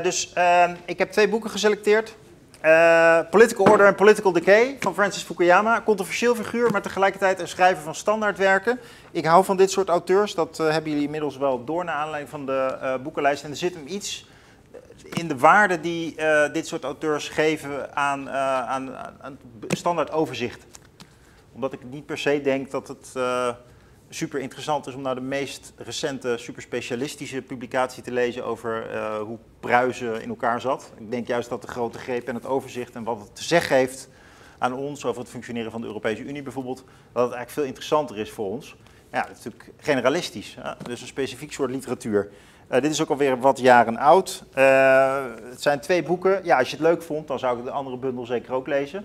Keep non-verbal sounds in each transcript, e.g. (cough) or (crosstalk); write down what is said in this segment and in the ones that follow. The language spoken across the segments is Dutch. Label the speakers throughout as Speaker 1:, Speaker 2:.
Speaker 1: Eh, dus ehm, ik heb twee boeken geselecteerd. Eh, Political Order en Political Decay van Francis Fukuyama. Controversieel figuur, maar tegelijkertijd een schrijver van standaardwerken. Ik hou van dit soort auteurs. Dat eh, hebben jullie inmiddels wel door naar aanleiding van de boekenlijst. En er zit hem iets in de waarde die dit soort auteurs geven aan, eh, aan, standaard overzicht. Omdat ik niet per se denk dat het super interessant is om nou de meest recente, super specialistische publicatie te lezen over eh, hoe Pruisen in elkaar zat. Ik denk juist dat de grote greep en het overzicht en wat het te zeggen heeft aan ons over het functioneren van de Europese Unie bijvoorbeeld, dat het eigenlijk veel interessanter is voor ons. Ja, is natuurlijk generalistisch, dus een specifiek soort literatuur. Eh, dit is ook alweer wat jaren oud. Eh, het zijn twee boeken. Ja, als je het leuk vond, dan zou ik de andere bundel zeker ook lezen.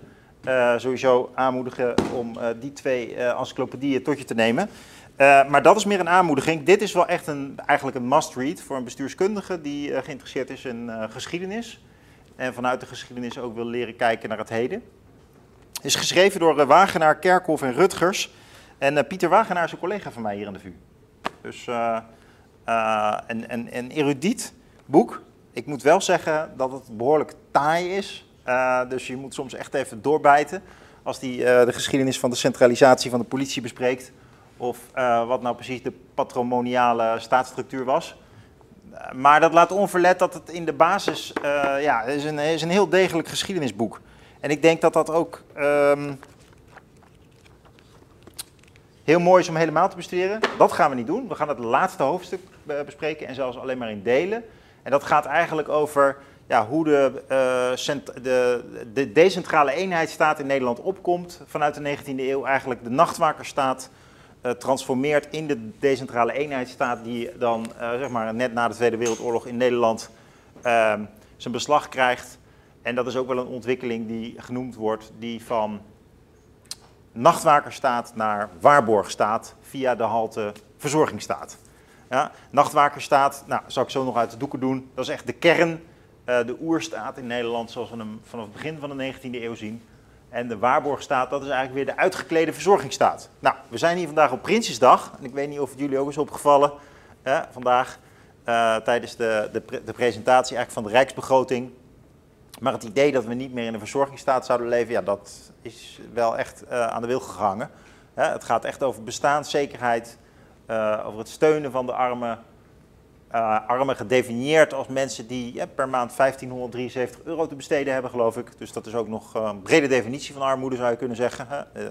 Speaker 1: Sowieso aanmoedigen om die twee encyclopedieën tot je te nemen. Eh, maar dat is meer een aanmoediging. Dit is wel echt een, eigenlijk een must-read voor een bestuurskundige die eh, geïnteresseerd is in eh, geschiedenis. En vanuit de geschiedenis ook wil leren kijken naar het heden. Is geschreven door Wagenaar, Kerkhoff en Rutgers. En Pieter Wagenaar is een collega van mij hier aan de VU. Dus een, een, een erudiet boek. Ik moet wel zeggen dat het behoorlijk taai is. Dus je moet soms echt even doorbijten als eh, de geschiedenis van de centralisatie van de politie bespreekt. Of eh, wat nou precies de patrimoniale staatsstructuur was. Eh, maar dat laat onverlet dat het in de basis eh, ja, is, een, is een heel degelijk geschiedenisboek. En ik denk dat dat ook ehm, heel mooi is om helemaal te bestuderen. Dat gaan we niet doen. We gaan het laatste hoofdstuk bespreken en zelfs alleen maar in delen. En dat gaat eigenlijk over ja, hoe de, cent- de, de decentrale eenheidsstaat in Nederland opkomt vanuit de 19e eeuw. Eigenlijk de nachtwakerstaat transformeert in de decentrale eenheidsstaat die dan eh, zeg maar net na de Tweede Wereldoorlog in Nederland ehm, zijn beslag krijgt. En dat is ook wel een ontwikkeling die genoemd wordt, die van nachtwakerstaat naar waarborgstaat via de halte verzorgingsstaat. Ja, nachtwakerstaat, nou, zal ik zo nog uit de doeken doen. Dat is echt de kern, eh, de oerstaat in Nederland zoals we hem vanaf het begin van de 19e eeuw zien. En de waarborgstaat, dat is eigenlijk weer de uitgeklede verzorgingsstaat. Nou, we zijn hier vandaag op Prinsjesdag. En ik weet niet of het jullie ook is opgevallen vandaag eh, tijdens de, de, de presentatie eigenlijk van de Rijksbegroting. Maar het idee dat we niet meer in een verzorgingsstaat zouden leven, ja, dat is wel echt eh, aan de wil gehangen. Het gaat echt over bestaanszekerheid, eh, over het steunen van de armen. Eh, armen gedefinieerd als mensen die ja, per maand 1573 euro te besteden hebben, geloof ik. Dus dat is ook nog eh, een brede definitie van armoede, zou je kunnen zeggen. Eh,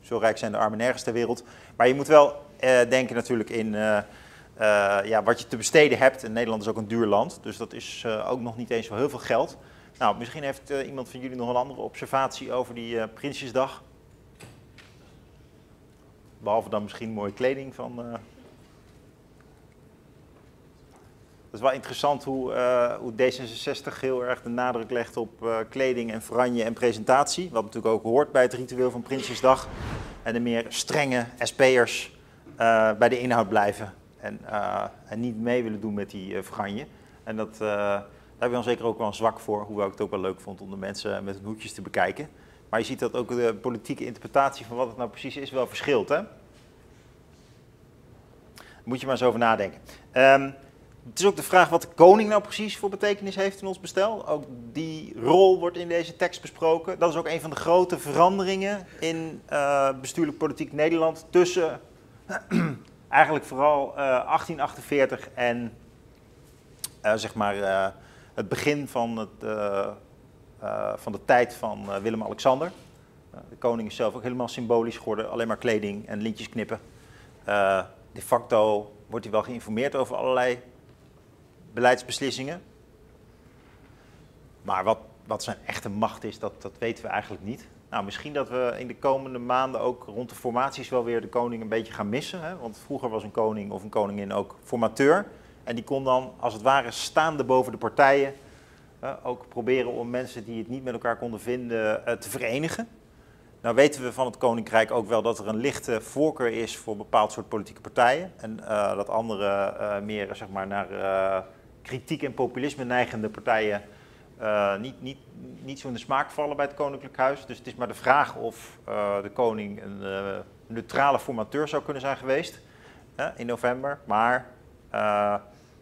Speaker 1: zo rijk zijn de armen nergens ter wereld. Maar je moet wel eh, denken natuurlijk in eh, eh, ja, wat je te besteden hebt. En Nederland is ook een duur land, dus dat is eh, ook nog niet eens zo heel veel geld. Nou, misschien heeft eh, iemand van jullie nog een andere observatie over die eh, Prinsjesdag. Behalve dan misschien mooie kleding van. Het is wel interessant hoe, eh, hoe D66 heel erg de nadruk legt op eh, kleding en franje en presentatie. Wat natuurlijk ook hoort bij het ritueel van Prinsjesdag. En de meer strenge SP'ers eh, bij de inhoud blijven. En, niet mee willen doen met die franje. En dat, daar hebben we dan zeker ook wel een zwak voor. Hoewel ik het ook wel leuk vond om de mensen met hun hoedjes te bekijken. Maar je ziet dat ook de politieke interpretatie van wat het nou precies is wel verschilt. Hè? Moet je maar eens over nadenken. Ehm, het is ook de vraag wat de koning nou precies voor betekenis heeft in ons bestel. Ook die rol wordt in deze tekst besproken. Dat is ook een van de grote veranderingen in eh, bestuurlijk politiek Nederland tussen (clears throat) eigenlijk vooral eh, 1848 en eh, zeg maar eh, het begin van, het, eh, eh, van de tijd van eh, Willem-Alexander. Eh, de koning is zelf ook helemaal symbolisch geworden, alleen maar kleding en lintjes knippen. Eh, de facto wordt hij wel geïnformeerd over allerlei beleidsbeslissingen. Maar wat, wat zijn echte macht is, dat, dat weten we eigenlijk niet. Nou, misschien dat we in de komende maanden ook rond de formaties wel weer de koning een beetje gaan missen. Hè? Want vroeger was een koning of een koningin ook formateur. En die kon dan als het ware staande boven de partijen ook proberen om mensen die het niet met elkaar konden vinden eh, te verenigen. Nou weten we van het Koninkrijk ook wel dat er een lichte voorkeur is voor bepaald soort politieke partijen. En eh, dat andere eh, meer zeg maar, naar kritiek en populisme neigende partijen eh, niet, niet, niet zo in de smaak vallen bij het Koninklijk Huis. Dus het is maar de vraag of eh, de koning een eh, neutrale formateur zou kunnen zijn geweest in november. Maar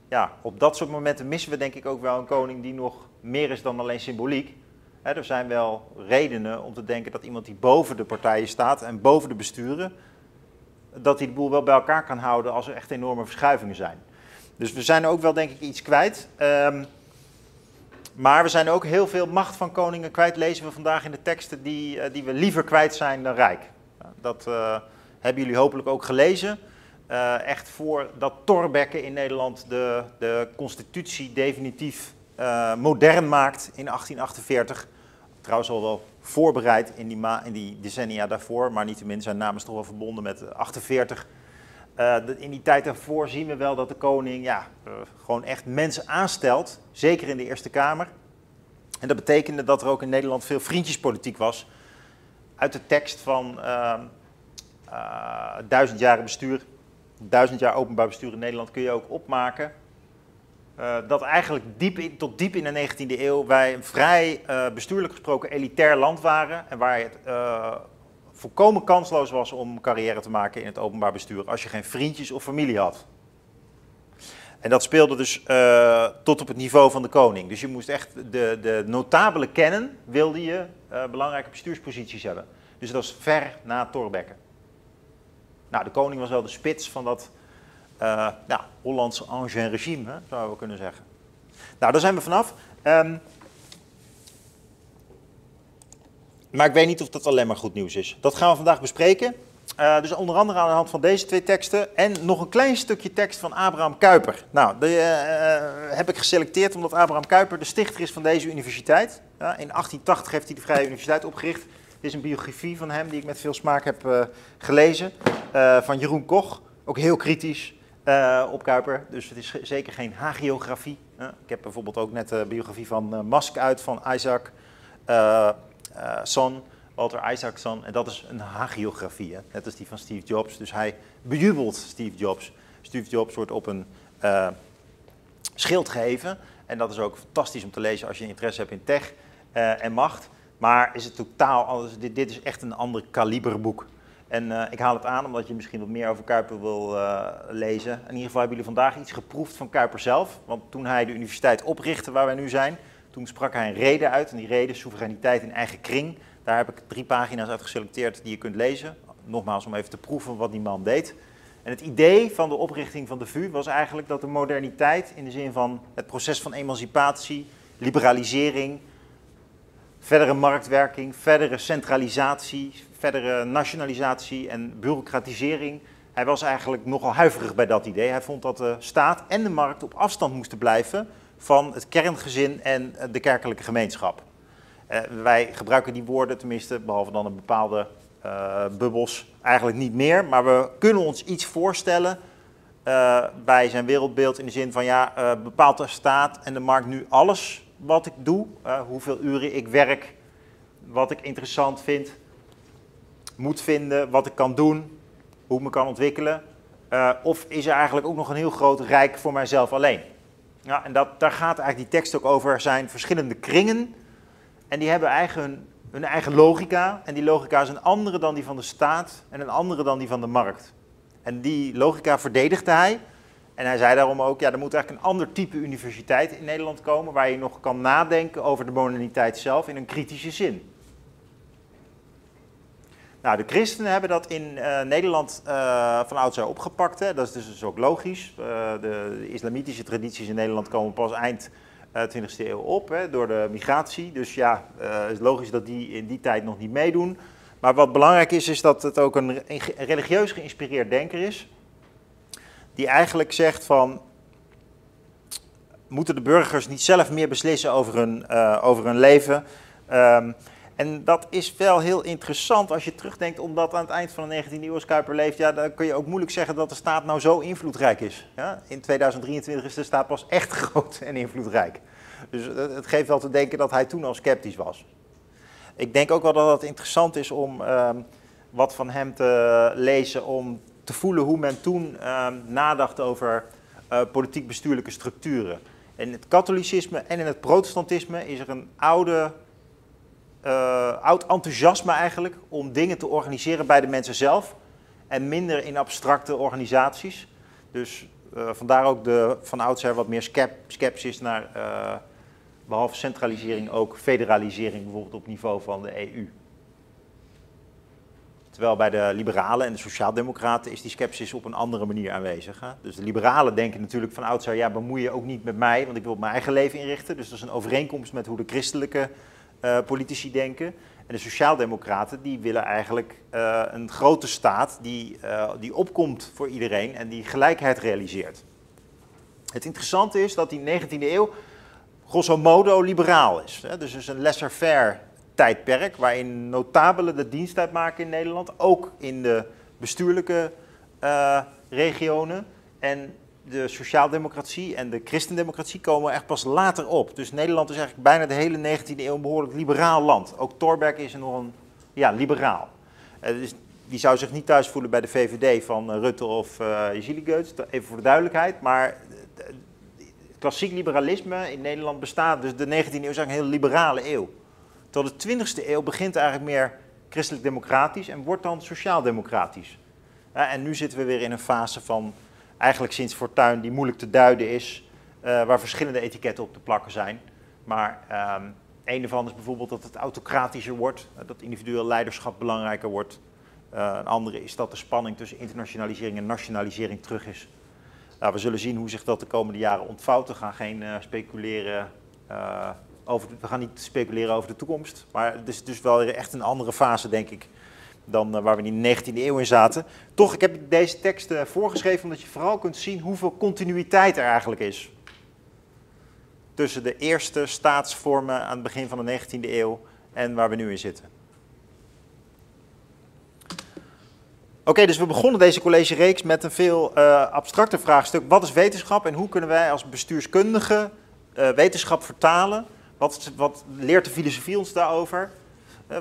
Speaker 1: ja, op dat soort momenten missen we denk ik ook wel een koning die nog meer is dan alleen symboliek. er zijn wel redenen om te denken dat iemand die boven de partijen staat en boven de besturen, dat hij de boel wel bij elkaar kan houden als er echt enorme verschuivingen zijn. Dus we zijn ook wel denk ik iets kwijt. Ehm, maar we zijn ook heel veel macht van koningen kwijt, lezen we vandaag in de teksten, die, uh, die we liever kwijt zijn dan rijk. Dat uh, hebben jullie hopelijk ook gelezen. Uh, echt voordat Thorbecke in Nederland de, de constitutie definitief modern maakt in 1848. Trouwens al wel voorbereid in die, in die decennia daarvoor, maar niettemin zijn namen toch wel verbonden met 48. Uh, in die tijd daarvoor zien we wel dat de koning ja, uh, gewoon echt mensen aanstelt, zeker in de Eerste Kamer. En dat betekende dat er ook in Nederland veel vriendjespolitiek was. Uit de tekst van uh, Duizend Jaren Bestuur, Duizend Jaar Openbaar Bestuur in Nederland kun je ook opmaken dat eigenlijk diep in, tot diep in de 19e eeuw wij een vrij bestuurlijk gesproken elitair land waren. En waar het volkomen kansloos was om carrière te maken in het openbaar bestuur als je geen vriendjes of familie had. En dat speelde dus uh, tot op het niveau van de koning. Dus je moest echt de, de notabelen kennen, wilde je uh, belangrijke bestuursposities hebben. Dus dat was ver na Thorbecke. Nou, de koning was wel de spits van dat uh, ja, Hollandse ancien regime, hè, zouden we kunnen zeggen. Nou, daar zijn we vanaf. Um, Maar ik weet niet of dat alleen maar goed nieuws is. Dat gaan we vandaag bespreken. Uh, dus onder andere aan de hand van deze twee teksten en nog een klein stukje tekst van Abraham Kuyper. Nou, die uh, heb ik geselecteerd omdat Abraham Kuyper de stichter is van deze universiteit. In 1880 heeft hij de Vrije Universiteit opgericht. Dit is een biografie van hem die ik met veel smaak heb gelezen. van Jeroen Koch, ook heel kritisch op Kuyper. Dus het is zeker geen hagiografie. ik heb bijvoorbeeld ook net de biografie van Mask uit van Isaac Son, Walter Isaacson. En dat is een hagiografie, net als die van Steve Jobs. Dus hij bejubelt Steve Jobs. Steve Jobs wordt op een uh, schild gegeven. En dat is ook fantastisch om te lezen als je interesse hebt in tech uh, en macht. Maar is het totaal anders. Dit, dit is echt een ander kaliberboek. En uh, ik haal het aan omdat je misschien wat meer over Kuiper wil lezen. In ieder geval hebben jullie vandaag iets geproefd van Kuiper zelf. Want toen hij de universiteit oprichtte waar wij nu zijn, toen sprak hij een reden uit en die reden, soevereiniteit in eigen kring. Daar heb ik drie pagina's uit geselecteerd die je kunt lezen. Nogmaals om even te proeven wat die man deed. En het idee van de oprichting van de VU was eigenlijk dat de moderniteit in de zin van het proces van emancipatie, liberalisering, verdere marktwerking, verdere centralisatie, verdere nationalisatie en bureaucratisering. Hij was eigenlijk nogal huiverig bij dat idee. Hij vond dat de staat en de markt op afstand moesten blijven van het kerngezin en eh, de kerkelijke gemeenschap. Uh, wij gebruiken die woorden, tenminste, behalve dan een bepaalde uh, bubbels, eigenlijk niet meer. Maar we kunnen ons iets voorstellen bij zijn wereldbeeld in de zin van, ja, bepaalt de staat en de markt nu alles wat ik doe, hoeveel uren ik werk, wat ik interessant vind, moet vinden, wat ik kan doen, hoe ik me kan ontwikkelen. of is er eigenlijk ook nog een heel groot rijk voor mijzelf alleen? Ja, en dat, daar gaat eigenlijk die tekst ook over. zijn verschillende kringen. En die hebben eigen, hun eigen logica. En die logica is een andere dan die van de staat en een andere dan die van de markt. En die logica verdedigde hij. En hij zei daarom ook, ja, er moet eigenlijk een ander type universiteit in Nederland komen, waar je nog kan nadenken over de moderniteit zelf in een kritische zin. Nou, de christenen hebben dat in uh, Nederland uh, van oudsher opgepakt. Hè. Dat is dus ook logisch. Uh, de, islamitische tradities in Nederland komen pas eind 20e eeuw op hè, door de migratie. Dus ja, het is logisch dat die in die tijd nog niet meedoen. Maar wat belangrijk is, is dat het ook een religieus geïnspireerd denker is. Die eigenlijk zegt van, moeten de burgers niet zelf meer beslissen over hun, over hun leven... Um, en dat is wel heel interessant als je terugdenkt, omdat aan het eind van de 19e eeuw Kuiper leeft, ja, dan kun je ook moeilijk zeggen dat de staat nou zo invloedrijk is. Ja? In 2023 is de staat pas echt (laughs) groot en invloedrijk. Dus het geeft wel te denken dat hij toen al sceptisch was. Ik denk ook wel dat het interessant is om um, wat van hem te lezen, om te voelen hoe men toen um, nadacht over uh, politiek-bestuurlijke structuren. In het katholicisme en in het protestantisme is er een oude uh, oud enthousiasme eigenlijk om dingen te organiseren bij de mensen zelf en minder in abstracte organisaties. Dus vandaar ook de van oudsher wat meer skepsis naar, behalve centralisering, ook federalisering, bijvoorbeeld op niveau van de EU. Terwijl bij de liberalen en de sociaaldemocraten is die sceptisch op een andere manier aanwezig. Hè? Dus de liberalen denken natuurlijk van oudsher, ja bemoei je ook niet met mij, want ik wil mijn eigen leven inrichten. Dus dat is een overeenkomst met hoe de christelijke uh, politici denken. En de sociaaldemocraten die willen eigenlijk uh, een grote staat die, uh, die opkomt voor iedereen en die gelijkheid realiseert. Het interessante is dat die 19e eeuw grosso modo liberaal is. Hè? Dus is een laissez-faire tijdperk waarin notabelen de dienst uitmaken in Nederland, ook in de bestuurlijke regionen. En de sociaaldemocratie en de christendemocratie komen echt pas later op. Dus Nederland is eigenlijk bijna de hele 19e eeuw een behoorlijk liberaal land. Ook Torberg is nog een ja, liberaal. Uh, dus die zou zich niet thuis voelen bij de VVD van uh, Rutte of uh, Gilles even voor de duidelijkheid. Maar klassiek liberalisme in Nederland bestaat, dus de 19e eeuw is eigenlijk een hele liberale eeuw. Tot de 20e eeuw begint eigenlijk meer christelijk-democratisch en wordt dan sociaal-democratisch. en nu zitten we weer in een fase van, eigenlijk sinds Fortuin, die moeilijk te duiden is, uh, waar verschillende etiketten op te plakken zijn. Maar um, een ervan is bijvoorbeeld dat het autocratischer wordt, dat individueel leiderschap belangrijker wordt. Uh, een andere is dat de spanning tussen internationalisering en nationalisering terug is. Nou, we zullen zien hoe zich dat de komende jaren ontvouwt. We gaan geen speculeren over, we gaan niet speculeren over de toekomst, maar het is dus wel echt een andere fase, denk ik, dan uh, waar we in de 19e eeuw in zaten. Toch, ik heb deze tekst uh, voorgeschreven omdat je vooral kunt zien hoeveel continuïteit er eigenlijk is. Tussen de eerste staatsvormen aan het begin van de 19e eeuw en waar we nu in zitten. Oké, dus we begonnen deze collegereeks met een veel uh, abstracter vraagstuk. Wat is wetenschap en hoe kunnen wij als bestuurskundigen wetenschap vertalen wat, wat leert de filosofie ons daarover?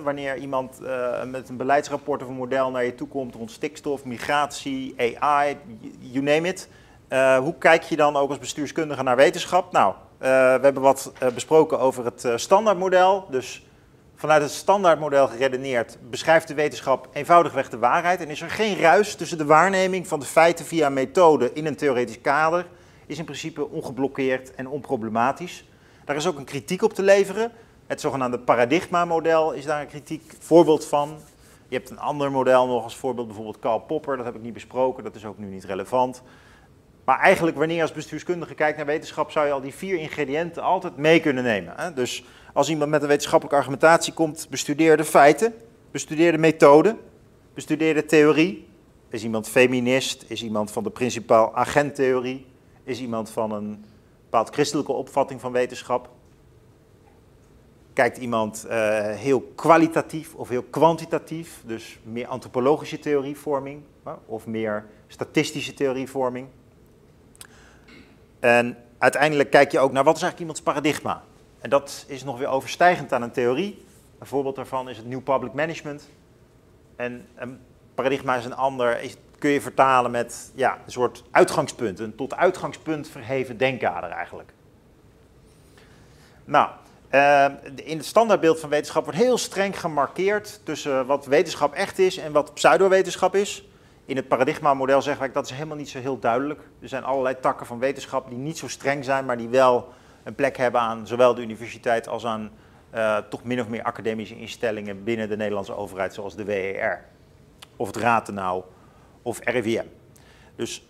Speaker 1: Wanneer iemand uh, met een beleidsrapport of een model naar je toe komt rond stikstof, migratie, AI, you name it. Uh, hoe kijk je dan ook als bestuurskundige naar wetenschap? Nou, we hebben wat besproken over het standaardmodel. Dus vanuit het standaardmodel geredeneerd beschrijft de wetenschap eenvoudigweg de waarheid. En is er geen ruis tussen de waarneming van de feiten via methode in een theoretisch kader, is in principe ongeblokkeerd en onproblematisch. Daar is ook een kritiek op te leveren. Het zogenaamde paradigma-model is daar een kritiek voorbeeld van. Je hebt een ander model nog als voorbeeld, bijvoorbeeld Karl Popper. Dat heb ik niet besproken, dat is ook nu niet relevant. Maar eigenlijk, wanneer je als bestuurskundige kijkt naar wetenschap, zou je al die vier ingrediënten altijd mee kunnen nemen. Dus als iemand met een wetenschappelijke argumentatie komt, bestudeer de feiten, bestudeer de methode, bestudeer de theorie. Is iemand feminist? Is iemand van de principaal agenttheorie? Is iemand van een bepaald christelijke opvatting van wetenschap. Kijkt iemand uh, heel kwalitatief of heel kwantitatief, dus meer antropologische theorievorming of meer statistische theorievorming. En uiteindelijk kijk je ook naar wat is eigenlijk iemands paradigma. En dat is nog weer overstijgend aan een theorie. Een voorbeeld daarvan is het New Public Management. En een paradigma is een ander, is kun je vertalen met ja, een soort uitgangspunt, een tot uitgangspunt verheven denkkader eigenlijk. Nou, uh, in het standaardbeeld van wetenschap wordt heel streng gemarkeerd tussen wat wetenschap echt is en wat pseudowetenschap is. In het paradigma-model zeggen wij dat is helemaal niet zo heel duidelijk. Er zijn allerlei takken van wetenschap die niet zo streng zijn, maar die wel een plek hebben aan zowel de universiteit als aan uh, toch min of meer academische instellingen binnen de Nederlandse overheid, zoals de WER of het Ratenau of RIVM. Dus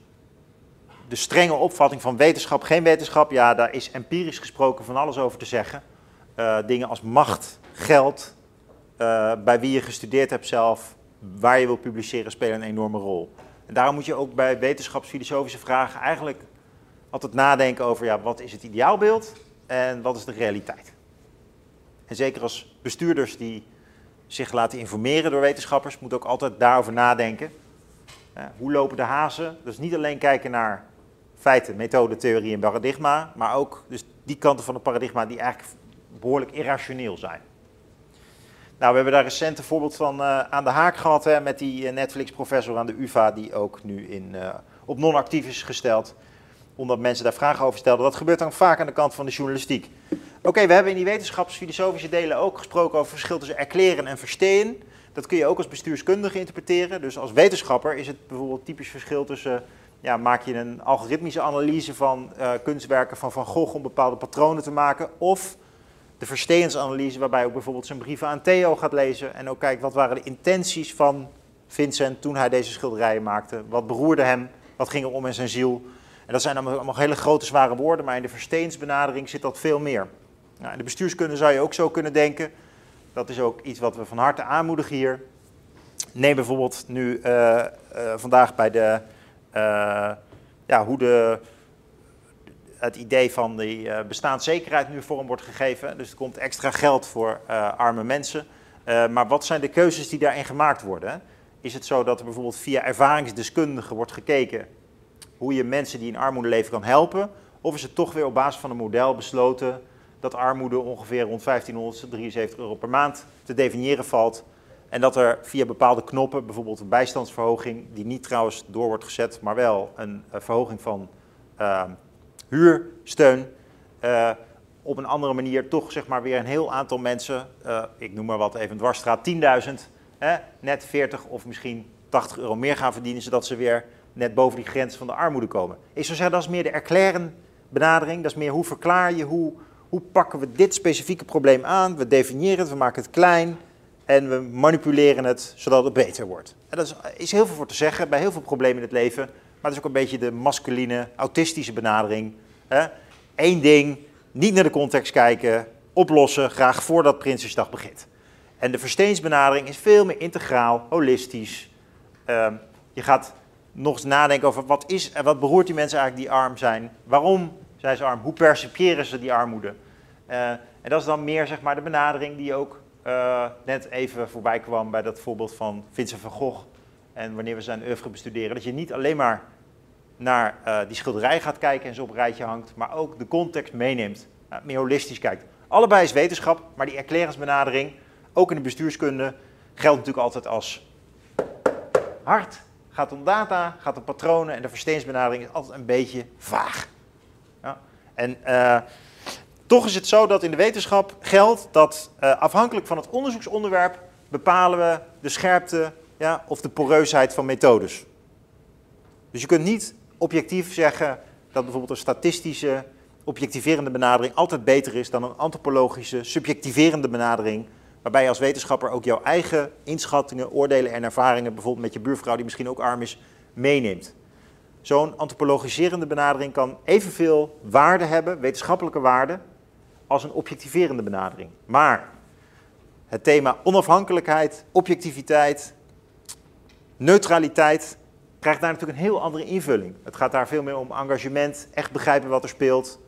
Speaker 1: de strenge opvatting van wetenschap, geen wetenschap, ja, daar is empirisch gesproken van alles over te zeggen. Uh, dingen als macht, geld, uh, bij wie je gestudeerd hebt zelf, waar je wil publiceren, spelen een enorme rol. En daarom moet je ook bij wetenschapsfilosofische vragen eigenlijk altijd nadenken over ja, wat is het ideaalbeeld en wat is de realiteit. En zeker als bestuurders die zich laten informeren door wetenschappers, moet ook altijd daarover nadenken hoe lopen de hazen? Dus niet alleen kijken naar feiten, methode, theorie en paradigma, maar ook dus die kanten van het paradigma die eigenlijk behoorlijk irrationeel zijn. Nou, we hebben daar recent een voorbeeld van uh, aan de haak gehad hè, met die eh, Netflix-professor aan de UvA, die ook nu in, uh, op non-actief is gesteld, omdat mensen daar vragen over stelden. Dat gebeurt dan vaak aan de kant van de journalistiek. Oké, we hebben in die wetenschapsfilosofische delen ook gesproken over verschil tussen erkleren en verstehen. Dat kun je ook als bestuurskundige interpreteren. Dus als wetenschapper is het bijvoorbeeld typisch verschil tussen ja, maak je een algoritmische analyse van kunstwerken van Van Gogh om bepaalde patronen te maken. Of de verstehensanalyse, waarbij ook bijvoorbeeld zijn brieven aan Theo gaat lezen. En ook kijkt wat waren de intenties van Vincent toen hij deze schilderijen maakte. Wat beroerde hem, wat ging er om in zijn ziel. En dat zijn allemaal hele grote, zware woorden, maar in de verstehensbenadering zit dat veel meer. Nou, in de bestuurskunde zou je ook zo kunnen denken. Dat is ook iets wat we van harte aanmoedigen hier. Neem bijvoorbeeld nu uh, uh, vandaag bij de, uh, ja, hoe de, het idee van die bestaanszekerheid nu vorm wordt gegeven. Dus er komt extra geld voor arme mensen. maar wat zijn de keuzes die daarin gemaakt worden? Is het zo dat er bijvoorbeeld via ervaringsdeskundigen wordt gekeken hoe je mensen die in armoede leven kan helpen? Of is het toch weer op basis van een model besloten dat armoede ongeveer rond 1573 euro per maand te definiëren valt? En dat er via bepaalde knoppen, bijvoorbeeld een bijstandsverhoging, die niet trouwens door wordt gezet, maar wel een, verhoging van huursteun, uh, op een andere manier toch zeg maar weer een heel aantal mensen, uh, ik noem maar wat even dwarsstraat, 10.000, net 40 of misschien 80 euro meer gaan verdienen, zodat ze weer net boven die grens van de armoede komen. Ik zou zeggen, dat is meer de erklären benadering, dat is meer hoe verklaar je, hoe, hoe pakken we dit specifieke probleem aan, we definiëren het, we maken het klein, en we manipuleren het zodat het beter wordt. En dat is, is, heel veel voor te zeggen bij heel veel problemen in het leven. Maar het is ook een beetje de masculine, autistische benadering. Eén ding, niet naar de context kijken, oplossen, graag voordat Prinsjesdag begint. En de versteensbenadering is veel meer integraal, holistisch. Uh, je gaat nog eens nadenken over wat is wat beroert die mensen eigenlijk die arm zijn. Waarom zijn ze arm? Hoe percipiëren ze die armoede? Uh, en dat is dan meer zeg maar, de benadering die ook uh, net even voorbij kwam bij dat voorbeeld van Vincent van Gogh. En wanneer we zijn oeuvre bestuderen, dat je niet alleen maar naar uh, die schilderij gaat kijken en ze op een rijtje hangt, maar ook de context meeneemt, uh, meer holistisch kijkt. Allebei is wetenschap, maar die erklaringsbenadering, ook in de bestuurskunde, geldt natuurlijk altijd als hard. Gaat om data, gaat om patronen en de versteensbenadering is altijd een beetje vaag. Ja? En toch is het zo dat in de wetenschap geldt dat afhankelijk van het onderzoeksonderwerp bepalen we de scherpte ja, of de poreusheid van methodes. Dus je kunt niet objectief zeggen dat bijvoorbeeld een statistische, objectiverende benadering altijd beter is dan een antropologische, subjectiverende benadering, waarbij je als wetenschapper ook jouw eigen inschattingen, oordelen en ervaringen, bijvoorbeeld met je buurvrouw die misschien ook arm is, meeneemt. Zo'n antropologiserende benadering kan evenveel waarde hebben, wetenschappelijke waarde, als een objectiverende benadering. Maar het thema onafhankelijkheid, objectiviteit, neutraliteit krijgt daar natuurlijk een heel andere invulling. Het gaat daar veel meer om engagement, echt begrijpen wat er speelt,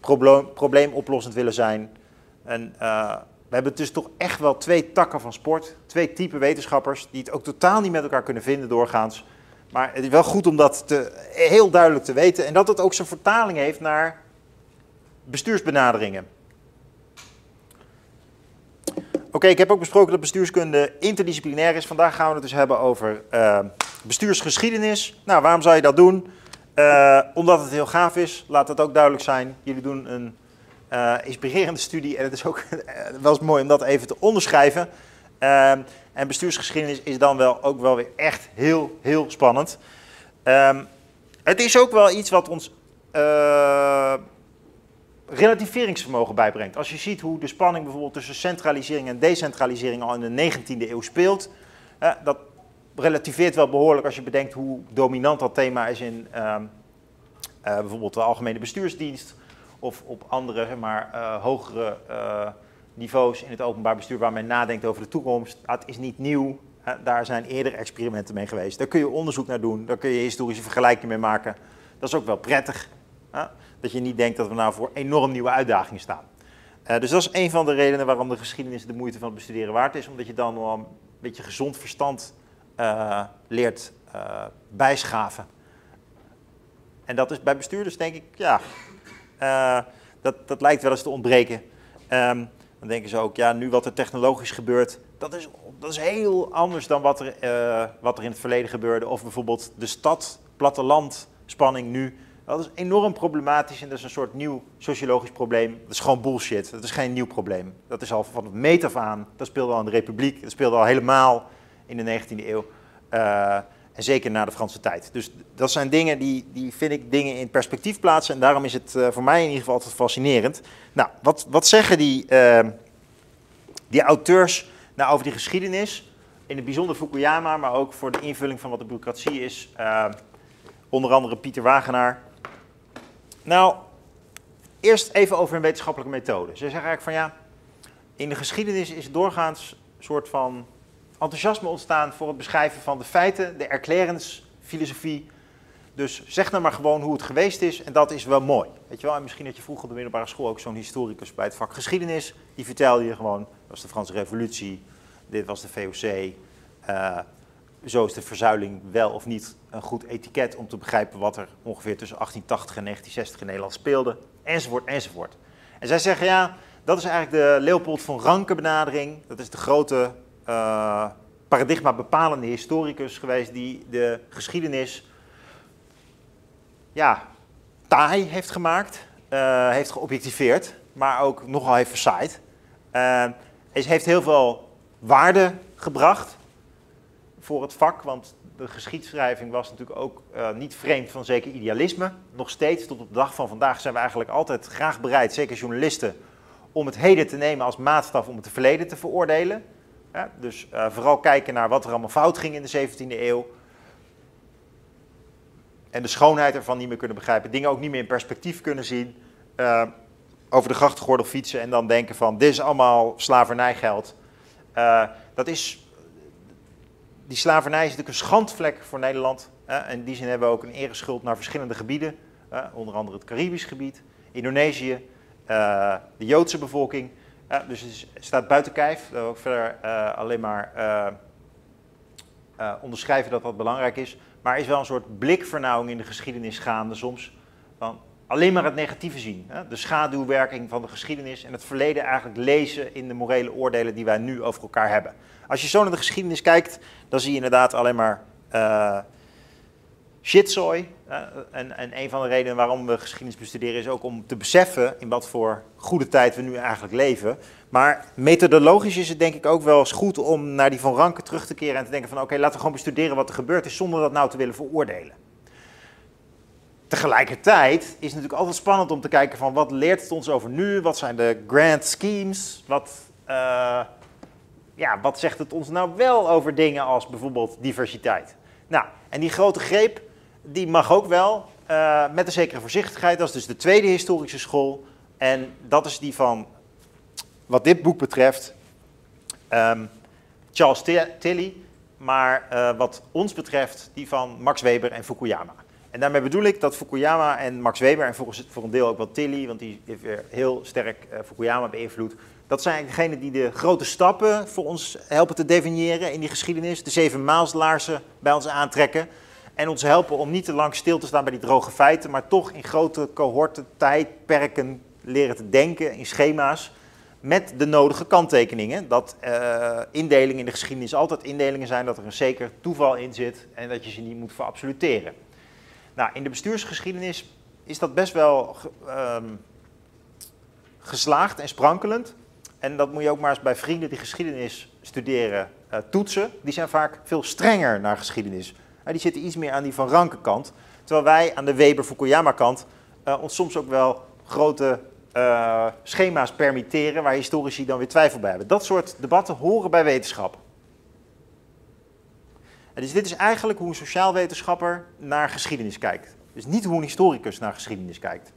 Speaker 1: probleem, probleemoplossend willen zijn. En uh, we hebben dus toch echt wel twee takken van sport, twee typen wetenschappers die het ook totaal niet met elkaar kunnen vinden doorgaans. Maar het is wel goed om dat te, heel duidelijk te weten en dat het ook zijn vertaling heeft naar bestuursbenaderingen. Oké, ik heb ook besproken dat bestuurskunde interdisciplinair is. Vandaag gaan we het dus hebben over uh, bestuursgeschiedenis. Nou, waarom zou je dat doen? Uh, omdat het heel gaaf is, laat dat ook duidelijk zijn. Jullie doen een uh, inspirerende studie en het is ook (laughs) wel eens mooi om dat even te onderschrijven. Ehm, en bestuursgeschiedenis is dan wel ook wel weer echt heel, heel spannend. Um, het is ook wel iets wat ons relativeringsvermogen bijbrengt. Als je ziet hoe de spanning bijvoorbeeld tussen centralisering en decentralisering al in de 19e eeuw speelt, eh, dat relativeert wel behoorlijk als je bedenkt hoe dominant dat thema is in uh, uh, bijvoorbeeld de algemene bestuursdienst of op andere maar, uh, hogere niveaus in het openbaar bestuur waar men nadenkt over de toekomst. het is niet nieuw, daar zijn eerder experimenten mee geweest. Daar kun je onderzoek naar doen, daar kun je historische vergelijkingen mee maken. Dat is ook wel prettig. Dat je niet denkt dat we nou voor enorm nieuwe uitdagingen staan. Uh, dus dat is een van de redenen waarom de geschiedenis de moeite van het bestuderen waard is. Omdat je dan wel een beetje gezond verstand uh, leert uh, bijschaven. En dat is bij bestuurders denk ik, ja, dat, dat lijkt wel eens te ontbreken. Um, dan denken ze ook, ja, nu wat er technologisch gebeurt, dat is, dat is heel anders dan wat er, wat er in het verleden gebeurde. Of bijvoorbeeld de stad, platteland, spanning nu dat is enorm problematisch en dat is een soort nieuw sociologisch probleem. Dat is gewoon bullshit. Dat is geen nieuw probleem. Dat is al van het meet af aan. Dat speelde al in de Republiek. Dat speelde al helemaal in de 19e eeuw. Uh, En zeker na de Franse tijd. Dus dat zijn dingen die, die vind ik dingen in perspectief plaatsen. En daarom is het voor mij in ieder geval altijd fascinerend. Nou, wat, wat zeggen die, die auteurs nou over die geschiedenis? In het bijzonder Fukuyama, maar ook voor de invulling van wat de bureaucratie is. onder andere Pieter Wagenaar. Nou, eerst even over een wetenschappelijke methode. Ze zeggen eigenlijk van ja, in de geschiedenis is doorgaans een soort van enthousiasme ontstaan voor het beschrijven van de feiten, de erklärensfilosofie. Dus zeg nou maar gewoon hoe het geweest is en dat is wel mooi. Weet je wel, en misschien had je vroeger op de middelbare school ook zo'n historicus bij het vak geschiedenis. Die vertelde je gewoon, dat was de Franse revolutie, dit was de VOC. Uh, zo is de verzuiling wel of niet een goed etiket om te begrijpen wat er ongeveer tussen 1880 en 1960 in Nederland speelde, enzovoort, enzovoort. En zij zeggen ja, dat is eigenlijk de Leopold van Ranke benadering. Dat is de grote uh, paradigma bepalende historicus geweest die de geschiedenis ja, taai heeft gemaakt, uh, heeft geobjectiveerd, maar ook nogal heeft versaaid. Uh, heeft heel veel waarde gebracht voor het vak, want de geschiedschrijving was natuurlijk ook uh, niet vreemd van zeker idealisme. Nog steeds, tot op de dag van vandaag, zijn we eigenlijk altijd graag bereid, zeker journalisten, om het heden te nemen als maatstaf om het verleden te veroordelen. Ja, dus uh, vooral kijken naar wat er allemaal fout ging in de 17e eeuw. En de schoonheid ervan niet meer kunnen begrijpen. Dingen ook niet meer in perspectief kunnen zien. Uh, over de grachtgordel fietsen en dan denken van dit is allemaal slavernijgeld. dat is die slavernij is natuurlijk een schandvlek voor Nederland. in die zin hebben we ook een ereschuld naar verschillende gebieden. onder andere het Caribisch gebied, Indonesië, uh, de Joodse bevolking. dus het staat buiten kijf. Dat we ook verder uh, alleen maar uh, onderschrijven dat dat belangrijk is. Maar er is wel een soort blikvernauwing in de geschiedenis gaande soms. Van alleen maar het negatieve zien. Hè? De schaduwwerking van de geschiedenis en het verleden eigenlijk lezen in de morele oordelen die wij nu over elkaar hebben. Als je zo naar de geschiedenis kijkt, dan zie je inderdaad alleen maar uh, shitzooi. En, en een van de redenen waarom we geschiedenis bestuderen is ook om te beseffen in wat voor goede tijd we nu eigenlijk leven. Maar methodologisch is het denk ik ook wel eens goed om naar die van Ranke terug te keren en te denken van oké, laten we gewoon bestuderen wat er gebeurd is zonder dat nou te willen veroordelen. Tegelijkertijd is het natuurlijk altijd spannend om te kijken van wat leert het ons over nu, wat zijn de grand schemes, wat, uh, ja, wat zegt het ons nou wel over dingen als bijvoorbeeld diversiteit. Nou, en die grote greep, die mag ook wel, uh, met een zekere voorzichtigheid. Dat is dus de tweede historische school. En dat is die van, wat dit boek betreft, um, Charles Tilly. Maar uh, wat ons betreft, die van Max Weber en Fukuyama. En daarmee bedoel ik dat Fukuyama en Max Weber, en volgens, voor een deel ook wel Tilly, want die heeft weer heel sterk uh, Fukuyama beïnvloed, dat zijn degenen die de grote stappen voor ons helpen te definiëren in die geschiedenis. De zeven maalslaarzen bij ons aantrekken. En ons helpen om niet te lang stil te staan bij die droge feiten, maar toch in grote cohorten, tijdperken leren te denken in schema's. Met de nodige kanttekeningen. Dat uh, indelingen in de geschiedenis altijd indelingen zijn, dat er een zeker toeval in zit en dat je ze niet moet verabsoluteren. Nou, in de bestuursgeschiedenis is dat best wel um, geslaagd en sprankelend. En dat moet je ook maar eens bij vrienden die geschiedenis studeren uh, toetsen. Die zijn vaak veel strenger naar geschiedenis. Die zitten iets meer aan die van Ranke kant. Terwijl wij aan de Weber-Fukuyama kant uh, ons soms ook wel grote schema's permitteren waar historici dan weer twijfel bij hebben. Dat soort debatten horen bij wetenschap. Dus dit is eigenlijk hoe een sociaal wetenschapper naar geschiedenis kijkt. Dus niet hoe een historicus naar geschiedenis kijkt.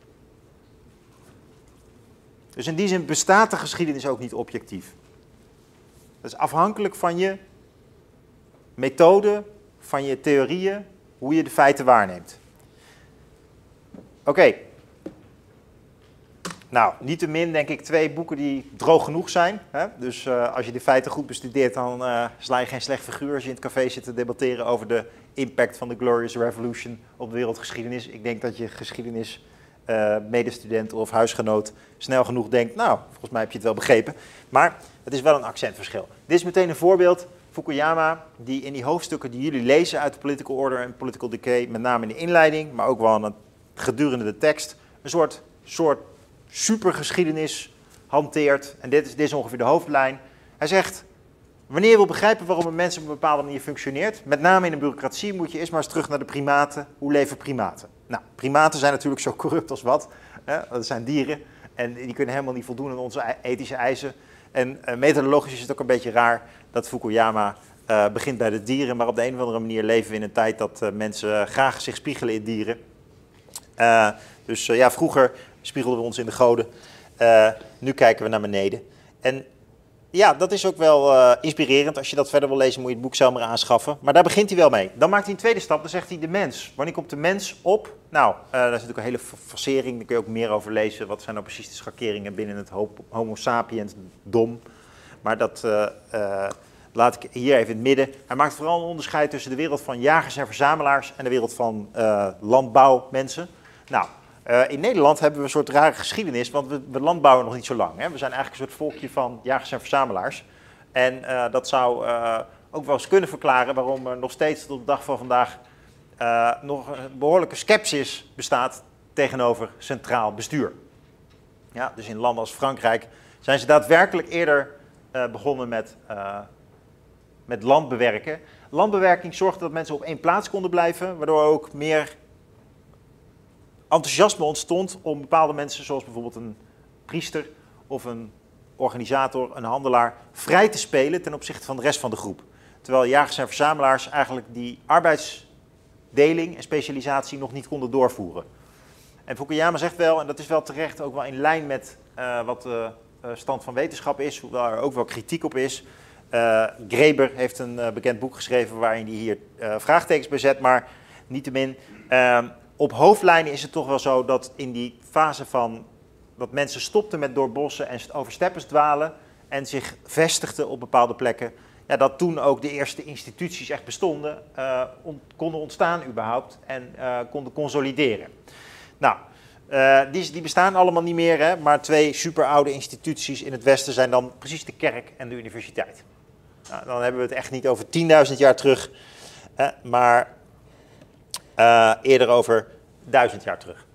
Speaker 1: Dus in die zin bestaat de geschiedenis ook niet objectief. Dat is afhankelijk van je methode, van je theorieën, hoe je de feiten waarneemt. Oké. Nou, niettemin denk ik twee boeken die droog genoeg zijn. Hè? Dus uh, als je de feiten goed bestudeert, dan uh, sla je geen slecht figuur als je in het café zit te debatteren over de impact van de Glorious Revolution op de wereldgeschiedenis. Ik denk dat je geschiedenis uh, medestudent of huisgenoot snel genoeg denkt, nou, volgens mij heb je het wel begrepen. Maar het is wel een accentverschil. Dit is meteen een voorbeeld. Fukuyama, die in die hoofdstukken die jullie lezen uit Political Order en Political Decay, met name in de inleiding, maar ook wel gedurende de tekst, een soort, soort supergeschiedenis hanteert. En dit is, ongeveer de hoofdlijn. Hij zegt, Wanneer je wil begrijpen waarom een mens op een bepaalde manier functioneert, met name in een bureaucratie, moet je eerst maar eens terug naar de primaten. Hoe leven primaten? Nou, primaten zijn natuurlijk zo corrupt als wat. Hè? Dat zijn dieren en die kunnen helemaal niet voldoen aan onze ethische eisen. En uh, methodologisch is het ook een beetje raar dat Fukuyama uh, begint bij de dieren, maar op de een of andere manier leven we in een tijd dat uh, mensen graag zich spiegelen in dieren. dus ja, vroeger spiegelden we ons in de goden, nu kijken we naar beneden. En ja, dat is ook wel uh, inspirerend. Als je dat verder wil lezen, moet je het boek zelf maar aanschaffen. Maar daar begint hij wel mee. Dan maakt hij een tweede stap, dan zegt hij de mens. Wanneer komt de mens op? Nou, uh, daar is natuurlijk een hele facering, daar kun je ook meer over lezen. Wat zijn nou precies de schakeringen binnen het homo sapiens dom? Maar dat laat ik hier even in het midden. Hij maakt vooral een onderscheid tussen de wereld van jagers en verzamelaars en de wereld van landbouwmensen. Nou, uh, in Nederland hebben we een soort rare geschiedenis, want we, we landbouwen nog niet zo lang. Hè? We zijn eigenlijk een soort volkje van jagers en verzamelaars. En uh, dat zou uh, ook wel eens kunnen verklaren waarom er nog steeds tot de dag van vandaag nog een behoorlijke sceptisch bestaat tegenover centraal bestuur. Ja, dus in landen als Frankrijk zijn ze daadwerkelijk eerder begonnen met, met landbewerken. Landbewerking zorgde dat mensen op één plaats konden blijven, waardoor ook meer enthousiasme ontstond om bepaalde mensen, zoals bijvoorbeeld een priester of een organisator, een handelaar, vrij te spelen ten opzichte van de rest van de groep. Terwijl jagers en verzamelaars eigenlijk die arbeidsdeling en specialisatie nog niet konden doorvoeren. En Fukuyama zegt wel, en dat is wel terecht ook wel in lijn met uh, wat de uh, stand van wetenschap is, hoewel er ook wel kritiek op is. Uh, Greber heeft een bekend boek geschreven waarin hij hier vraagtekens bezet, maar niettemin ehm, op hoofdlijnen is het toch wel zo dat in die fase van dat mensen stopten met door bossen en over steppes dwalen en zich vestigden op bepaalde plekken, ja, dat toen ook de eerste instituties echt bestonden, on, konden ontstaan überhaupt en uh, konden consolideren. Nou, uh, die, die, bestaan allemaal niet meer, hè, maar twee superoude instituties in het Westen zijn dan precies de kerk en de universiteit. Nou, dan hebben we het echt niet over 10.000 jaar terug, maar uh, eerder over duizend jaar terug.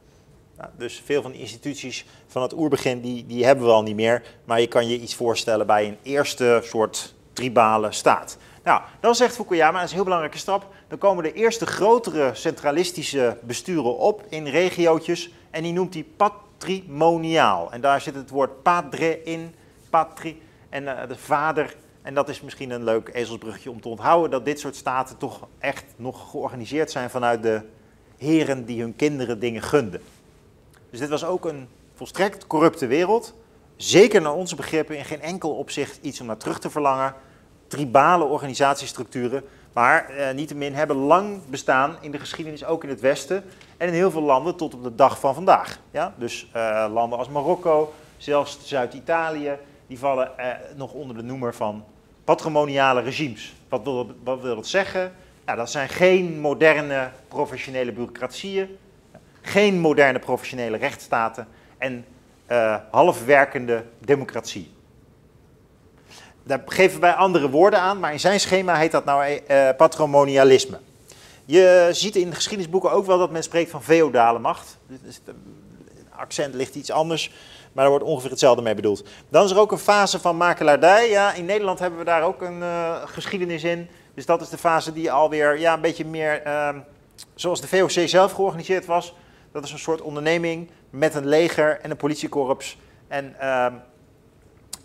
Speaker 1: Nou, dus veel van de instituties van het oerbegin, die, die hebben we al niet meer. Maar je kan je iets voorstellen bij een eerste soort tribale staat. Nou, dan zegt Fukuyama, dat is een heel belangrijke stap, dan komen de eerste grotere centralistische besturen op in regiootjes en die noemt hij patrimoniaal. En daar zit het woord padre in, patri, en uh, de vader en dat is misschien een leuk ezelsbrugje om te onthouden, dat dit soort staten toch echt nog georganiseerd zijn vanuit de heren die hun kinderen dingen gunden. Dus dit was ook een volstrekt corrupte wereld. Zeker naar onze begrippen in geen enkel opzicht iets om naar terug te verlangen. Tribale organisatiestructuren, maar eh, niettemin hebben lang bestaan in de geschiedenis, ook in het Westen en in heel veel landen tot op de dag van vandaag. Ja? Dus uh, landen als Marokko, zelfs Zuid-Italië, die vallen eh, nog onder de noemer van patrimoniale regimes. Wat wil, wat wil dat zeggen? Ja, dat zijn geen moderne professionele bureaucratieën, geen moderne professionele rechtsstaten en uh, halfwerkende democratie. Daar geven wij andere woorden aan, maar in zijn schema heet dat nou uh, patrimonialisme. Je ziet in de geschiedenisboeken ook wel dat men spreekt van feodale macht. Het accent ligt iets anders, maar daar wordt ongeveer hetzelfde mee bedoeld. Dan is er ook een fase van makelaardij. Ja, in Nederland hebben we daar ook een uh, geschiedenis in. Dus dat is de fase die alweer ja, een beetje meer uh, zoals de VOC zelf georganiseerd was. Dat is een soort onderneming met een leger en een politiekorps. En uh,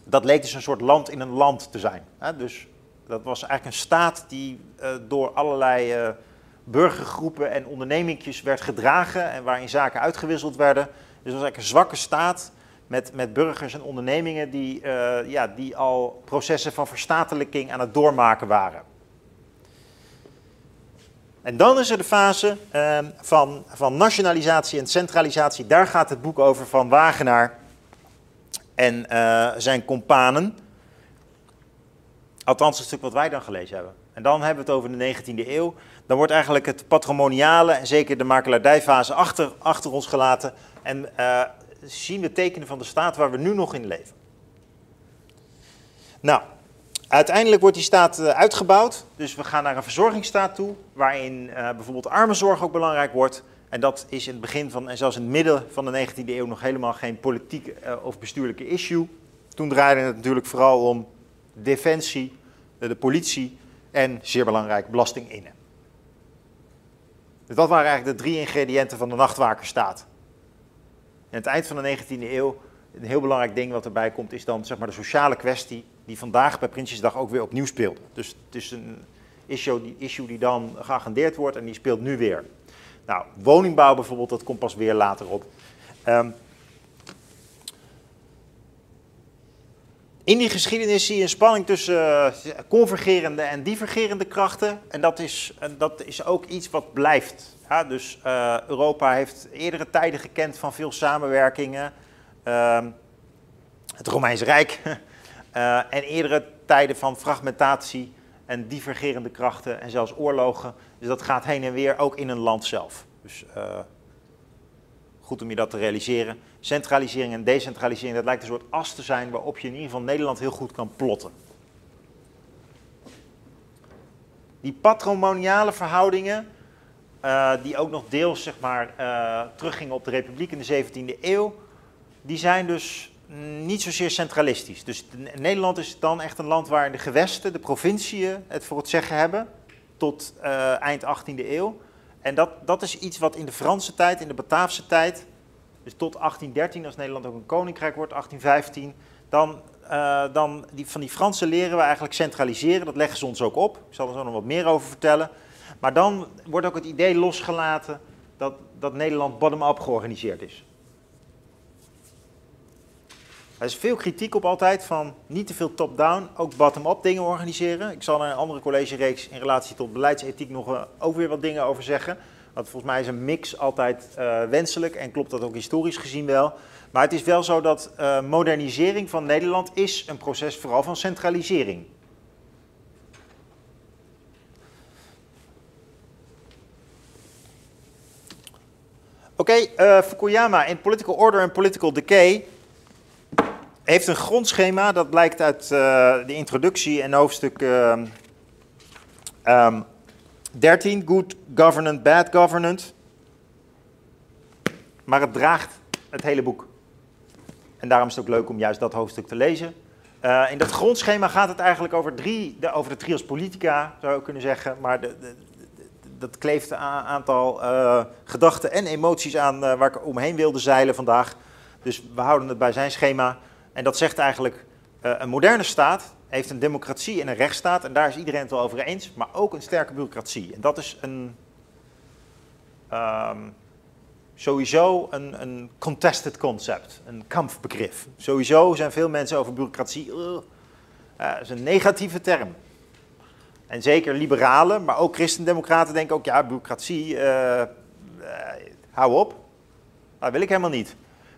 Speaker 1: dat leek dus een soort land in een land te zijn. Dus dat was eigenlijk een staat die uh, door allerlei uh, burgergroepen en ondernemingjes werd gedragen en waarin zaken uitgewisseld werden. Dus het was eigenlijk een zwakke staat met, met burgers en ondernemingen die, uh, ja, die al processen van verstatelijking aan het doormaken waren. En dan is er de fase uh, van, van nationalisatie en centralisatie. Daar gaat het boek over van Wagenaar en uh, zijn companen. Althans, een stuk wat wij dan gelezen hebben. En dan hebben we het over de 19e eeuw. Dan wordt eigenlijk het patrimoniale en zeker de makelaardijfase achter, achter ons gelaten. En uh, zien we tekenen van de staat waar we nu nog in leven. Nou, Uiteindelijk wordt die staat eh, uitgebouwd, dus we gaan naar een verzorgingsstaat toe, waarin uh, bijvoorbeeld armenzorg ook belangrijk wordt. En dat is in het begin van, en zelfs in het midden van de 19e eeuw nog helemaal geen politiek uh, of bestuurlijke issue. Toen draaide het natuurlijk vooral om defensie, de politie en, zeer belangrijk, belasting innen. Dus dat waren eigenlijk de drie ingrediënten van de nachtwakerstaat. En het eind van de 19e eeuw, een heel belangrijk ding wat erbij komt, is dan zeg maar, de sociale kwestie die vandaag bij Prinsjesdag ook weer opnieuw speelde. Dus het is een issue die, issue die dan geagendeerd wordt en die speelt nu weer. Nou, woningbouw bijvoorbeeld, dat komt pas weer later op. Um, in die geschiedenis zie je een spanning tussen uh, convergerende en divergerende krachten. En dat is, dat is ook iets wat blijft. Dus uh, Europa heeft eerdere tijden gekend van veel samenwerkingen. Uh, het Romeinse Rijk. uh, (laughs) en eerdere tijden van fragmentatie en divergerende krachten en zelfs oorlogen. Dus dat gaat heen en weer, ook in een land zelf. Dus goed om je dat te realiseren. Centralisering en decentralisering, dat lijkt een soort as te zijn waarop je in ieder geval Nederland heel goed kan plotten. Die patrimoniale verhoudingen, uh, die ook nog deels zeg maar, uh, teruggingen op de republiek in de 17e eeuw, die zijn dus niet zozeer centralistisch. Dus Nederland is dan echt een land waar de gewesten, de provinciën het voor het zeggen hebben, tot uh, eind 18e eeuw. En dat, dat is iets wat in de Franse tijd, in de Bataafse tijd, dus tot 1813, als Nederland ook een koninkrijk wordt, 1815, dan, dan die, van die Fransen leren we eigenlijk centraliseren. Dat leggen ze ons ook op. Ik zal er zo nog wat meer over vertellen. Maar dan wordt ook het idee losgelaten dat, dat Nederland bottom-up georganiseerd is. Er is veel kritiek op altijd van niet te veel top-down, ook bottom-up dingen organiseren. Ik zal er in een andere collegereeks in relatie tot beleidsethiek nog uh, ook weer wat dingen over zeggen. Want volgens mij is een mix altijd uh, wenselijk en klopt dat ook historisch gezien wel. Maar het is wel zo dat uh, modernisering van Nederland is een proces vooral van centralisering. Oké, uh, Fukuyama in Political Order and Political Decay heeft een grondschema, dat blijkt uit uh, de introductie en hoofdstuk uh, um, 13, Good Governance, Bad Governance. Maar het draagt het hele boek. En daarom is het ook leuk om juist dat hoofdstuk te lezen. Uh, in dat grondschema gaat het eigenlijk over, drie, de, over de trios politica, zou je kunnen zeggen. Maar de, dat kleeft een aantal uh, gedachten en emoties aan uh, waar ik omheen wilde zeilen vandaag. Dus we houden het bij zijn schema. En dat zegt eigenlijk, uh, een moderne staat heeft een democratie en een rechtsstaat. En daar is iedereen het wel over eens. Maar ook een sterke bureaucratie. En dat is een, um, sowieso een, een, contested concept. Een kampbegrip. Sowieso zijn veel mensen over bureaucratie... Is een negatieve term. En zeker liberalen, maar ook christendemocraten denken ook... ja, bureaucratie, uh, hou op. Dat wil ik helemaal niet.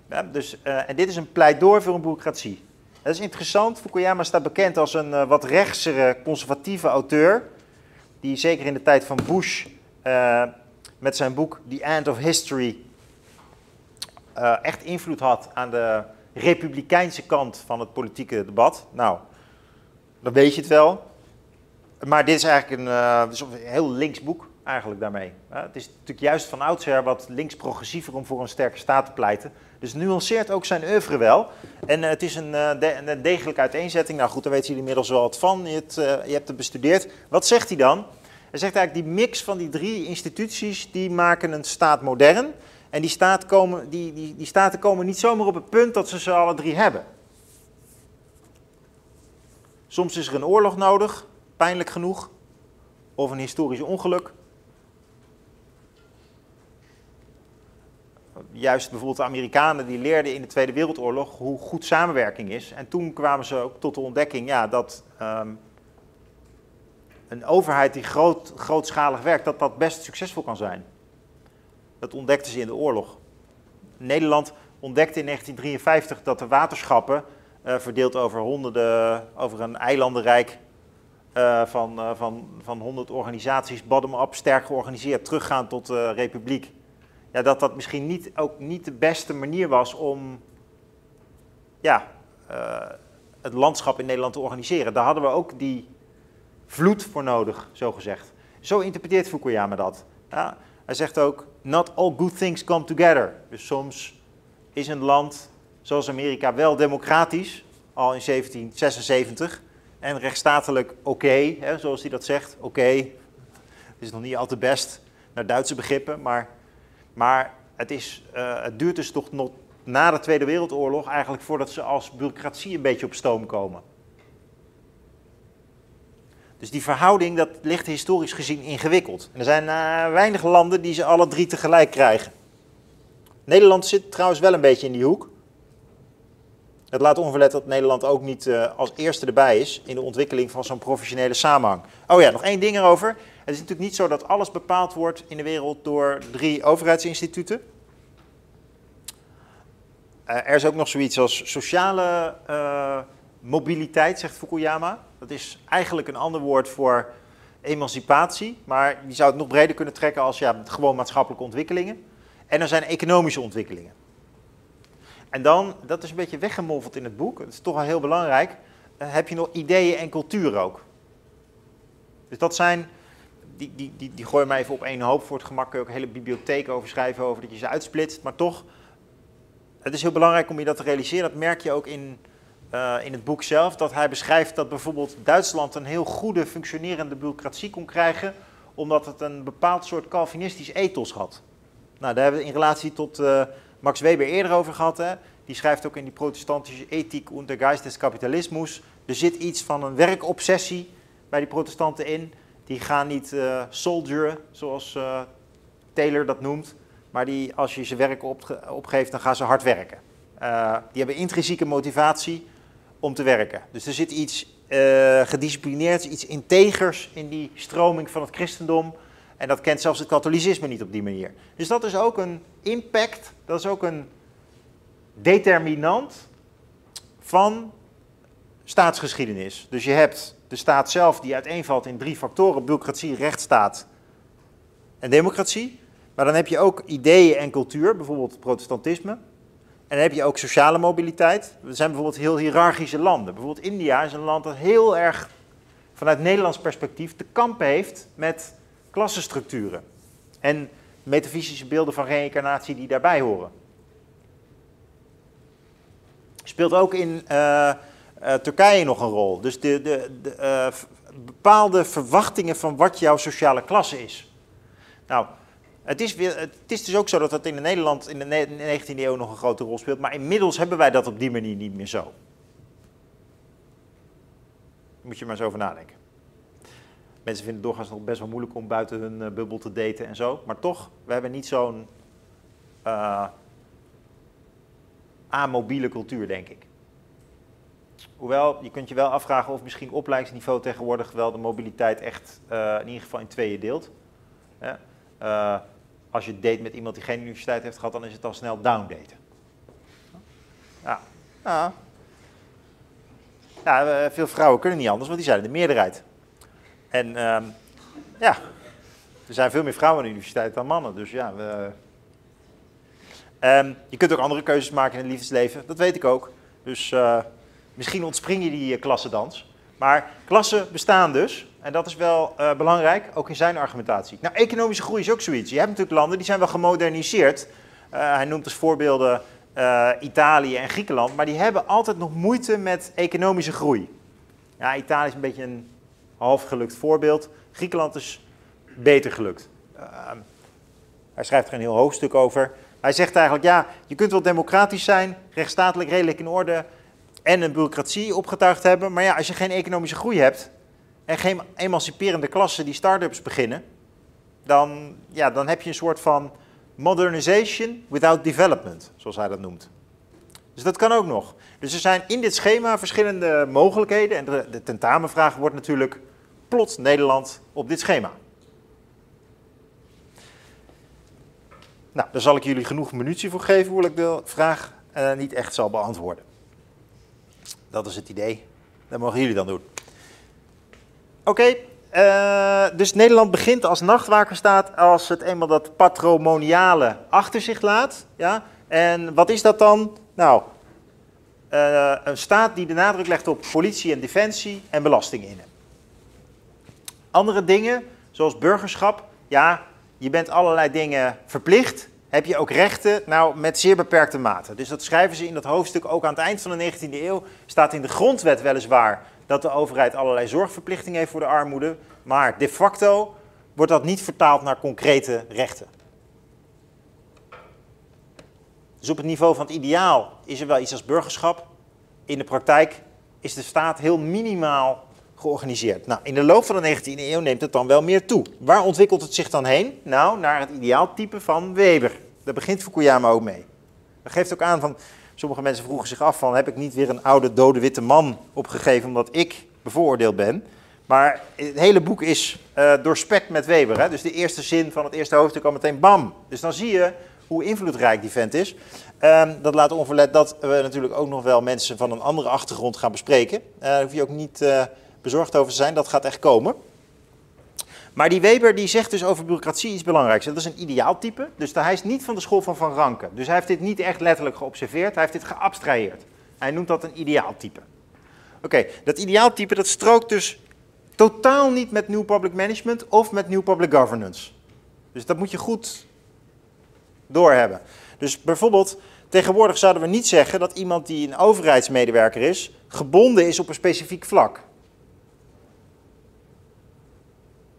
Speaker 1: Ja, dus, uh, en dit is een pleidooi voor een bureaucratie. Dat is interessant. Fukuyama staat bekend als een wat rechtsere, conservatieve auteur. Die zeker in de tijd van Bush met zijn boek The End of History echt invloed had aan de republikeinse kant van het politieke debat. Nou, dan weet je het wel. Maar dit is eigenlijk een, een heel links boek eigenlijk daarmee. het is natuurlijk juist van oudsher wat links-progressiever om voor een sterke staat te pleiten. Dus nuanceert ook zijn oeuvre wel. En uh, het is een, de, een, degelijke uiteenzetting. Nou goed, daar weten jullie inmiddels wel wat van. Je hebt het bestudeerd. Wat zegt hij dan? Hij zegt eigenlijk die mix van die drie instituties, die maken een staat modern. En die, staat komen, die, die, die staten komen niet zomaar op het punt dat ze ze alle drie hebben. Soms is er een oorlog nodig, pijnlijk genoeg, of een historisch ongeluk. juist bijvoorbeeld de Amerikanen die leerden in de Tweede Wereldoorlog hoe goed samenwerking is. En toen kwamen ze ook tot de ontdekking ja, dat um, een overheid die groot, grootschalig werkt, dat dat best succesvol kan zijn. Dat ontdekten ze in de oorlog. Nederland ontdekte in 1953 dat de waterschappen, uh, verdeeld over honderden, over een eilandenrijk uh, van, uh, van, van 100 organisaties, bottom-up, sterk georganiseerd, teruggaan tot de republiek ja, dat dat misschien niet, ook niet de beste manier was om ja, het landschap in Nederland te organiseren. Daar hadden we ook die vloed voor nodig, zo gezegd. Zo interpreteert Fukuyama dat. Ja, hij zegt ook, not all good things come together. Dus soms is een land zoals Amerika wel democratisch, al in 1776, en rechtsstatelijk oké, zoals hij dat zegt. Oké, het is nog niet al te best naar Duitse begrippen, maar, maar het, is, uh, het duurt dus toch nog na de Tweede Wereldoorlog eigenlijk voordat ze als bureaucratie een beetje op stoom komen. Dus die verhouding, dat ligt historisch gezien ingewikkeld. En er zijn uh, weinig landen die ze alle drie tegelijk krijgen. Nederland zit trouwens wel een beetje in die hoek. Het laat onverlet dat Nederland ook niet uh, als eerste erbij is in de ontwikkeling van zo'n professionele samenhang. Oh ja, nog één ding erover. Het is natuurlijk niet zo dat alles bepaald wordt in de wereld door drie overheidsinstituten. Uh, er is ook nog zoiets als sociale uh, mobiliteit, zegt Fukuyama. Dat is eigenlijk een ander woord voor emancipatie, maar je zou het nog breder kunnen trekken als ja, gewoon maatschappelijke ontwikkelingen. En er zijn economische ontwikkelingen. En dan, dat is een beetje weggemoffeld in het boek, dat is toch wel heel belangrijk, uh, heb je nog ideeën en cultuur ook. Dus dat zijn, die, die, die, die gooi je maar even op één hoop. Voor het gemak kun je ook een hele bibliotheek over schrijven, over dat je ze uitsplitst. Maar toch, het is heel belangrijk om je dat te realiseren. Dat merk je ook in, uh, in het boek zelf, dat hij beschrijft dat bijvoorbeeld Duitsland een heel goede functionerende bureaucratie kon krijgen, omdat het een bepaald soort Calvinistisch ethos had. Nou, daar hebben we in relatie tot uh, Max Weber eerder over gehad. Hè. Die schrijft ook in die protestantische ethiek und der Geist. Er zit iets van een werkobsessie bij die protestanten in. Die gaan niet uh, soldieren, zoals uh, Taylor dat noemt. Maar die, als je ze werk op, opgeeft, dan gaan ze hard werken. Uh, die hebben intrinsieke motivatie om te werken. Dus er zit iets gedisciplineerds, iets integers in die stroming van het christendom. En dat kent zelfs het katholicisme niet op die manier. Dus dat is ook een impact, dat is ook een determinant van staatsgeschiedenis. Dus je hebt de staat zelf die uiteenvalt in drie factoren: bureaucratie, rechtsstaat en democratie. Maar dan heb je ook ideeën en cultuur, bijvoorbeeld protestantisme. En dan heb je ook sociale mobiliteit. Er zijn bijvoorbeeld heel hiërarchische landen. Bijvoorbeeld India is een land dat heel erg vanuit Nederlands perspectief te kampen heeft met klassenstructuren. En metafysische beelden van reïncarnatie die daarbij horen. Speelt ook in uh, uh, Turkije nog een rol. Dus de, de, de uh, bepaalde verwachtingen van wat jouw sociale klasse is. Nou, het is, weer, het is dus ook zo dat dat in Nederland in de 19e eeuw nog een grote rol speelt. Maar inmiddels hebben wij dat op die manier niet meer zo. Moet je maar eens over nadenken. Mensen vinden het doorgaans nog best wel moeilijk om buiten hun uh, bubbel te daten en zo. Maar toch, we hebben niet zo'n uh, amobiele cultuur, denk ik. Hoewel, je kunt je wel afvragen of misschien opleidingsniveau tegenwoordig wel de mobiliteit echt uh, in ieder geval in tweeën deelt. Ja? als je date met iemand die geen universiteit heeft gehad, dan is het al snel downdaten. Ja. ja. ja veel vrouwen kunnen niet anders, want die zijn de meerderheid. En uh, ja, er zijn veel meer vrouwen aan de universiteit dan mannen. Dus ja, we, um, je kunt ook andere keuzes maken in het liefdesleven, dat weet ik ook. Dus uh, misschien ontspring je die uh, klassendans. Maar klassen bestaan dus. En dat is wel uh, belangrijk, ook in zijn argumentatie. Nou, economische groei is ook zoiets. Je hebt natuurlijk landen die zijn wel gemoderniseerd. hij noemt als voorbeelden Italië en Griekenland. Maar die hebben altijd nog moeite met economische groei. Ja, Italië is een beetje een half gelukt voorbeeld. Griekenland is beter gelukt. Uh, hij schrijft er een heel hoofdstuk over. Hij zegt eigenlijk, ja, je kunt wel democratisch zijn, rechtsstatelijk redelijk in orde en een bureaucratie opgetuigd hebben. Maar ja, als je geen economische groei hebt en geen emanciperende klassen die start-ups beginnen, dan, ja, dan heb je een soort van modernization without development, zoals hij dat noemt. Dus dat kan ook nog. Dus er zijn in dit schema verschillende mogelijkheden. En de, de tentamenvraag wordt natuurlijk plot Nederland op dit schema. Nou, daar zal ik jullie genoeg munitie voor geven, hoe ik de vraag uh, niet echt zal beantwoorden. Dat is het idee. Dat mogen jullie dan doen. Oké, uh, dus Nederland begint als nachtwakerstaat als het eenmaal dat patrimoniale achter zich laat. Ja? En wat is dat dan? Nou, uh, een staat die de nadruk legt op politie en defensie en belasting innen. Andere dingen, zoals burgerschap, ja, je bent allerlei dingen verplicht. Heb je ook rechten? Nou, met zeer beperkte mate. Dus dat schrijven ze in dat hoofdstuk ook aan het eind van de 19e eeuw. Staat in de grondwet weliswaar dat de overheid allerlei zorgverplichtingen heeft voor de armoede, maar de facto wordt dat niet vertaald naar concrete rechten. Dus op het niveau van het ideaal is er wel iets als burgerschap. In de praktijk is de staat heel minimaal georganiseerd. Nou, in de loop van de 19e eeuw neemt het dan wel meer toe. Waar ontwikkelt het zich dan heen? Nou, naar het ideaaltype van Weber. Daar begint Fukuyama ook mee. Dat geeft ook aan van, sommige mensen vroegen zich af van, heb ik niet weer een oude dode witte man opgegeven omdat ik bevooroordeeld ben? Maar het hele boek is uh, doorspekt met Weber. Hè? Dus de eerste zin van het eerste hoofdstuk al meteen bam. Dus dan zie je hoe invloedrijk die vent is. Um, dat laat onverlet dat we natuurlijk ook nog wel mensen van een andere achtergrond gaan bespreken. Uh, hoef je ook niet uh, bezorgd over zijn, dat gaat echt komen. Maar die Weber die zegt dus over bureaucratie iets belangrijks. Dat is een ideaaltype, dus hij is niet van de school van Van Ranke. Dus hij heeft dit niet echt letterlijk geobserveerd, hij heeft dit geabstraheerd. Hij noemt dat een ideaaltype. Oké, dat ideaaltype dat strookt dus totaal niet met New Public Management of met New Public Governance. Dus dat moet je goed doorhebben. Dus bijvoorbeeld, tegenwoordig zouden we niet zeggen dat iemand die een overheidsmedewerker is, gebonden is op een specifiek vlak.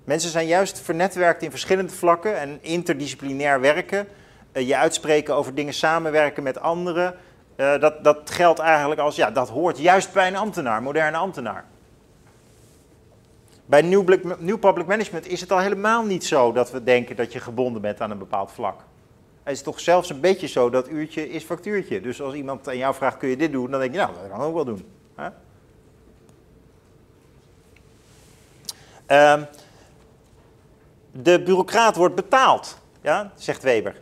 Speaker 1: Mensen zijn juist vernetwerkt in verschillende vlakken en interdisciplinair werken. Uh, je uitspreken over dingen samenwerken met anderen. Uh, dat, dat geldt eigenlijk als, ja, dat hoort juist bij een ambtenaar, moderne ambtenaar. Bij New Public Management is het al helemaal niet zo dat we denken dat je gebonden bent aan een bepaald vlak. Het is toch zelfs een beetje zo dat uurtje is factuurtje. Dus als iemand aan jou vraagt, kun je dit doen? Dan denk je, nou, dat kan ook wel doen. Um, de bureaucraat wordt betaald, ja, zegt Weber.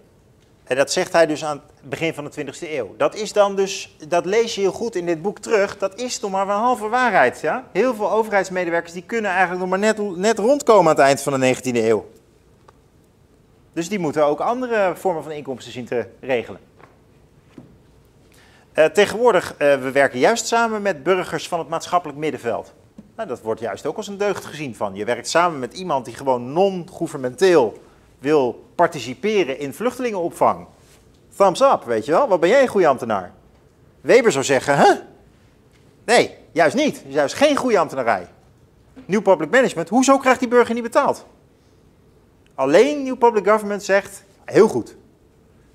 Speaker 1: En dat zegt hij dus aan het begin van de 20e eeuw. Dat is dan dus, dat lees je heel goed in dit boek terug, dat is toch maar een halve waarheid. Ja? Heel veel overheidsmedewerkers die kunnen eigenlijk nog maar net, net rondkomen aan het eind van de 19e eeuw. Dus die moeten ook andere vormen van inkomsten zien te regelen. Uh, tegenwoordig, uh, we werken juist samen met burgers van het maatschappelijk middenveld. Nou, dat wordt juist ook als een deugd gezien van. Je werkt samen met iemand die gewoon non-governementeel wil participeren in vluchtelingenopvang. Thumbs up, weet je wel. Wat ben jij een goede ambtenaar? Weber zou zeggen, hè? Nee, juist niet. Juist geen goede ambtenarij. New Public Management, hoezo krijgt die burger niet betaald? Alleen New Public Government zegt, heel goed.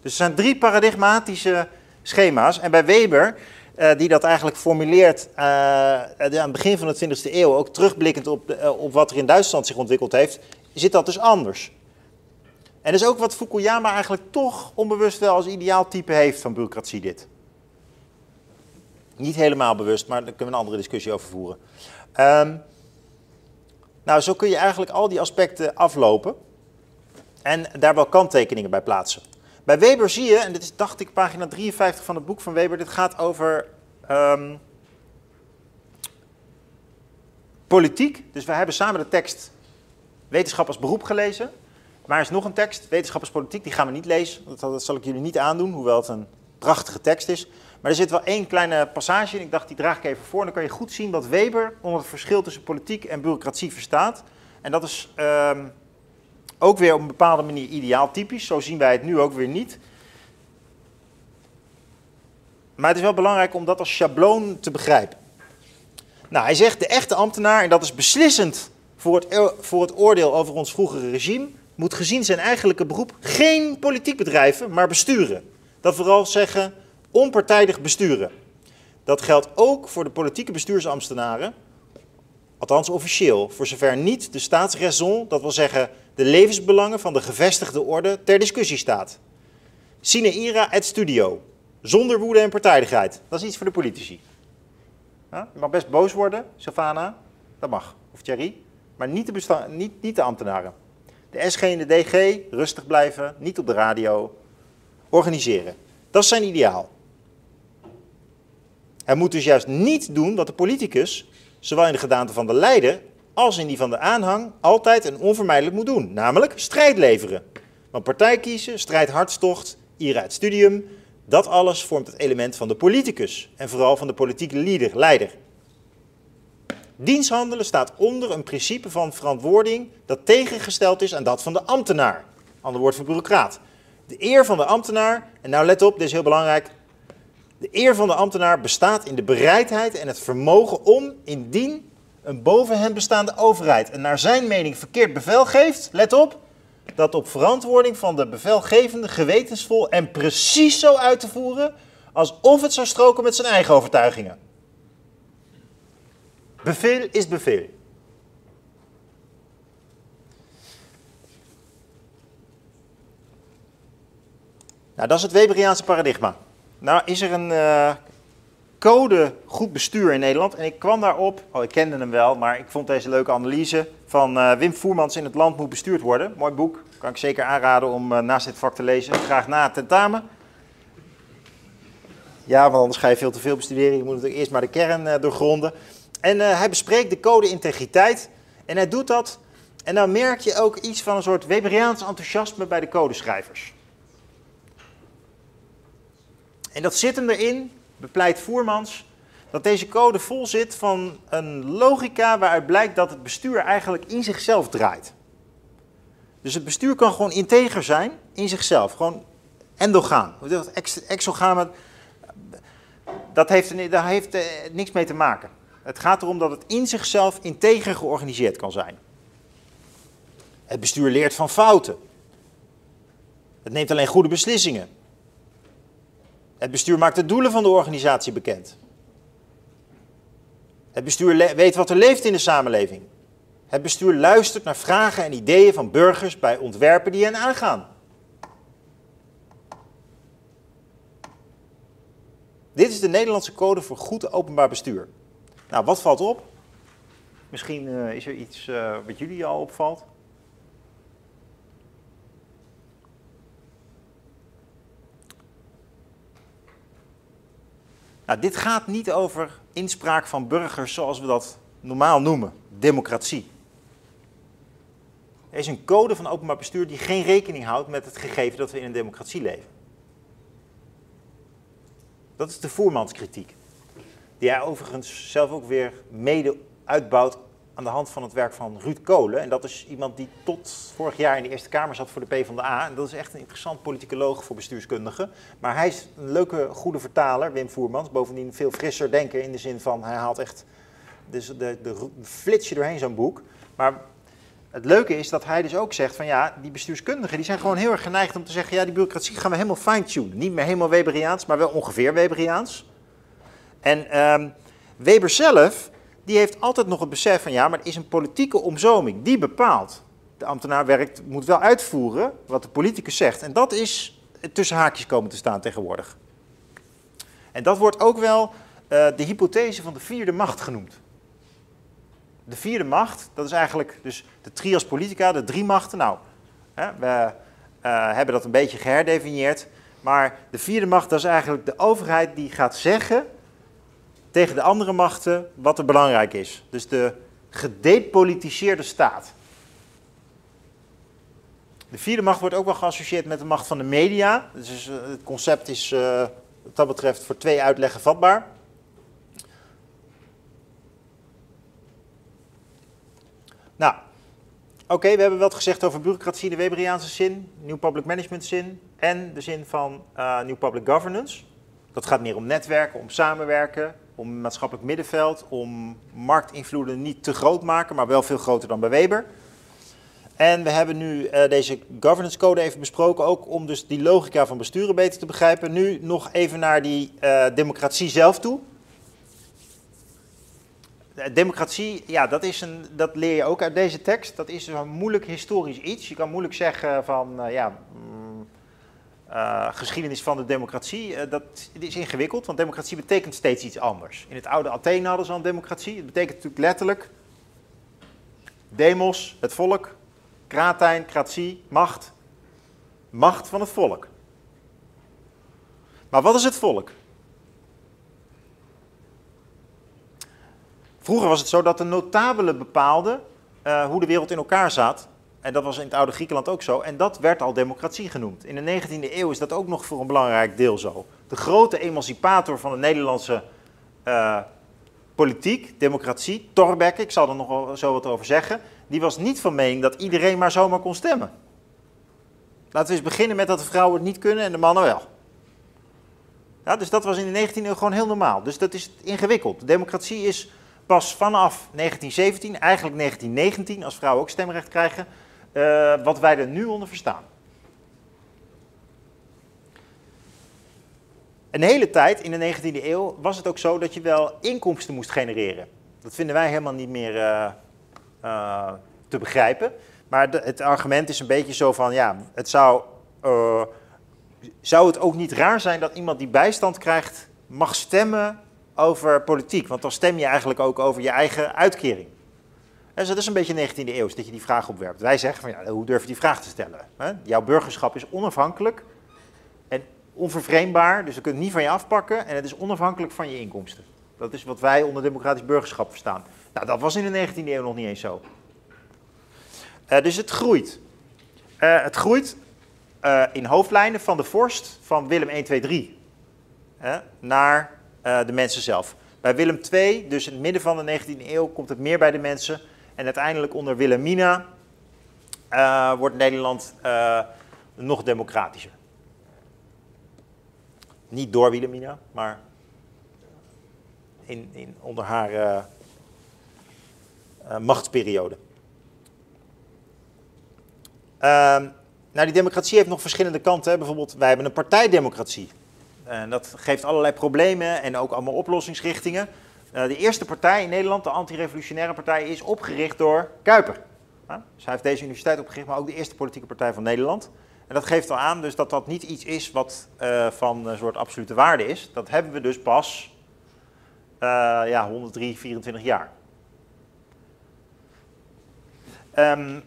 Speaker 1: Dus er zijn drie paradigmatische schema's. En bij Weber uh, die dat eigenlijk formuleert uh, aan het begin van de 20e eeuw, ook terugblikkend op, de, op wat er in Duitsland zich ontwikkeld heeft, zit dat dus anders. En dat is ook wat Fukuyama eigenlijk toch onbewust wel als ideaaltype heeft van bureaucratie dit. Niet helemaal bewust, maar daar kunnen we een andere discussie over voeren. Um, nou, zo kun je eigenlijk al die aspecten aflopen en daar wel kanttekeningen bij plaatsen. Bij Weber zie je, en dit is dacht ik pagina 53 van het boek van Weber, dit gaat over um, politiek. Dus we hebben samen de tekst wetenschap als beroep gelezen. Maar er is nog een tekst, wetenschap politiek, die gaan we niet lezen. Dat, dat zal ik jullie niet aandoen, hoewel het een prachtige tekst is. Maar er zit wel één kleine passage in, ik dacht die draag ik even voor. En dan kan je goed zien wat Weber onder het verschil tussen politiek en bureaucratie verstaat. En dat is um, ook weer op een bepaalde manier ideaaltypisch. Zo zien wij het nu ook weer niet. Maar het is wel belangrijk om dat als schabloon te begrijpen. Nou, hij zegt de echte ambtenaar, en dat is beslissend voor het, voor het oordeel over ons vroegere regime, moet gezien zijn eigenlijke beroep geen politiek bedrijven, maar besturen. Dat vooral zeggen onpartijdig besturen. Dat geldt ook voor de politieke bestuursambtenaren, althans officieel, voor zover niet de staatsraison, dat wil zeggen de levensbelangen van de gevestigde orde, ter discussie staat. Sine ira et studio, zonder woede en partijdigheid. Dat is iets voor de politici. Je mag best boos worden, Savannah, dat mag. Of Thierry, maar niet de, niet, niet de ambtenaren. De SG en de DG, rustig blijven, niet op de radio, organiseren. Dat is zijn ideaal. Hij moet dus juist niet doen wat de politicus, zowel in de gedaante van de leider als in die van de aanhang, altijd en onvermijdelijk moet doen. Namelijk strijd leveren. Want partij kiezen, strijd hartstocht, ira het studium, dat alles vormt het element van de politicus en vooral van de politieke leader, leider. Diensthandelen staat onder een principe van verantwoording dat tegengesteld is aan dat van de ambtenaar. Ander woord voor bureaucraat. De eer van de ambtenaar, en nou let op, dit is heel belangrijk. De eer van de ambtenaar bestaat in de bereidheid en het vermogen om, indien een boven hem bestaande overheid een naar zijn mening verkeerd bevel geeft, let op, dat op verantwoording van de bevelgevende gewetensvol en precies zo uit te voeren alsof het zou stroken met zijn eigen overtuigingen. Bevel is bevel. Nou, dat is het Weberiaanse paradigma. Nou is er een uh, code goed bestuur in Nederland en ik kwam daarop, oh ik kende hem wel, maar ik vond deze leuke analyse van uh, Wim Voermans in Het Land moet bestuurd worden. Mooi boek, kan ik zeker aanraden om uh, naast dit vak te lezen, graag na het tentamen. Ja, want anders ga je veel te veel bestuderen, je moet natuurlijk eerst maar de kern doorgronden. En hij bespreekt de code integriteit en hij doet dat en dan merk je ook iets van een soort Weberiaans enthousiasme bij de codeschrijvers. En dat zit hem erin, bepleit Voermans, dat deze code vol zit van een logica waaruit blijkt dat het bestuur eigenlijk in zichzelf draait. Dus het bestuur kan gewoon integer zijn in zichzelf, gewoon endogaan. Exogaan, dat heeft, daar heeft eh, niks mee te maken. Het gaat erom dat het in zichzelf integer georganiseerd kan zijn. Het bestuur leert van fouten. Het neemt alleen goede beslissingen. Het bestuur maakt de doelen van de organisatie bekend. Het bestuur weet wat er leeft in de samenleving. Het bestuur luistert naar vragen en ideeën van burgers bij ontwerpen die hen aangaan. Dit is de Nederlandse code voor goed openbaar bestuur. Nou, wat valt op? Misschien uh, is er iets uh, wat jullie al opvalt. Nou, dit gaat niet over inspraak van burgers zoals we dat normaal noemen, democratie. Er is een code van openbaar bestuur die geen rekening houdt met het gegeven dat we in een democratie leven. Dat is de voermanskritiek, die hij overigens zelf ook weer mede uitbouwt aan de hand van het werk van Ruud Kolen. En dat is iemand die tot vorig jaar in de Eerste Kamer zat voor de PvdA. En dat is echt een interessant politicoloog voor bestuurskundigen. Maar hij is een leuke, goede vertaler, Wim Voermans. Bovendien veel frisser denken in de zin van hij haalt echt dus de, de, de flits je doorheen zo'n boek. Maar het leuke is dat hij dus ook zegt van ja, die bestuurskundigen die zijn gewoon heel erg geneigd om te zeggen ja, die bureaucratie gaan we helemaal fine-tunen. Niet meer helemaal Weberiaans, maar wel ongeveer Weberiaans. En um, Weber zelf die heeft altijd nog het besef van ja, maar er is een politieke omzoming. Die bepaalt. De ambtenaar werkt, moet wel uitvoeren wat de politicus zegt. En dat is tussen haakjes komen te staan tegenwoordig. En dat wordt ook wel uh, de hypothese van de vierde macht genoemd. De vierde macht, dat is eigenlijk dus de trias politica, de drie machten. Nou, hè, we uh, hebben dat een beetje geherdefinieerd. Maar de vierde macht, dat is eigenlijk de overheid die gaat zeggen tegen de andere machten wat er belangrijk is. Dus de gedepolitiseerde staat. De vierde macht wordt ook wel geassocieerd met de macht van de media. Dus eh, het concept is uh, wat dat betreft voor twee uitleggen vatbaar. Nou, oké, we hebben wat gezegd over bureaucratie in de Weberiaanse zin, New Public Management zin en de zin van uh, Public Governance. Dat gaat meer om netwerken, om samenwerken, om maatschappelijk middenveld, om marktinvloeden niet te groot maken, maar wel veel groter dan bij Weber. En we hebben nu uh, deze governance code even besproken, ook om dus die logica van besturen beter te begrijpen. Nu nog even naar die uh, democratie zelf toe. Democratie, ja, dat, is een, dat leer je ook uit deze tekst. Dat is een moeilijk historisch iets. Je kan moeilijk zeggen van, ja, uh, geschiedenis van de democratie, uh, dat is ingewikkeld, want democratie betekent steeds iets anders. In het oude Athene hadden ze al een democratie. Het betekent natuurlijk letterlijk demos, het volk, kratijn, kratie, macht. Macht van het volk. Maar wat is het volk? Vroeger was het zo dat de notabelen bepaalden uh, hoe de wereld in elkaar zat. En dat was in het oude Griekenland ook zo. En dat werd al democratie genoemd. In de 19e eeuw is dat ook nog voor een belangrijk deel zo. De grote emancipator van de Nederlandse uh, politiek, democratie, Thorbecke, ik zal er nog wel zo wat over zeggen, die was niet van mening dat iedereen maar zomaar kon stemmen. Laten we eens beginnen met dat de vrouwen het niet kunnen en de mannen wel. Ja, dus dat was in de 19e eeuw gewoon heel normaal. Dus dat is ingewikkeld. Democratie is pas vanaf 1917, eigenlijk 1919, als vrouwen ook stemrecht krijgen, uh, wat wij er nu onder verstaan. Een hele tijd in de 19e eeuw was het ook zo dat je wel inkomsten moest genereren. Dat vinden wij helemaal niet meer uh, uh, te begrijpen. Maar het argument is een beetje zo van, ja, het zou, zou het ook niet raar zijn dat iemand die bijstand krijgt mag stemmen over politiek? Want dan stem je eigenlijk ook over je eigen uitkering. En dat is een beetje 19e eeuw, dat je die vraag opwerpt. Wij zeggen van, ja, hoe durf je die vraag te stellen? Jouw burgerschap is onafhankelijk en onvervreemdbaar, dus we kunnen het niet van je afpakken en het is onafhankelijk van je inkomsten. Dat is wat wij onder democratisch burgerschap verstaan. Nou, dat was in de 19e eeuw nog niet eens zo. Uh, dus het groeit. Uh, het groeit uh, in hoofdlijnen van de vorst van Willem 1, 2, 3 naar de mensen zelf. Bij Willem II, dus in het midden van de 19e eeuw, komt het meer bij de mensen. En uiteindelijk onder Wilhelmina wordt Nederland nog democratischer. Niet door Wilhelmina, maar in, in, onder haar uh, uh, machtsperiode. Uh, nou, die democratie heeft nog verschillende kanten. Hè. Bijvoorbeeld, wij hebben een partijdemocratie. En dat geeft allerlei problemen en ook allemaal oplossingsrichtingen. Uh, de eerste partij in Nederland, de antirevolutionaire partij, is opgericht door Kuiper. Dus hij heeft deze universiteit opgericht, maar ook de eerste politieke partij van Nederland. En dat geeft al aan dus dat dat niet iets is wat uh, van een soort absolute waarde is. Dat hebben we dus pas uh, ja, 103, 24 jaar. Um,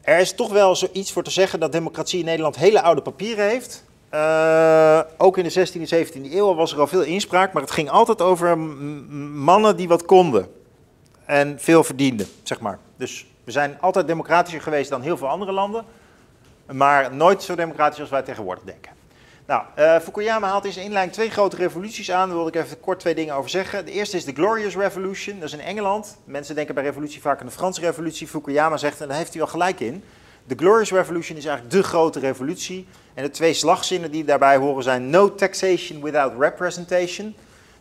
Speaker 1: er is toch wel zoiets voor te zeggen dat democratie in Nederland hele oude papieren heeft. Uh, ook in de 16e en 17e eeuw was er al veel inspraak, maar het ging altijd over mannen die wat konden en veel verdienden, zeg maar. Dus we zijn altijd democratischer geweest dan heel veel andere landen, maar nooit zo democratisch als wij tegenwoordig denken. Nou, uh, Fukuyama haalt in zijn twee grote revoluties aan. Daar wil ik even kort twee dingen over zeggen. De eerste is de Glorious Revolution, dat is in Engeland. Mensen denken bij revolutie vaak aan de Franse revolutie. Fukuyama zegt, en daar heeft hij wel gelijk in. De Glorious Revolution is eigenlijk de grote revolutie. En de twee slagzinnen die daarbij horen zijn no taxation without representation.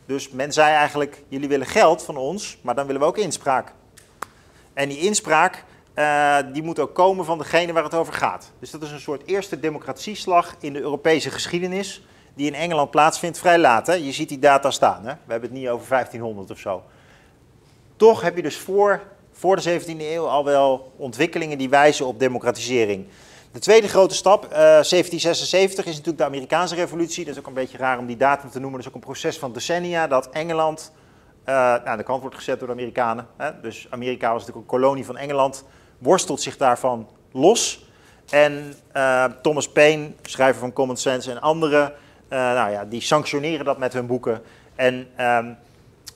Speaker 1: Dus men zei eigenlijk, jullie willen geld van ons, maar dan willen we ook inspraak. En die inspraak, uh, die moet ook komen van degene waar het over gaat. Dus dat is een soort eerste democratieslag in de Europese geschiedenis, die in Engeland plaatsvindt vrij laat. Hè? Je ziet die data staan, hè? we hebben het niet over 1500 of zo. Toch heb je dus voor, voor de 17e eeuw al wel ontwikkelingen die wijzen op democratisering. De tweede grote stap, uh, 1776, is natuurlijk de Amerikaanse revolutie. Dat is ook een beetje raar om die datum te noemen. Dat is ook een proces van decennia dat Engeland uh, aan de kant wordt gezet door de Amerikanen. Hè? Dus Amerika was natuurlijk een kolonie van Engeland worstelt zich daarvan los. En uh, Thomas Paine, schrijver van Common Sense en anderen, nou ja, die sanctioneren dat met hun boeken. En um,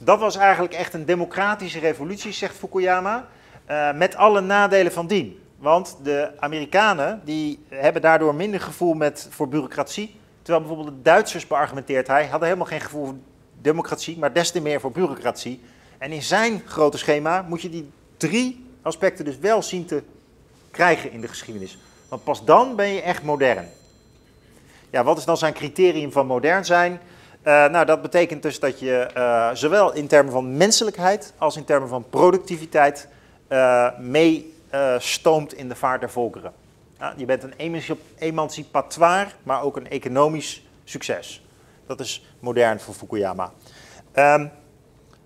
Speaker 1: dat was eigenlijk echt een democratische revolutie, zegt Fukuyama, uh, met alle nadelen van dien. Want de Amerikanen die hebben daardoor minder gevoel met, voor bureaucratie. Terwijl bijvoorbeeld de Duitsers, beargumenteert hij, hadden helemaal geen gevoel voor democratie, maar des te meer voor bureaucratie. En in zijn grote schema moet je die drie aspecten dus wel zien te krijgen in de geschiedenis. Want pas dan ben je echt modern. Ja, wat is dan zijn criterium van modern zijn? Uh, nou, dat betekent dus dat je uh, zowel in termen van menselijkheid als in termen van productiviteit uh, meestoomt in de vaart der volkeren. Je bent een emancipatoire, maar ook een economisch succes. Dat is modern voor Fukuyama. Um,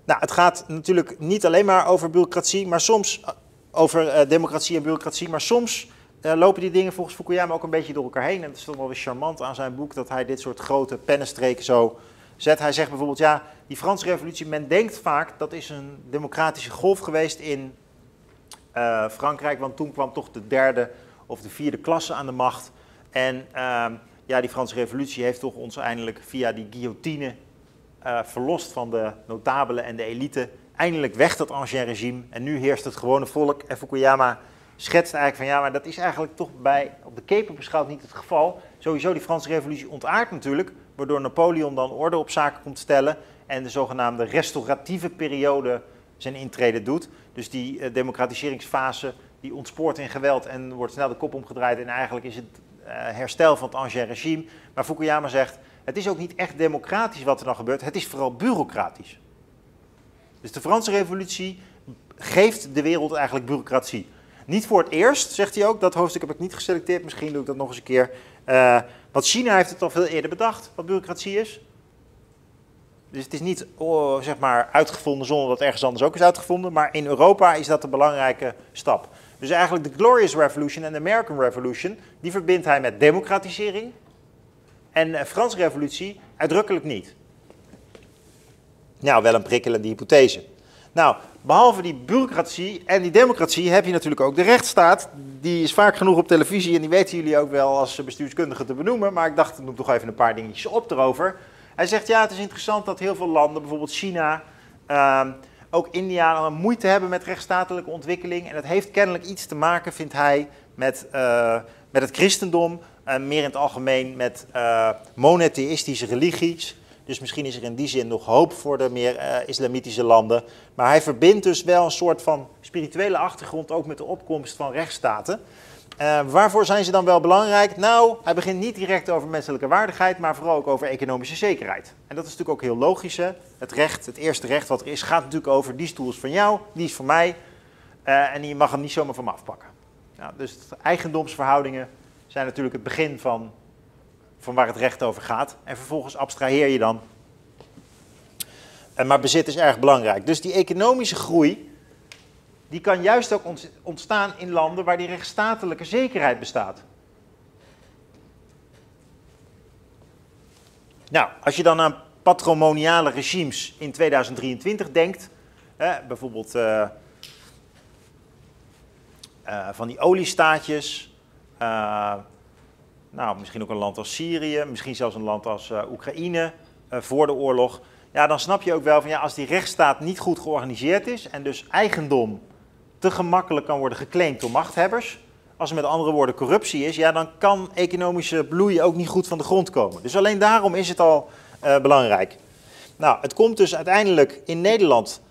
Speaker 1: nou, het gaat natuurlijk niet alleen maar over bureaucratie, maar soms over democratie en bureaucratie. Maar soms lopen die dingen volgens Fukuyama ook een beetje door elkaar heen. En het is toch wel weer charmant aan zijn boek dat hij dit soort grote pennenstreken zo zet. Hij zegt bijvoorbeeld, ja, die Franse revolutie, men denkt vaak dat is een democratische golf geweest in uh, Frankrijk. Want toen kwam toch de derde of de vierde klasse aan de macht. En ehm, ja, die Franse revolutie heeft toch ons eindelijk via die guillotine verlost van de notabelen en de elite eindelijk weg dat ancien regime en nu heerst het gewone volk. En Fukuyama schetst eigenlijk van ja, maar dat is eigenlijk toch bij, op de keper beschouwd niet het geval. Sowieso die Franse revolutie ontaart natuurlijk, waardoor Napoleon dan orde op zaken komt stellen en de zogenaamde restauratieve periode zijn intrede doet. Dus die uh, democratiseringsfase die ontspoort in geweld en wordt snel de kop omgedraaid en eigenlijk is het herstel van het ancien regime. Maar Fukuyama zegt, het is ook niet echt democratisch wat er dan gebeurt, het is vooral bureaucratisch. Dus de Franse revolutie geeft de wereld eigenlijk bureaucratie. Niet voor het eerst, zegt hij ook, dat hoofdstuk heb ik niet geselecteerd, misschien doe ik dat nog eens een keer. Uh, want China heeft het al veel eerder bedacht, wat bureaucratie is. Dus het is niet oh, zeg maar uitgevonden zonder dat ergens anders ook is uitgevonden. Maar in Europa is dat een belangrijke stap. Dus eigenlijk de Glorious Revolution en de American Revolution, die verbindt hij met democratisering. En de Franse Revolutie uitdrukkelijk niet. Nou, wel een prikkelende hypothese. Nou, behalve die bureaucratie en die democratie heb je natuurlijk ook de rechtsstaat. Die is vaak genoeg op televisie en die weten jullie ook wel als bestuurskundige te benoemen. Maar ik dacht, noem toch even een paar dingetjes op erover. Hij zegt, ja, het is interessant dat heel veel landen, bijvoorbeeld China, uh, ook India, moeite hebben met rechtsstatelijke ontwikkeling. En dat heeft kennelijk iets te maken, vindt hij, met, uh, met het christendom. Uh, meer in het algemeen met uh, monotheïstische religies. Dus misschien is er in die zin nog hoop voor de meer uh, islamitische landen. Maar hij verbindt dus wel een soort van spirituele achtergrond ook met de opkomst van rechtsstaten. Uh, waarvoor zijn ze dan wel belangrijk? Nou, hij begint niet direct over menselijke waardigheid, maar vooral ook over economische zekerheid. En dat is natuurlijk ook heel logisch. Hè? Het recht, het eerste recht wat er is, gaat natuurlijk over die stoel is van jou, die is van mij. Uh, en je mag hem niet zomaar van me afpakken. Nou, dus eigendomsverhoudingen zijn natuurlijk het begin van van waar het recht over gaat. En vervolgens abstraheer je dan. Maar bezit is erg belangrijk. Dus die economische groei, die kan juist ook ontstaan in landen waar die rechtsstatelijke zekerheid bestaat. Nou, als je dan aan patrimoniale regimes in 2023 denkt, bijvoorbeeld uh, uh, van die oliestaatjes, uh, nou, misschien ook een land als Syrië, misschien zelfs een land als uh, Oekraïne uh, voor de oorlog. Ja, dan snap je ook wel van ja, als die rechtsstaat niet goed georganiseerd is en dus eigendom te gemakkelijk kan worden geclaimd door machthebbers, als er met andere woorden corruptie is, ja, dan kan economische bloei ook niet goed van de grond komen. Dus alleen daarom is het al uh, belangrijk. Nou, het komt dus uiteindelijk in Nederland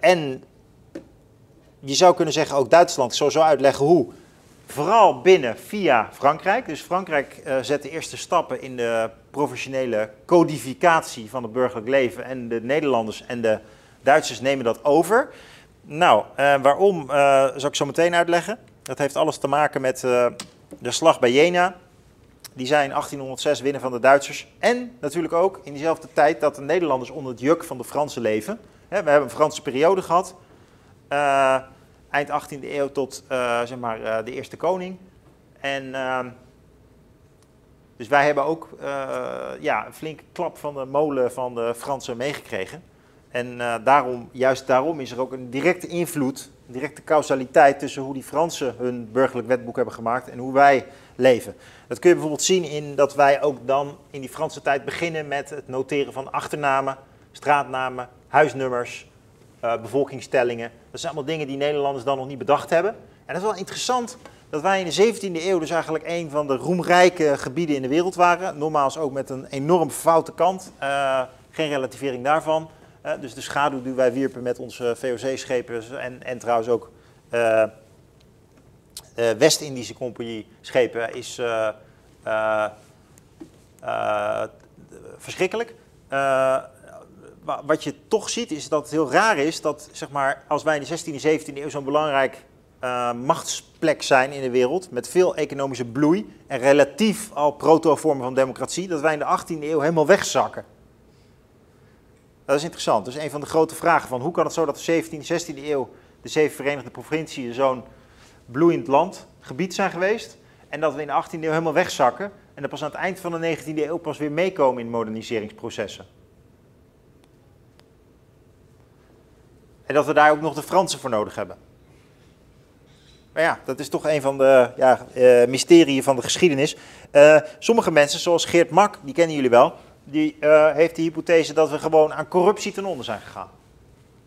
Speaker 1: en je zou kunnen zeggen ook Duitsland, ik zal zo uitleggen hoe, Vooral binnen via Frankrijk. Dus Frankrijk uh, zet de eerste stappen in de professionele codificatie van het burgerlijk leven. En de Nederlanders en de Duitsers nemen dat over. Nou, uh, waarom uh, zal ik zo meteen uitleggen. Dat heeft alles te maken met de slag bij Jena. Die zijn in 1806 winnen van de Duitsers. En natuurlijk ook in diezelfde tijd dat de Nederlanders onder het juk van de Fransen leven. we hebben een Franse periode gehad eind 18e eeuw tot uh, zeg maar, uh, de eerste koning. En uh, dus wij hebben ook uh, ja, een flinke klap van de molen van de Fransen meegekregen. En daarom, juist daarom is er ook een directe invloed, een directe causaliteit tussen hoe die Fransen hun burgerlijk wetboek hebben gemaakt en hoe wij leven. Dat kun je bijvoorbeeld zien in dat wij ook dan in die Franse tijd beginnen met het noteren van achternamen, straatnamen, huisnummers, uh, bevolkingstellingen. Dat zijn allemaal dingen die Nederlanders dan nog niet bedacht hebben. En dat is wel interessant dat wij in de 17e eeuw dus eigenlijk een van de roemrijke gebieden in de wereld waren. Nogmaals ook met een enorm foute kant. Uh, geen relativering daarvan. Uh, dus de schaduw die wij wierpen met onze VOC-schepen en, en trouwens ook West-Indische Compagnie schepen is verschrikkelijk wat je toch ziet is dat het heel raar is dat zeg maar, als wij in de 16e en 17e eeuw zo'n belangrijk uh, machtsplek zijn in de wereld, met veel economische bloei en relatief al proto-vormen van democratie, dat wij in de 18e eeuw helemaal wegzakken. Dat is interessant. Dus een van de grote vragen van hoe kan het zo dat de 17e, 16e eeuw de zeven Verenigde Provinciën zo'n bloeiend land, gebied zijn geweest, en dat we in de 18e eeuw helemaal wegzakken en dat pas aan het eind van de 19e eeuw pas weer meekomen in moderniseringsprocessen. En dat we daar ook nog de Fransen voor nodig hebben. Maar ja, dat is toch een van de ja, uh, mysterieën van de geschiedenis. Uh, sommige mensen, zoals Geert Mak, die kennen jullie wel, die uh, heeft de hypothese dat we gewoon aan corruptie ten onder zijn gegaan.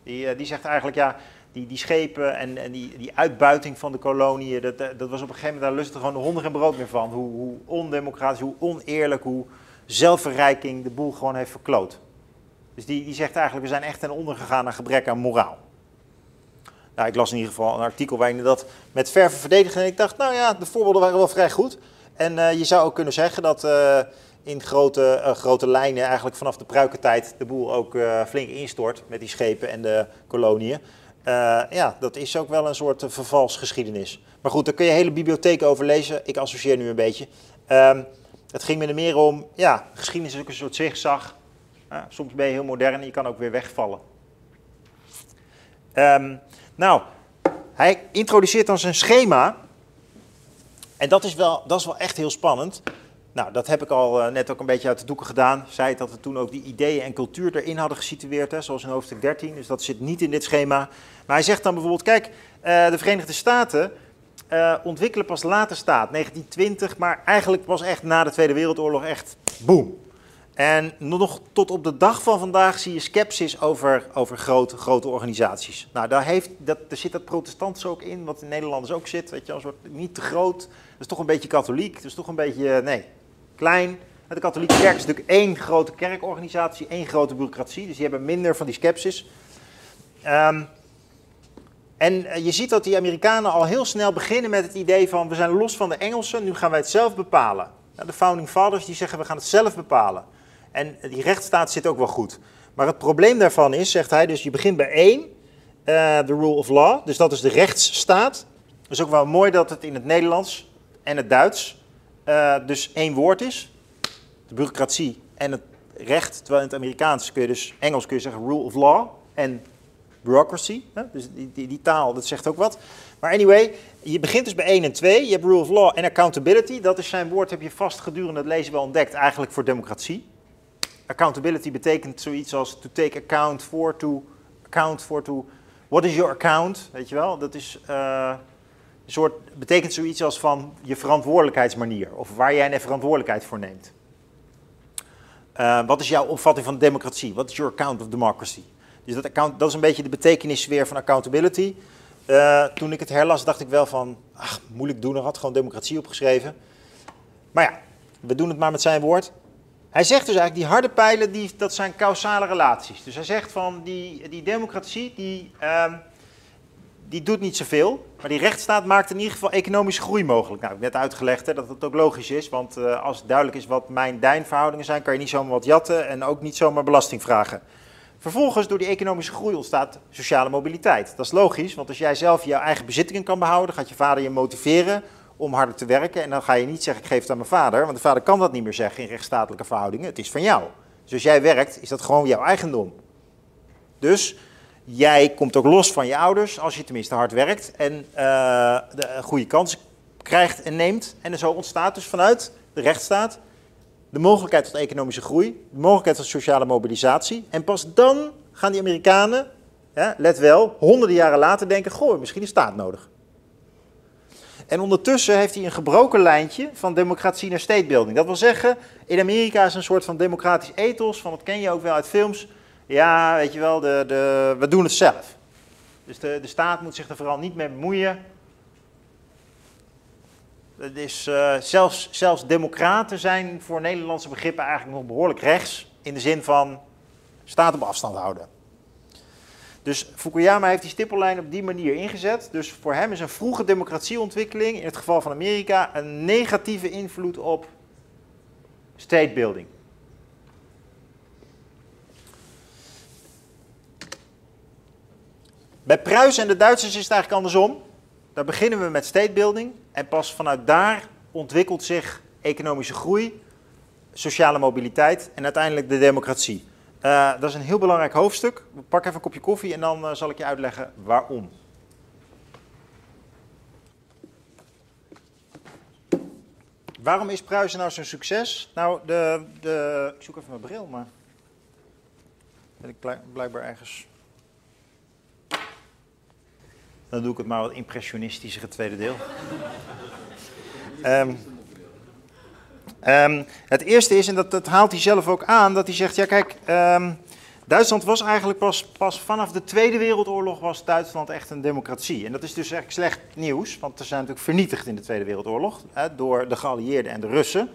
Speaker 1: Die, die zegt eigenlijk, ja, die, die schepen en, en die, die uitbuiting van de koloniën, dat, dat was op een gegeven moment, daar lustte gewoon de honden geen brood meer van. Hoe, hoe ondemocratisch, hoe oneerlijk, hoe zelfverrijking de boel gewoon heeft verkloot. Dus die, die zegt eigenlijk, we zijn echt ten onder gegaan aan gebrek aan moraal. Nou, ik las in ieder geval een artikel waarin dat met verven verdedigde. En ik dacht, nou ja, de voorbeelden waren wel vrij goed. En eh, je zou ook kunnen zeggen dat eh, in grote, eh, grote lijnen eigenlijk vanaf de pruikentijd de boel ook flink instort met die schepen en de koloniën. Ja, dat is ook wel een soort vervalsgeschiedenis. Maar goed, daar kun je hele bibliotheek over lezen. Ik associeer nu een beetje. Ehm, het ging me er meer om, ja, geschiedenis is ook een soort zigzag. Uh, soms ben je heel modern en je kan ook weer wegvallen. Ehm, nou, hij introduceert dan zijn schema. En dat is wel, dat is wel echt heel spannend. Nou, dat heb ik al uh, net ook een beetje uit de doeken gedaan. Zei dat we toen ook die ideeën en cultuur erin hadden gesitueerd, hè, zoals in hoofdstuk 13. Dus dat zit niet in dit schema. Maar hij zegt dan bijvoorbeeld, kijk, uh, de Verenigde Staten uh, ontwikkelen pas later staat, 1920, maar eigenlijk was echt na de Tweede Wereldoorlog echt boom. En nog tot op de dag van vandaag zie je sceptisch over, over grote, grote organisaties. Nou, daar, heeft, dat, zit dat protestants ook in, wat in Nederlanders ook zit. Weet je, een soort, niet te groot, dat is toch een beetje katholiek, dat is toch een beetje, nee, klein. De katholieke kerk is natuurlijk één grote kerkorganisatie, één grote bureaucratie, dus die hebben minder van die sceptisch. Um, en je ziet dat die Amerikanen al heel snel beginnen met het idee van we zijn los van de Engelsen, nu gaan wij het zelf bepalen. De founding fathers die zeggen we gaan het zelf bepalen. En die rechtsstaat zit ook wel goed. Maar het probleem daarvan is, zegt hij, dus je begint bij één, de uh, rule of law, dus dat is de rechtsstaat. Het is ook wel mooi dat het in het Nederlands en het Duits uh, dus één woord is. De bureaucratie en het recht, terwijl in het Amerikaans kun je dus, Engels kun je zeggen rule of law en bureaucracy. Hè? Dus die, die, die, taal, dat zegt ook wat. Maar anyway, je begint dus bij 1 en 2. Je hebt rule of law en accountability. Dat is zijn woord, heb je vast gedurende het lezen wel ontdekt, eigenlijk voor democratie. Accountability betekent zoiets als to take account for, to account for, to... What is your account? Weet je wel? Dat is... Uh, een soort, betekent zoiets als van je verantwoordelijkheidsmanier. Of waar jij een verantwoordelijkheid voor neemt. Uh, wat is jouw opvatting van democratie? Wat is your account of democracy? Dus dat, account, dat is een beetje de betekenis weer van accountability. Uh, toen ik het herlas, dacht ik wel van, ach, moeilijk doen, er had gewoon democratie opgeschreven. Maar ja, we doen het maar met zijn woord. Hij zegt dus eigenlijk, die harde pijlen, die, dat zijn causale relaties. Dus hij zegt van, die, die democratie, die, uh, die doet niet zoveel. Maar die rechtsstaat maakt in ieder geval economische groei mogelijk. Nou, ik heb net uitgelegd hè, dat het ook logisch is. Want uh, als het duidelijk is wat mijn-dijn-verhoudingen zijn, kan je niet zomaar wat jatten en ook niet zomaar belasting vragen. Vervolgens, door die economische groei ontstaat sociale mobiliteit. Dat is logisch, want als jij zelf jouw eigen bezittingen kan behouden, gaat je vader je motiveren om harder te werken. En dan ga je niet zeggen, ik geef het aan mijn vader, want de vader kan dat niet meer zeggen in rechtsstatelijke verhoudingen. Het is van jou. Dus als jij werkt, is dat gewoon jouw eigendom. Dus jij komt ook los van je ouders, als je tenminste hard werkt en uh, de goede kansen krijgt en neemt. En zo ontstaat dus vanuit de rechtsstaat de mogelijkheid tot economische groei, de mogelijkheid tot sociale mobilisatie. En pas dan gaan die Amerikanen, ja, let wel, honderden jaren later denken, goh, misschien is staat nodig. En ondertussen heeft hij een gebroken lijntje van democratie naar statebuilding. Dat wil zeggen, in Amerika is een soort van democratisch ethos, van dat ken je ook wel uit films. Ja, weet je wel, de, de, we doen het zelf. Dus de, de staat moet zich er vooral niet mee bemoeien. Het is, uh, zelfs, zelfs democraten zijn voor Nederlandse begrippen eigenlijk nog behoorlijk rechts. In de zin van staat op afstand houden. Dus Fukuyama heeft die stippellijn op die manier ingezet. Dus voor hem is een vroege democratieontwikkeling, in het geval van Amerika, een negatieve invloed op statebuilding. Bij Pruisen en de Duitsers is het eigenlijk andersom. Daar beginnen we met statebuilding en pas vanuit daar ontwikkelt zich economische groei, sociale mobiliteit en uiteindelijk de democratie. Uh, dat is een heel belangrijk hoofdstuk. Pak even een kopje koffie en dan uh, zal ik je uitleggen waarom. Waarom is Pruisen nou zo'n succes? Nou, de, de, ik zoek even mijn bril, maar ben ik blijk, blijkbaar ergens dan doe ik het maar wat impressionistischere tweede deel. um, (laughs) um, het eerste is, en dat, haalt hij zelf ook aan, dat hij zegt, ja kijk, um, Duitsland was eigenlijk pas, pas, vanaf de Tweede Wereldoorlog was Duitsland echt een democratie. En dat is dus eigenlijk slecht nieuws, want ze zijn natuurlijk vernietigd in de Tweede Wereldoorlog hè, door de geallieerden en de Russen.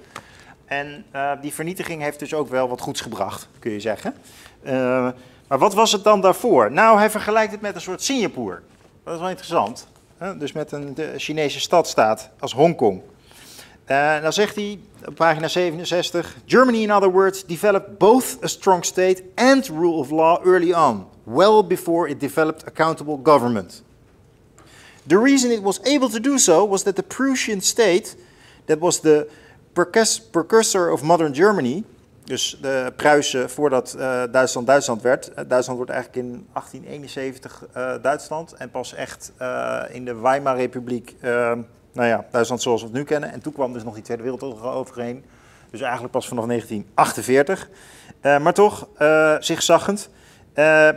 Speaker 1: En uh, die vernietiging heeft dus ook wel wat goeds gebracht, kun je zeggen. Uh, maar wat was het dan daarvoor? Nou, hij vergelijkt het met een soort Singapore. Dat is wel interessant. Dus met een Chinese stadstaat als Hongkong. Uh, dan zegt hij op pagina 67: Germany, in other words, developed both a strong state and rule of law early on, well before it developed accountable government. The reason it was able to do so was that the Prussian state, that was the precursor of modern Germany, dus de Pruisen voordat uh, Duitsland Duitsland werd. Uh, Duitsland wordt eigenlijk in 1871 uh, Duitsland en pas echt in de Weimar Republiek, nou ja, Duitsland zoals we het nu kennen. En toen kwam dus nog die Tweede Wereldoorlog overheen. Dus eigenlijk pas vanaf 1948. maar toch, zigzaggend.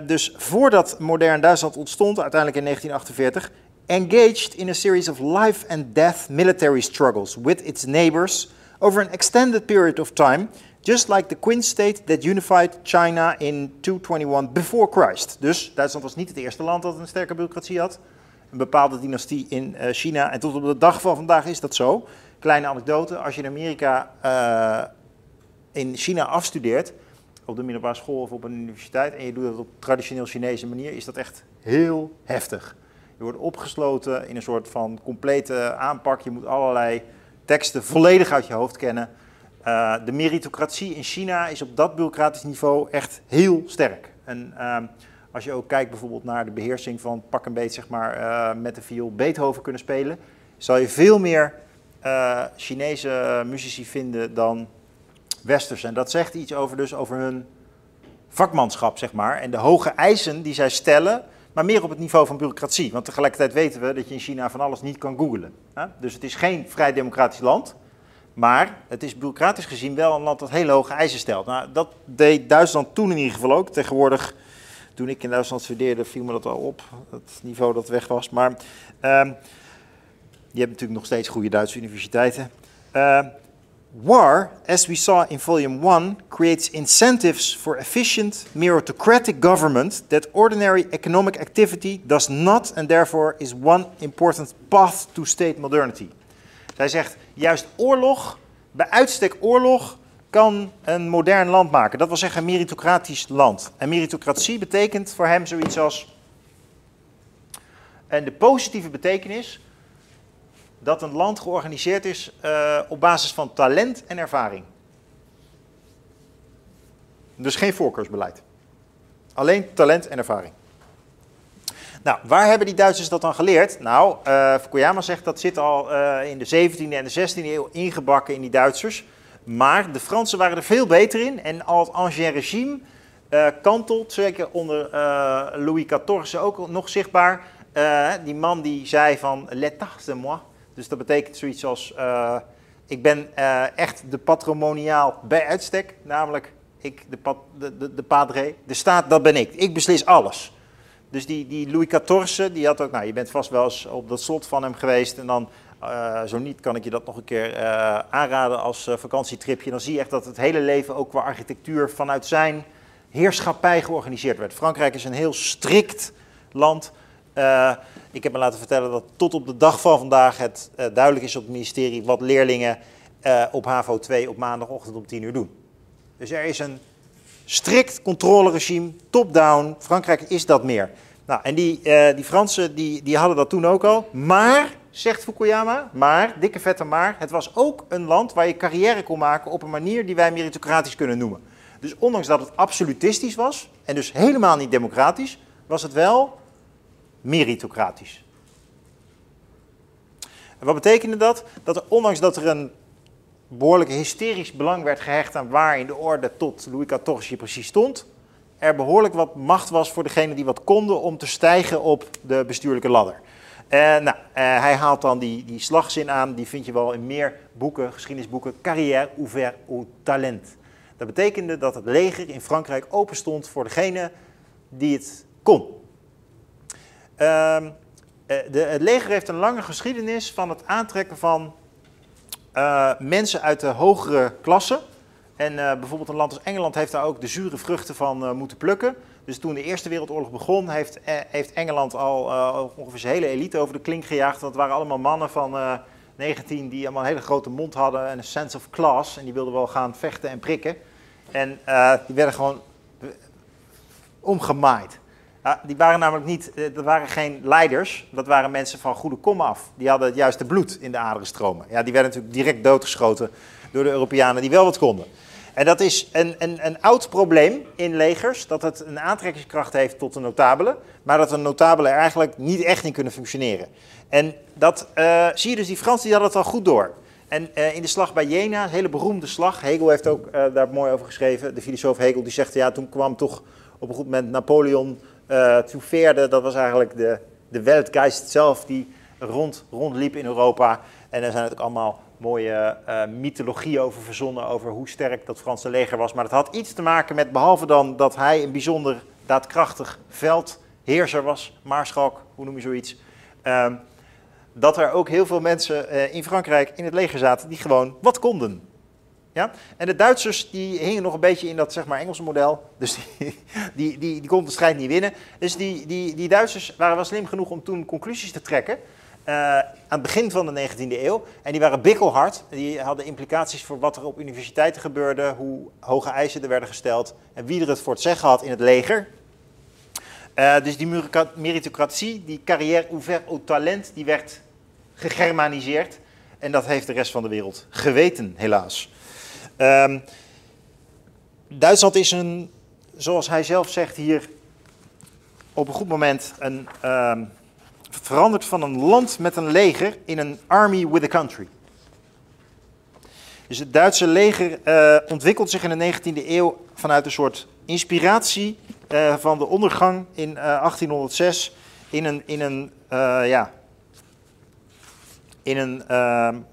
Speaker 1: dus voordat modern Duitsland ontstond, uiteindelijk in 1948, engaged in a series of life and death military struggles with its neighbors over an extended period of time, just like the Queen state that unified China in 221 before Christ. Dus Duitsland was niet het eerste land dat een sterke bureaucratie had. Een bepaalde dynastie in uh, China. En tot op de dag van vandaag is dat zo. Kleine anekdote, als je in Amerika uh, in China afstudeert, op de middelbare school of op een universiteit, en je doet dat op traditioneel Chinese manier, is dat echt heel heftig. Je wordt opgesloten in een soort van complete aanpak. Je moet allerlei teksten volledig uit je hoofd kennen. Uh, de meritocratie in China is op dat bureaucratisch niveau echt heel sterk. En uh, als je ook kijkt bijvoorbeeld naar de beheersing van pak een beet, zeg maar, uh, met de viool Beethoven kunnen spelen, zal je veel meer Chinese muzici vinden dan westerse. En dat zegt iets over, dus over hun vakmanschap, zeg maar. En de hoge eisen die zij stellen maar meer op het niveau van bureaucratie. Want tegelijkertijd weten we dat je in China van alles niet kan googlen. Dus het is geen vrij democratisch land, maar het is bureaucratisch gezien wel een land dat hele hoge eisen stelt. Nou, dat deed Duitsland toen in ieder geval ook. Tegenwoordig, toen ik in Duitsland studeerde, viel me dat al op, het niveau dat weg was. Maar uh, je hebt natuurlijk nog steeds goede Duitse universiteiten. Uh, War, as we saw in volume 1, creates incentives for efficient meritocratic government that ordinary economic activity does not and therefore is one important path to state modernity. Zij zegt, juist oorlog, bij uitstek oorlog, kan een modern land maken. Dat wil zeggen een meritocratisch land. En meritocratie betekent voor hem zoiets als... En de positieve betekenis dat een land georganiseerd is uh, op basis van talent en ervaring. Dus geen voorkeursbeleid. Alleen talent en ervaring. Nou, waar hebben die Duitsers dat dan geleerd? Nou, uh, Fukuyama zegt dat zit al uh, in de 17e en de 16e eeuw ingebakken in die Duitsers. Maar de Fransen waren er veel beter in. En al het ancien regime uh, kantelt, zeker onder Louis XIV ook nog zichtbaar. die man die zei van, l'état c'est moi. Dus dat betekent zoiets als, ik ben echt de patrimoniaal bij uitstek, namelijk ik, de, de, de, de padre, de staat, dat ben ik. Ik beslis alles. Dus die, die Louis XIV, die had ook, nou je bent vast wel eens op dat slot van hem geweest en dan, uh, zo niet kan ik je dat nog een keer aanraden als vakantietripje. Dan zie je echt dat het hele leven ook qua architectuur vanuit zijn heerschappij georganiseerd werd. Frankrijk is een heel strikt land. Ik heb me laten vertellen dat tot op de dag van vandaag het duidelijk is op het ministerie wat leerlingen op HAVO 2 op maandagochtend om 10 uur doen. Dus er is een strikt controleregime, top-down. Frankrijk is dat meer. Nou, en die, die Fransen die, die hadden dat toen ook al. Maar, zegt Fukuyama, maar, dikke vette maar, het was ook een land waar je carrière kon maken op een manier die wij meritocratisch kunnen noemen. Dus ondanks dat het absolutistisch was en dus helemaal niet democratisch, was het wel meritocratisch. En wat betekende dat? Dat er, ondanks dat er een behoorlijk hysterisch belang werd gehecht aan waar in de orde tot Louis XIV precies stond, er behoorlijk wat macht was voor degenen die wat konden om te stijgen op de bestuurlijke ladder. Uh, nou, uh, hij haalt dan die, die slagzin aan, die vind je wel in meer boeken, geschiedenisboeken, carrière ouvert au talent. Dat betekende dat het leger in Frankrijk open stond voor degene die het kon. Uh, de, het leger heeft een lange geschiedenis van het aantrekken van mensen uit de hogere klasse. En bijvoorbeeld een land als Engeland heeft daar ook de zure vruchten van moeten plukken. Dus toen de Eerste Wereldoorlog begon, heeft, heeft Engeland al ongeveer zijn hele elite over de klink gejaagd. Dat waren allemaal mannen van 19 die allemaal een hele grote mond hadden en een sense of class. En die wilden wel gaan vechten en prikken. En die werden gewoon omgemaaid. Die waren namelijk niet, eh, dat waren geen leiders, dat waren mensen van goede kom af. Die hadden het juiste bloed in de aderen stromen. Ja, die werden natuurlijk direct doodgeschoten door de Europeanen die wel wat konden. En dat is een, een, een oud probleem in legers, dat het een aantrekkingskracht heeft tot de notabelen, maar dat de notabelen er eigenlijk niet echt in kunnen functioneren. En dat uh, zie je dus, die Fransen die hadden het al goed door. En uh, in de slag bij Jena, een hele beroemde slag, Hegel heeft ook uh, daar mooi over geschreven, de filosoof Hegel, die zegt, ja, toen kwam toch op een goed moment Napoleon uh, veerde, dat was eigenlijk de, de Weltgeist zelf die rond, rondliep in Europa. En er zijn natuurlijk allemaal mooie uh, mythologieën over verzonnen, over hoe sterk dat Franse leger was. Maar het had iets te maken met, behalve dan dat hij een bijzonder daadkrachtig veldheerser was, maarschalk, hoe noem je zoiets, uh, dat er ook heel veel mensen uh, in Frankrijk in het leger zaten die gewoon wat konden. Ja? En de Duitsers die hingen nog een beetje in dat zeg maar, Engelse model. Dus die, die, die, konden de strijd niet winnen. Dus die, die, die Duitsers waren wel slim genoeg om toen conclusies te trekken. Uh, aan het begin van de 19e eeuw. En die waren bikkelhard. Die hadden implicaties voor wat er op universiteiten gebeurde. Hoe hoge eisen er werden gesteld. En wie er het voor het zeggen had in het leger. Uh, dus die meritocratie, die carrière ouvert au talent, die werd gegermaniseerd. En dat heeft de rest van de wereld geweten, helaas. Um, Duitsland is een, zoals hij zelf zegt hier, op een goed moment een, um, veranderd van een land met een leger in een army with a country. Dus het Duitse leger uh, ontwikkelt zich in de 19e eeuw vanuit een soort inspiratie uh, van de ondergang in uh, 1806 in een, in een ja, in een,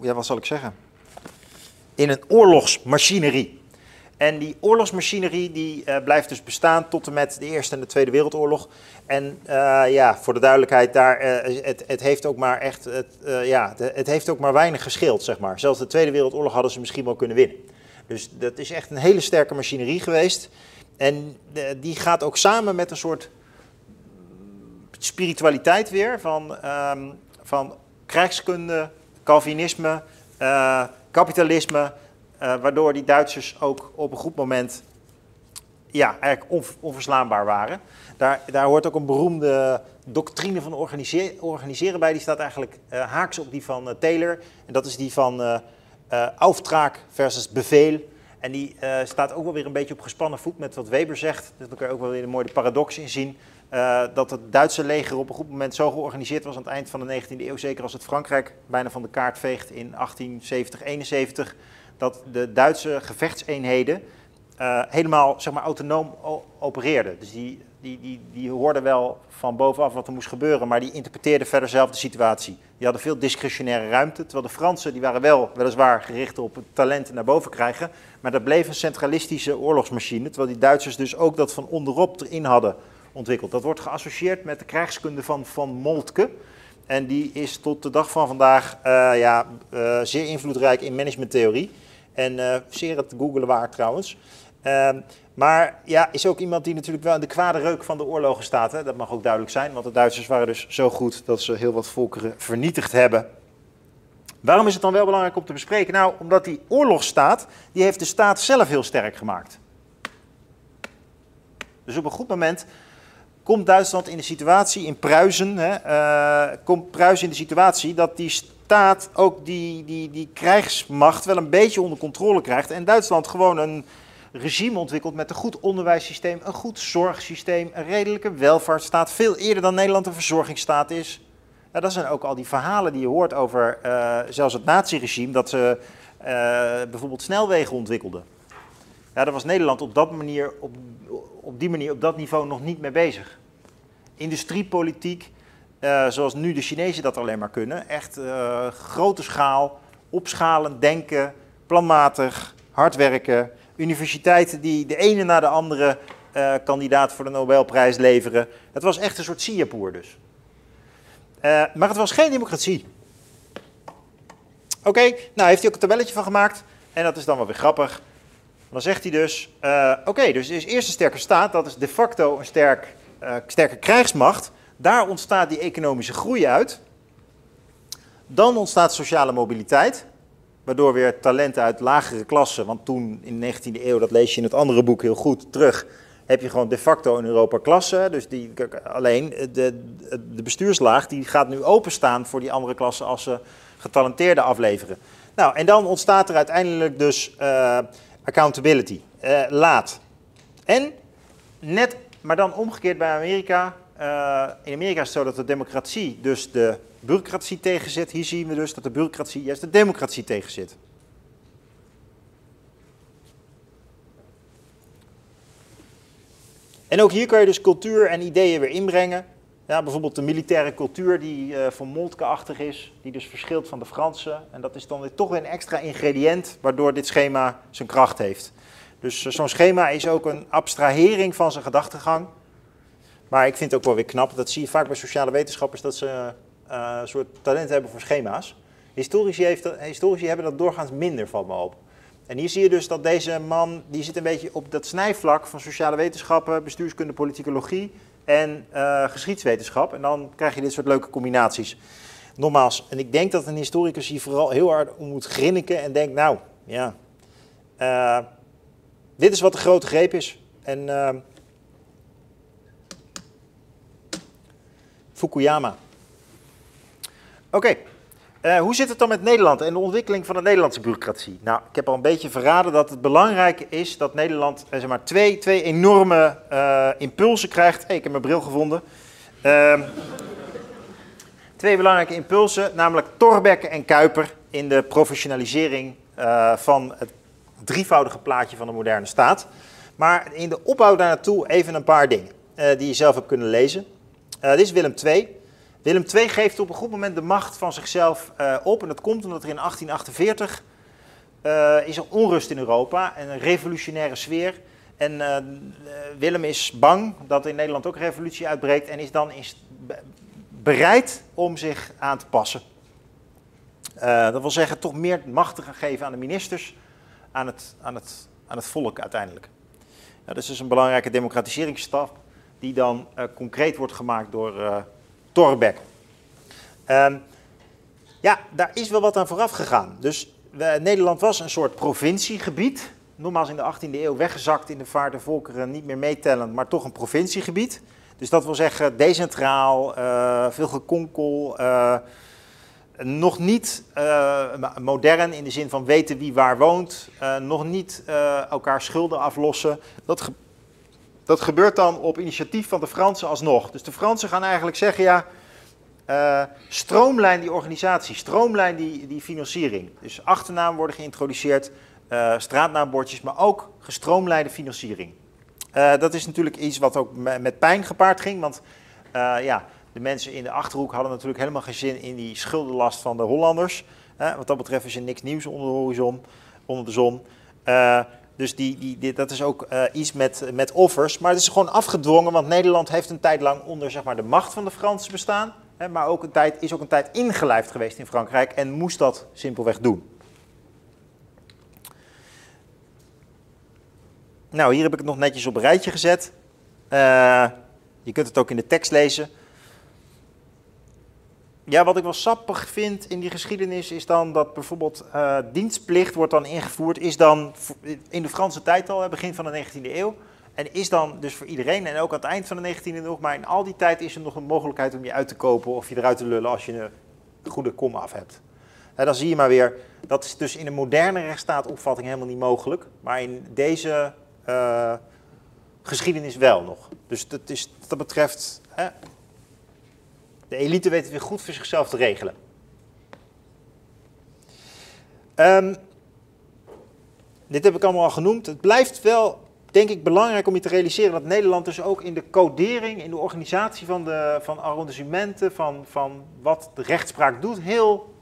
Speaker 1: ja, wat zal ik zeggen? in een oorlogsmachinerie. En die oorlogsmachinerie die, uh, blijft dus bestaan tot en met de Eerste en de Tweede Wereldoorlog. En uh, ja, voor de duidelijkheid, daar, uh, het, het, heeft ook maar echt, het, ja, het heeft ook maar weinig gescheeld, zeg maar. Zelfs de Tweede Wereldoorlog hadden ze misschien wel kunnen winnen. Dus dat is echt een hele sterke machinerie geweest. En die gaat ook samen met een soort spiritualiteit weer van, um, van krijgskunde, Calvinisme, kapitalisme, waardoor die Duitsers ook op een goed moment ja, eigenlijk on, onverslaanbaar waren. Daar, daar hoort ook een beroemde doctrine van organise organiseren bij. Die staat eigenlijk uh, haaks op die van uh, Taylor. En dat is die van uh, versus bevel. En die staat ook wel weer een beetje op gespannen voet met wat Weber zegt. Daar kun je ook wel weer een mooie paradox in zien. Dat het Duitse leger op een goed moment zo georganiseerd was aan het eind van de 19e eeuw, zeker als het Frankrijk bijna van de kaart veegt in 1870, 71, dat de Duitse gevechtseenheden uh, helemaal zeg maar, autonoom opereerden. Dus die, die, die, die hoorden wel van bovenaf wat er moest gebeuren, maar die interpreteerden verder zelf de situatie. Die hadden veel discretionaire ruimte, terwijl de Fransen die waren wel weliswaar gericht op het talent naar boven krijgen, maar dat bleef een centralistische oorlogsmachine, terwijl die Duitsers dus ook dat van onderop erin hadden ontwikkeld. Dat wordt geassocieerd met de krijgskunde van Van Moltke. En die is tot de dag van vandaag uh, ja, uh, zeer invloedrijk in managementtheorie. En uh, zeer het googelen waard trouwens. Ehm, maar ja, is ook iemand die natuurlijk wel in de kwade reuk van de oorlogen staat. Hè? Dat mag ook duidelijk zijn, want de Duitsers waren dus zo goed dat ze heel wat volkeren vernietigd hebben. Waarom is het dan wel belangrijk om te bespreken? Nou, omdat die oorlogsstaat, die heeft de staat zelf heel sterk gemaakt. Dus op een goed moment komt Duitsland in de situatie, in Pruisen, hè, uh, komt Pruisen in de situatie dat die staat ook die, die, die krijgsmacht wel een beetje onder controle krijgt. En Duitsland gewoon een regime ontwikkelt met een goed onderwijssysteem, een goed zorgsysteem, een redelijke welvaartsstaat. Veel eerder dan Nederland een verzorgingsstaat is. Dat zijn ook al die verhalen die je hoort over uh, zelfs het naziregime, dat ze uh, bijvoorbeeld snelwegen ontwikkelden. Ja, daar was Nederland op, dat manier, op, op die manier, op dat niveau nog niet mee bezig. Industriepolitiek, uh, zoals nu de Chinezen dat alleen maar kunnen. Echt uh, grote schaal, opschalen, denken, planmatig, hard werken. Universiteiten die de ene na de andere uh, kandidaat voor de Nobelprijs leveren. Het was echt een soort Singapore dus. maar het was geen democratie. Oké, nou heeft hij ook een tabelletje van gemaakt. En dat is dan wel weer grappig. Dan zegt hij dus, uh, oké, dus is eerst een sterke staat, dat is de facto een sterk, uh, sterke krijgsmacht. Daar ontstaat die economische groei uit. Dan ontstaat sociale mobiliteit, waardoor weer talenten uit lagere klassen, want toen in de 19e eeuw, dat lees je in het andere boek heel goed terug, heb je gewoon de facto in Europa klassen. Dus die, alleen de, de bestuurslaag die gaat nu openstaan voor die andere klassen als ze getalenteerden afleveren. Nou, en dan ontstaat er uiteindelijk dus accountability, uh, laat. En net, maar dan omgekeerd bij Amerika. Uh, in Amerika is het zo dat de democratie dus de bureaucratie tegenzit. Hier zien we dus dat de bureaucratie juist de democratie tegenzit. En ook hier kan je dus cultuur en ideeën weer inbrengen. Ja, bijvoorbeeld de militaire cultuur die uh, van Moltke-achtig is, die dus verschilt van de Franse. En dat is dan weer toch weer een extra ingrediënt waardoor dit schema zijn kracht heeft. Dus uh, zo'n schema is ook een abstrahering van zijn gedachtegang. Maar ik vind het ook wel weer knap, dat zie je vaak bij sociale wetenschappers, dat ze uh, een soort talent hebben voor schema's. Historici, heeft, historici hebben dat doorgaans minder, van me op. En hier zie je dus dat deze man, die zit een beetje op dat snijvlak van sociale wetenschappen, bestuurskunde, politicologie en uh, geschiedswetenschap. En dan krijg je dit soort leuke combinaties. Nogmaals, en ik denk dat een historicus hier vooral heel hard om moet grinniken en denkt, nou, ja, uh, dit is wat de grote greep is. En uh, Fukuyama. Oké. Uh, hoe zit het dan met Nederland en de ontwikkeling van de Nederlandse bureaucratie? Nou, ik heb al een beetje verraden dat het belangrijk is dat Nederland eh, zeg maar, twee, twee enorme uh, impulsen krijgt. Hey, ik heb mijn bril gevonden. Uh, twee belangrijke impulsen, namelijk Torbekke en Kuiper in de professionalisering van het drievoudige plaatje van de moderne staat. Maar in de opbouw daar naartoe even een paar dingen die je zelf hebt kunnen lezen. dit is Willem II. Willem II geeft op een goed moment de macht van zichzelf uh, op. En dat komt omdat er in 1848 uh, is er onrust in Europa en een revolutionaire sfeer. En uh, Willem is bang dat in Nederland ook revolutie uitbreekt en is dan is bereid om zich aan te passen. dat wil zeggen, toch meer macht te gaan geven aan de ministers, aan het, aan het, aan het volk uiteindelijk. Nou, dat is dus een belangrijke democratiseringsstap die dan concreet wordt gemaakt door Torbeck. Um, ja, daar is wel wat aan vooraf gegaan. Dus Nederland was een soort provinciegebied. Nogmaals in de 18e eeuw weggezakt in de vaart volkeren, niet meer meetellend, maar toch een provinciegebied. Dus dat wil zeggen decentraal, uh, veel gekonkel, uh, nog niet uh, modern in de zin van weten wie waar woont, nog niet elkaar schulden aflossen. Dat, dat gebeurt dan op initiatief van de Fransen alsnog. Dus de Fransen gaan eigenlijk zeggen, ja, uh, stroomlijn die organisatie, stroomlijn die, die financiering. Dus achternaam worden geïntroduceerd, uh, straatnaambordjes, maar ook gestroomlijnde financiering. Uh, dat is natuurlijk iets wat ook met pijn gepaard ging, want ja, de mensen in de Achterhoek hadden natuurlijk helemaal geen zin in die schuldenlast van de Hollanders. wat dat betreft is er niks nieuws onder de horizon, onder de zon. Dus die, die, dat is ook uh, iets met, met offers. Maar het is gewoon afgedwongen, want Nederland heeft een tijd lang onder zeg maar, de macht van de Fransen bestaan. Hè, maar ook een tijd, is ook een tijd ingelijfd geweest in Frankrijk en moest dat simpelweg doen. Nou, hier heb ik het nog netjes op een rijtje gezet. Uh, je kunt het ook in de tekst lezen. Ja, wat ik wel sappig vind in die geschiedenis is dan dat bijvoorbeeld uh, dienstplicht wordt dan ingevoerd, is dan in de Franse tijd al, begin van de 19e eeuw. En is dan dus voor iedereen en ook aan het eind van de 19e eeuw, maar in al die tijd is er nog een mogelijkheid om je uit te kopen of je eruit te lullen als je een goede kom af hebt. Dan zie je maar weer, dat is dus in een moderne rechtsstaatopvatting helemaal niet mogelijk, maar in deze uh, geschiedenis wel nog. Dus dat is, dat betreft, hè, de elite weet het weer goed voor zichzelf te regelen. Um, dit heb ik allemaal al genoemd. Het blijft wel, denk ik, belangrijk om je te realiseren dat Nederland dus ook in de codering, in de organisatie van, de, van arrondissementen, van, van wat de rechtspraak doet, heel,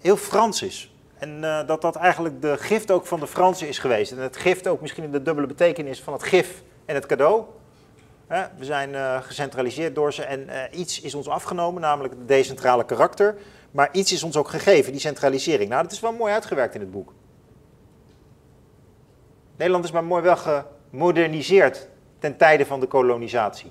Speaker 1: heel Frans is. En uh, dat dat eigenlijk de gift ook van de Fransen is geweest. En het gift ook misschien in de dubbele betekenis van het gif en het cadeau. We zijn uh, gecentraliseerd door ze en uh, iets is ons afgenomen, namelijk het decentrale karakter. Maar iets is ons ook gegeven, die centralisering. Nou, dat is wel mooi uitgewerkt in het boek. Nederland is maar mooi wel gemoderniseerd ten tijde van de kolonisatie.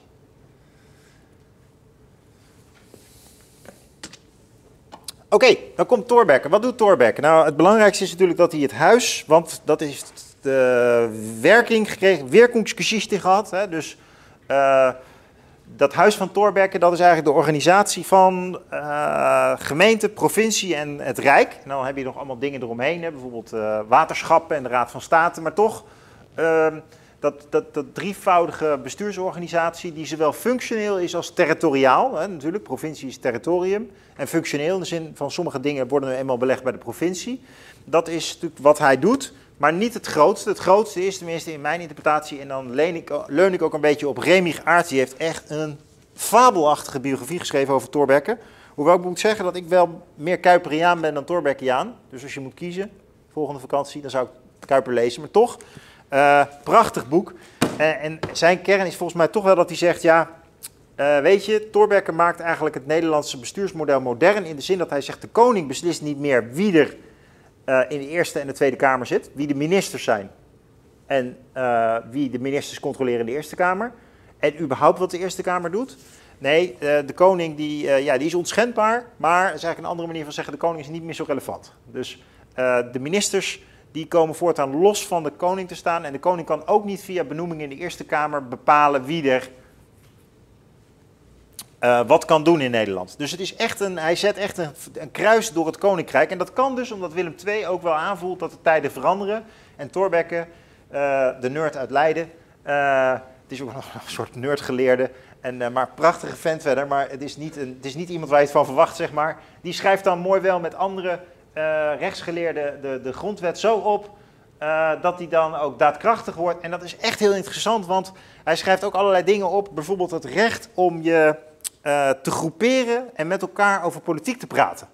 Speaker 1: Oké, dan komt Thorbecke. Wat doet Thorbecke? Nou, het belangrijkste is natuurlijk dat hij het huis, want dat is de werking gekregen, Wirkungsgeschichte gehad. Hè? Dus uh, dat Huis van Thorbecke, dat is eigenlijk de organisatie van uh, gemeente, provincie en het Rijk. En dan heb je nog allemaal dingen eromheen, hè? bijvoorbeeld uh, waterschappen en de Raad van State. Maar toch, ehm, dat, dat, dat drievoudige bestuursorganisatie die zowel functioneel is als territoriaal. Hè, natuurlijk, provincie is territorium. En functioneel in de zin van sommige dingen worden nu eenmaal belegd bij de provincie. Dat is natuurlijk wat hij doet, maar niet het grootste. Het grootste is tenminste in mijn interpretatie, en dan leun ik, ik ook een beetje op Remig Aerts. Die heeft echt een fabelachtige biografie geschreven over Thorbecke. Hoewel ik moet zeggen dat ik wel meer Kuiperiaan ben dan Thorbeckiaan. Dus als je moet kiezen, volgende vakantie, dan zou ik Kuiper lezen. Maar toch, uh, prachtig boek. Uh, en zijn kern is volgens mij toch wel dat hij zegt, ja, uh, weet je, Thorbecke maakt eigenlijk het Nederlandse bestuursmodel modern in de zin dat hij zegt, de koning beslist niet meer wie er in de Eerste en de Tweede Kamer zit, wie de ministers zijn en wie de ministers controleren in de Eerste Kamer en überhaupt wat de Eerste Kamer doet. Nee, de koning die, ja, die is onschendbaar, maar is eigenlijk een andere manier van zeggen, de koning is niet meer zo relevant. Dus de ministers die komen voortaan los van de koning te staan. En de koning kan ook niet via benoeming in de Eerste Kamer bepalen wie er uh, wat kan doen in Nederland. Dus het is echt een, hij zet echt een, kruis door het koninkrijk. En dat kan dus omdat Willem II ook wel aanvoelt dat de tijden veranderen. En Thorbecke, uh, de nerd uit Leiden, uh, het is ook (laughs) nog een soort nerdgeleerde, en, maar prachtige vent verder. Maar het is, niet een, het is niet iemand waar je het van verwacht, zeg maar. Die schrijft dan mooi wel met andere uh, rechtsgeleerde de, de grondwet zo op dat die dan ook daadkrachtig wordt. En dat is echt heel interessant, want hij schrijft ook allerlei dingen op. Bijvoorbeeld het recht om je uh, te groeperen en met elkaar over politiek te praten.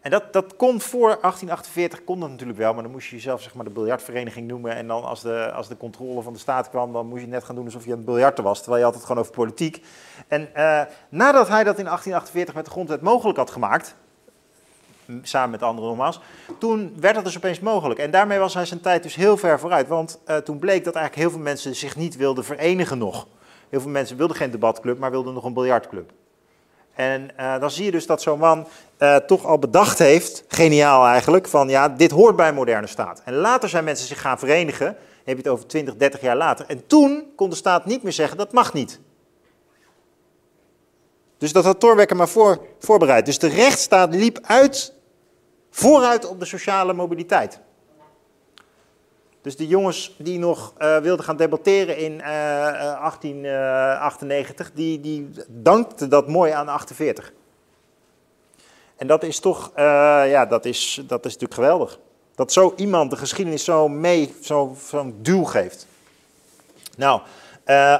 Speaker 1: En dat, dat kon voor 1848, kon dat natuurlijk wel, maar dan moest je jezelf zeg maar, de biljartvereniging noemen. En dan als de, als de controle van de staat kwam, dan moest je net gaan doen alsof je aan het biljarten was. Terwijl je altijd gewoon over politiek. En uh, nadat hij dat in 1848 met de grondwet mogelijk had gemaakt, samen met anderen nogmaals. Toen werd dat dus opeens mogelijk. En daarmee was hij zijn tijd dus heel ver vooruit. Want uh, toen bleek dat eigenlijk heel veel mensen zich niet wilden verenigen nog. Heel veel mensen wilden geen debatclub, maar wilden nog een biljartclub. En uh, dan zie je dus dat zo'n man uh, toch al bedacht heeft, geniaal eigenlijk, van ja, dit hoort bij een moderne staat. En later zijn mensen zich gaan verenigen, heb je het over 20, 30 jaar later. En toen kon de staat niet meer zeggen, dat mag niet. Dus dat had Thorbecke maar voor, voorbereid. Dus de rechtsstaat liep uit vooruit op de sociale mobiliteit. Dus de jongens die nog uh, wilden gaan debatteren in uh, 1898, die, die dankten dat mooi aan 48. En dat is toch, ja, dat is, dat is natuurlijk geweldig. Dat zo iemand de geschiedenis zo mee, zo'n zo duw geeft. Nou,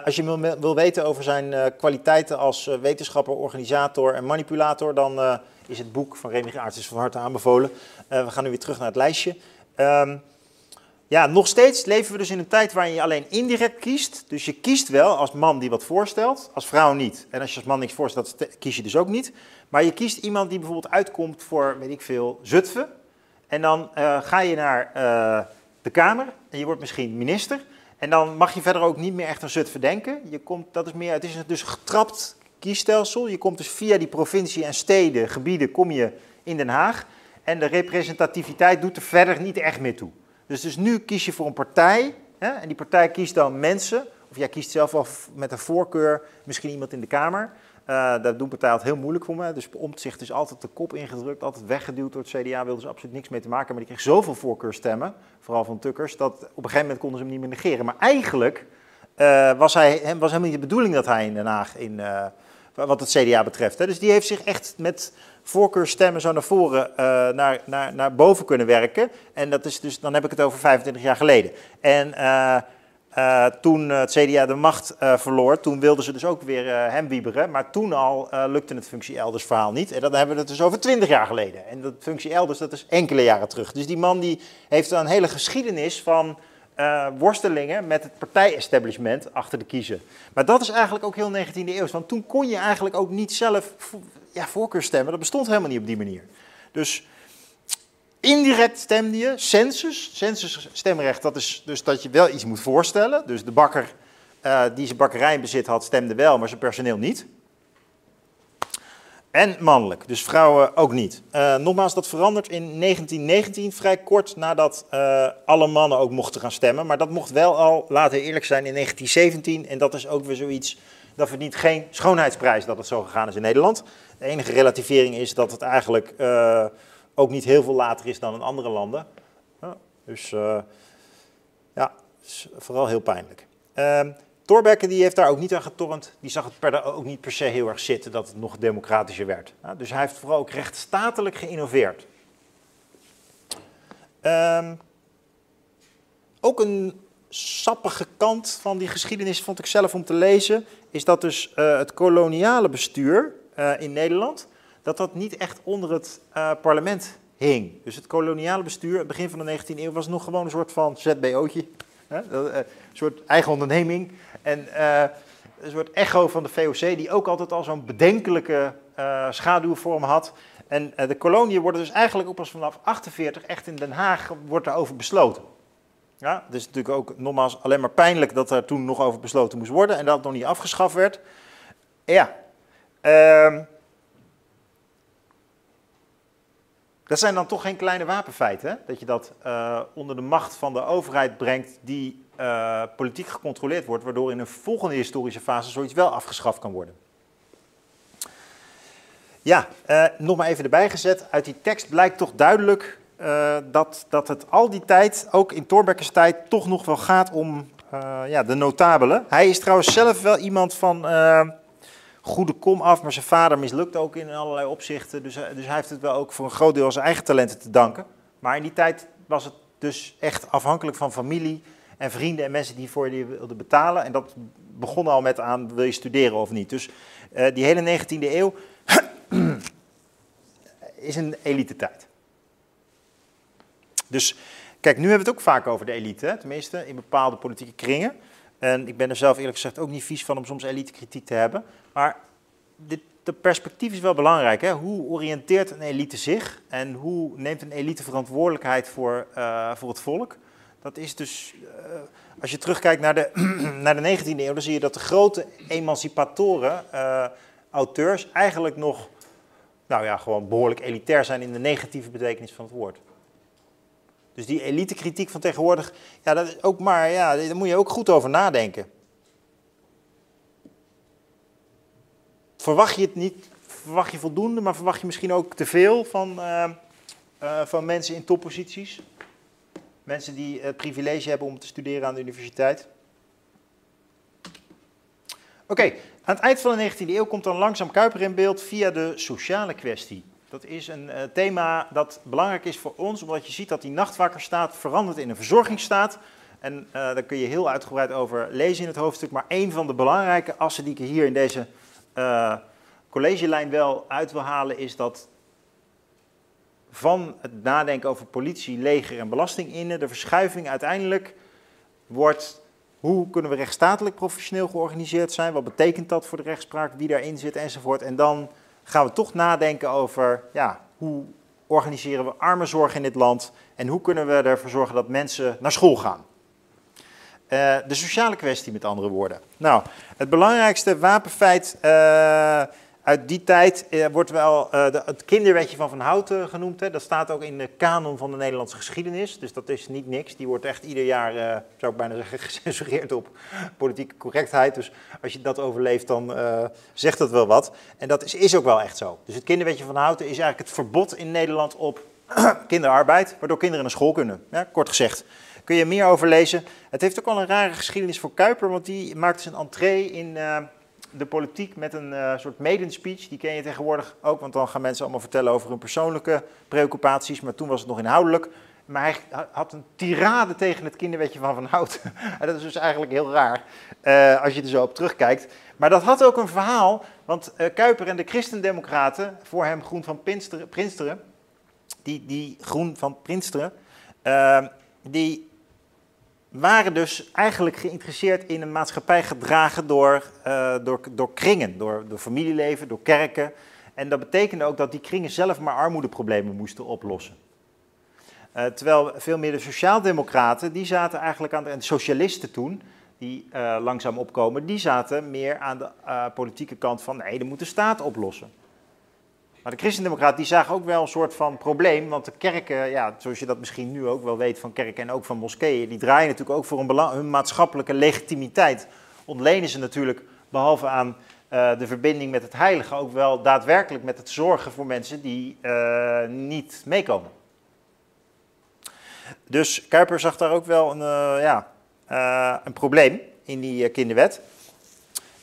Speaker 1: als je wil, weten over zijn kwaliteiten als wetenschapper, organisator en manipulator, dan is het boek van Remy Aerts is van harte aanbevolen. We gaan nu weer terug naar het lijstje. Um, ja, nog steeds leven we dus in een tijd waarin je alleen indirect kiest. Dus je kiest wel als man die wat voorstelt, als vrouw niet. En als je als man niks voorstelt, kies je dus ook niet. Maar je kiest iemand die bijvoorbeeld uitkomt voor, weet ik veel, Zutphen. En dan uh, ga je naar uh, de Kamer en je wordt misschien minister. En dan mag je verder ook niet meer echt aan Zutphen denken. Je komt, dat is meer, het is dus getrapt kiesstelsel. Je komt dus via die provincie en steden, gebieden, kom je in Den Haag. En de representativiteit doet er verder niet echt meer toe. Dus, dus nu kies je voor een partij. Hè, en die partij kiest dan mensen. Of jij kiest zelf wel met een voorkeur misschien iemand in de Kamer. Uh, dat doen partijen heel moeilijk voor me. Dus Omtzigt is altijd de kop ingedrukt, altijd weggeduwd door het CDA. Wilden ze absoluut niks mee te maken. Maar die kreeg zoveel voorkeurstemmen, vooral van Tukkers, dat op een gegeven moment konden ze hem niet meer negeren. Maar eigenlijk uh, was, hij, was helemaal niet de bedoeling dat hij in Den Haag in... Uh, wat het CDA betreft. Hè. Dus die heeft zich echt met voorkeurstemmen zo naar voren, uh, naar, naar, naar boven kunnen werken. En dat is dus, dan heb ik het over 25 jaar geleden. En uh, uh, toen het CDA de macht verloor, toen wilden ze dus ook weer hem wieberen. Maar toen al lukte het functie elders verhaal niet. En dan hebben we het dus over 20 jaar geleden. En dat functie elders, dat is enkele jaren terug. Dus die man die heeft een hele geschiedenis van uh, worstelingen met het partijestablishment achter de kiezer. Maar dat is eigenlijk ook heel 19e eeuw. Want toen kon je eigenlijk ook niet zelf ja, voorkeur stemmen. Dat bestond helemaal niet op die manier. Dus indirect stemde je. Census, census stemrecht, dat is dus dat je wel iets moet voorstellen. Dus de bakker uh, die zijn bakkerij in bezit had, stemde wel, maar zijn personeel niet. En mannelijk, dus vrouwen ook niet. Uh, nogmaals, dat verandert in 1919, vrij kort nadat uh, alle mannen ook mochten gaan stemmen. Maar dat mocht wel al, laten we eerlijk zijn, in 1917. En dat is ook weer zoiets, dat verdient geen schoonheidsprijs dat het zo gegaan is in Nederland. De enige relativering is dat het eigenlijk uh, ook niet heel veel later is dan in andere landen. dus ja, vooral heel pijnlijk. Ehm, Thorbecke die heeft daar ook niet aan getornd. Die zag het per, ook niet per se heel erg zitten dat het nog democratischer werd. dus hij heeft vooral ook rechtsstatelijk geïnnoveerd. Um, ook een sappige kant van die geschiedenis vond ik zelf om te lezen, is dat dus uh, het koloniale bestuur uh, in Nederland, dat dat niet echt onder het uh, parlement hing. Dus het koloniale bestuur, het begin van de 19e eeuw, was nog gewoon een soort van ZBO'tje. Een soort eigen onderneming. En uh, een soort echo van de VOC, die ook altijd al zo'n bedenkelijke uh, schaduwvorm had. En uh, de koloniën worden dus eigenlijk ook pas vanaf 48 echt in Den Haag wordt daarover besloten. Ja, het is natuurlijk ook nogmaals alleen maar pijnlijk dat er toen nog over besloten moest worden en dat het nog niet afgeschaft werd. Ja, uh, dat zijn dan toch geen kleine wapenfeiten, hè? dat je dat onder de macht van de overheid brengt die uh, politiek gecontroleerd wordt, waardoor in een volgende historische fase zoiets wel afgeschaft kan worden. Ja, uh, nog maar even erbij gezet. Uit die tekst blijkt toch duidelijk uh, dat, dat het al die tijd, ook in Thorbecke's tijd, toch nog wel gaat om ja, de notabelen. Hij is trouwens zelf wel iemand van goede kom af, maar zijn vader mislukt ook in allerlei opzichten. Dus, dus hij heeft het wel ook voor een groot deel aan zijn eigen talenten te danken. Maar in die tijd was het dus echt afhankelijk van familie en vrienden en mensen die voor je wilden betalen. En dat begon al met aan, wil je studeren of niet. Dus uh, die hele 19e eeuw (clears throat) is een elite tijd. Dus kijk, nu hebben we het ook vaak over de elite, tenminste in bepaalde politieke kringen. En ik ben er zelf eerlijk gezegd ook niet vies van om soms elite kritiek te hebben. Maar dit, de perspectief is wel belangrijk. Hè? Hoe oriënteert een elite zich en hoe neemt een elite verantwoordelijkheid voor, uh, voor het volk? Dat is dus, uh, als je terugkijkt naar de, (clears throat) naar de 19e eeuw, dan zie je dat de grote emancipatoren, uh, auteurs, eigenlijk nog, nou ja, gewoon behoorlijk elitair zijn in de negatieve betekenis van het woord. Dus die elitekritiek van tegenwoordig, ja, dat is ook maar, ja, daar moet je ook goed over nadenken. Verwacht je het niet, verwacht je voldoende, maar verwacht je misschien ook te veel van, uh, van mensen in topposities? Mensen die het privilege hebben om te studeren aan de universiteit. Oké, aan het eind van de 19e eeuw komt dan langzaam Kuiper in beeld via de sociale kwestie. Dat is een uh, thema dat belangrijk is voor ons, omdat je ziet dat die nachtwakkerstaat verandert in een verzorgingsstaat. En uh, daar kun je heel uitgebreid over lezen in het hoofdstuk. Maar een van de belangrijke assen die ik hier in deze uh, collegelijn wel uit wil halen, is dat van het nadenken over politie, leger en belasting innen, de verschuiving uiteindelijk wordt hoe kunnen we rechtsstatelijk professioneel georganiseerd zijn, wat betekent dat voor de rechtspraak, wie daarin zit enzovoort. En dan gaan we toch nadenken over ja, hoe organiseren we armenzorg in dit land en hoe kunnen we ervoor zorgen dat mensen naar school gaan. Uh, de sociale kwestie met andere woorden. Nou, het belangrijkste wapenfeit uh, uit die tijd uh, wordt wel de, het kinderwetje van Van Houten genoemd. Hè. Dat staat ook in de kanon van de Nederlandse geschiedenis. Dus dat is niet niks. Die wordt echt ieder jaar, zou ik bijna zeggen, (laughs) gecensureerd op politieke correctheid. Dus als je dat overleeft, dan zegt dat wel wat. En dat is, is ook wel echt zo. Dus het kinderwetje van Houten is eigenlijk het verbod in Nederland op (clears throat) kinderarbeid, waardoor kinderen naar school kunnen. Kort gezegd kun je meer over lezen. Het heeft ook al een rare geschiedenis voor Kuiper, want die maakte zijn entree in de politiek met een uh, soort maiden speech. Die ken je tegenwoordig ook, want dan gaan mensen allemaal vertellen over hun persoonlijke preoccupaties, maar toen was het nog inhoudelijk. Maar hij had een tirade tegen het kinderwetje van Van Hout. (laughs) dat is dus eigenlijk heel raar, uh, als je er zo op terugkijkt. Maar dat had ook een verhaal, want Kuiper en de christendemocraten, voor hem Groen van Prinsteren, Prinsteren die, die Groen van Prinsteren, die waren dus eigenlijk geïnteresseerd in een maatschappij gedragen door, uh, door, door kringen, door, door familieleven, door kerken. En dat betekende ook dat die kringen zelf maar armoedeproblemen moesten oplossen. Uh, terwijl veel meer de sociaaldemocraten, die zaten eigenlijk aan de, en de socialisten toen, die uh, langzaam opkomen, die zaten meer aan de politieke kant van nee, dat moet de staat oplossen. Maar de christendemocraten die zagen ook wel een soort van probleem, want de kerken, ja, zoals je dat misschien nu ook wel weet van kerken en ook van moskeeën, die draaien natuurlijk ook voor een hun maatschappelijke legitimiteit. Ontlenen ze natuurlijk, behalve aan uh, de verbinding met het heilige, ook wel daadwerkelijk met het zorgen voor mensen die uh, niet meekomen. Dus Kuiper zag daar ook wel een, uh, ja, een probleem in die kinderwet.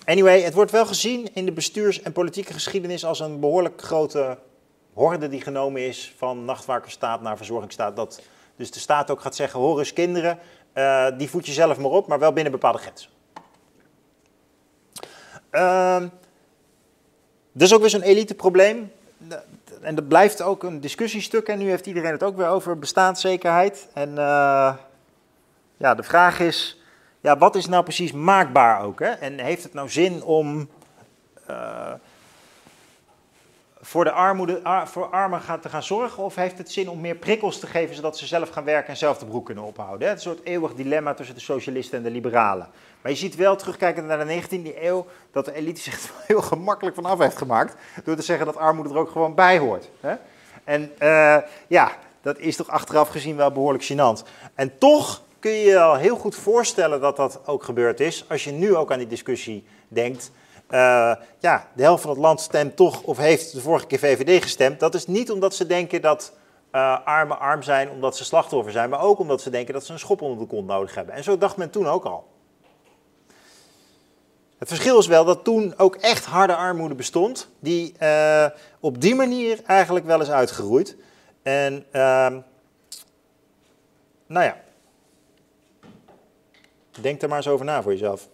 Speaker 1: Anyway, het wordt wel gezien in de bestuurs- en politieke geschiedenis als een behoorlijk grote horde die genomen is van nachtwakerstaat naar verzorgingsstaat. Dat dus de staat ook gaat zeggen, hoor eens kinderen, uh, die voed je zelf maar op, maar wel binnen bepaalde grenzen. Uh, dat is ook weer zo'n eliteprobleem. En dat blijft ook een discussiestuk. En nu heeft iedereen het ook weer over bestaanszekerheid. En uh, ja, de vraag is, ja, wat is nou precies maakbaar ook? Hè? En heeft het nou zin om uh, voor de armoede, ar, voor armen te gaan zorgen? Of heeft het zin om meer prikkels te geven zodat ze zelf gaan werken en zelf de broek kunnen ophouden? Het een soort eeuwig dilemma tussen de socialisten en de liberalen. Maar je ziet wel, terugkijkend naar de 19e eeuw, dat de elite zich er heel gemakkelijk van af heeft gemaakt. Door te zeggen dat armoede er ook gewoon bij hoort. Hè? En uh, ja, dat is toch achteraf gezien wel behoorlijk gênant. En toch kun je je al heel goed voorstellen dat dat ook gebeurd is. Als je nu ook aan die discussie denkt. Uh, ja, de helft van het land stemt toch of heeft de vorige keer VVD gestemd. Dat is niet omdat ze denken dat uh, armen arm zijn omdat ze slachtoffer zijn, maar ook omdat ze denken dat ze een schop onder de kont nodig hebben. En zo dacht men toen ook al. Het verschil is wel dat toen ook echt harde armoede bestond, die uh, op die manier eigenlijk wel is uitgeroeid. En ehm, nou ja, Denk er maar eens over na voor jezelf.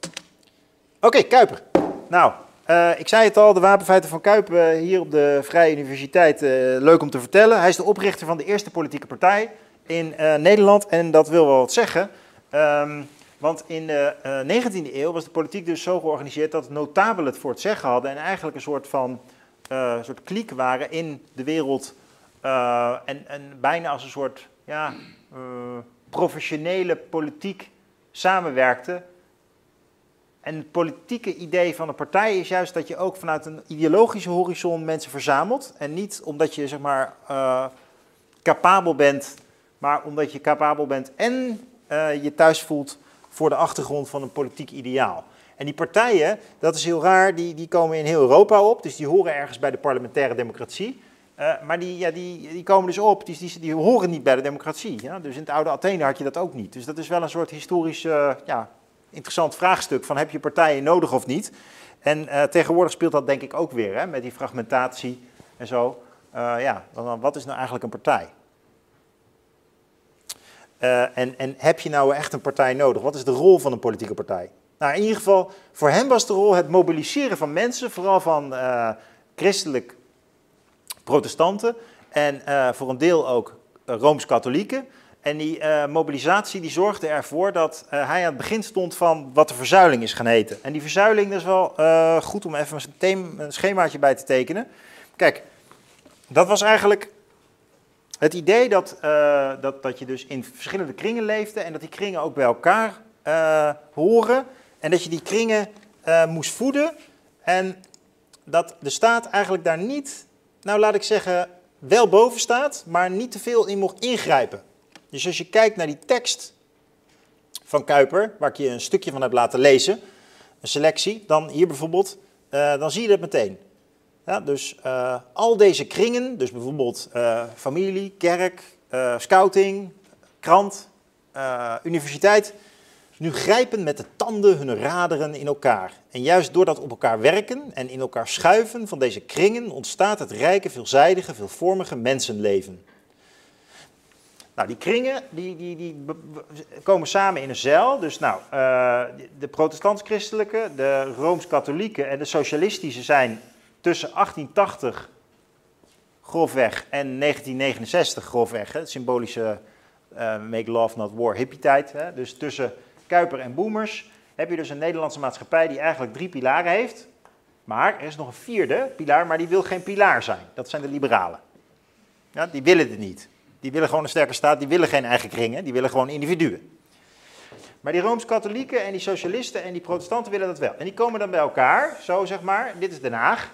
Speaker 1: Oké, Kuiper. Nou, uh, ik zei het al, de wapenfeiten van Kuiper hier op de Vrije Universiteit. Uh, leuk om te vertellen. Hij is de oprichter van de eerste politieke partij in Nederland. En dat wil wel wat zeggen. Um, want in de 19e eeuw was de politiek dus zo georganiseerd dat notabelen het voor het zeggen hadden. En eigenlijk een soort van soort kliek waren in de wereld. en, en bijna als een soort ja, professionele politiek samenwerkte. En het politieke idee van een partij is juist dat je ook vanuit een ideologische horizon mensen verzamelt. En niet omdat je zeg maar uh, capabel bent, maar omdat je capabel bent en uh, je thuis voelt voor de achtergrond van een politiek ideaal. En die partijen, dat is heel raar, die, die komen in heel Europa op. Dus die horen ergens bij de parlementaire democratie. Uh, maar die, ja, die, die komen dus op, die, die, die horen niet bij de democratie. Ja? Dus in het oude Athene had je dat ook niet. Dus dat is wel een soort historisch uh, ja, interessant vraagstuk van heb je partijen nodig of niet. En uh, tegenwoordig speelt dat denk ik ook weer, hè, met die fragmentatie en zo. ja, dan, wat is nou eigenlijk een partij? en, en heb je nou echt een partij nodig? Wat is de rol van een politieke partij? Nou, in ieder geval, voor hem was de rol het mobiliseren van mensen, vooral van christelijk protestanten en uh, voor een deel ook uh, Rooms-Katholieken. En die uh, mobilisatie die zorgde ervoor dat hij aan het begin stond van wat de verzuiling is gaan heten. En die verzuiling, dat is wel goed om even een, een schemaatje bij te tekenen. Kijk, dat was eigenlijk het idee dat, dat, dat je dus in verschillende kringen leefde en dat die kringen ook bij elkaar horen. En dat je die kringen moest voeden en dat de staat eigenlijk daar niet nou laat ik zeggen, wel boven staat, maar niet te veel in mocht ingrijpen. Dus als je kijkt naar die tekst van Kuiper, waar ik je een stukje van heb laten lezen, een selectie, dan hier bijvoorbeeld, uh, dan zie je dat meteen. Ja, dus uh, al deze kringen, dus bijvoorbeeld uh, familie, kerk, scouting, krant, universiteit, nu grijpen met de tanden hun raderen in elkaar. En juist door dat op elkaar werken en in elkaar schuiven van deze kringen ontstaat het rijke, veelzijdige, veelvormige mensenleven. Nou, die kringen die, die, die komen samen in een zeil. Dus nou, uh, de protestants-christelijke, de rooms-katholieke en de socialistische zijn tussen 1880 grofweg en 1969 grofweg. Het symbolische uh, Make Love Not War hippie tijd. Hè, dus tussen Kuiper en Boomers, heb je dus een Nederlandse maatschappij die eigenlijk drie pilaren heeft. Maar er is nog een vierde pilaar, maar die wil geen pilaar zijn. Dat zijn de liberalen. Ja, die willen het niet. Die willen gewoon een sterke staat, die willen geen eigen kringen, die willen gewoon individuen. Maar die Rooms-Katholieken en die socialisten en die protestanten willen dat wel. En die komen dan bij elkaar, zo zeg maar, dit is Den Haag.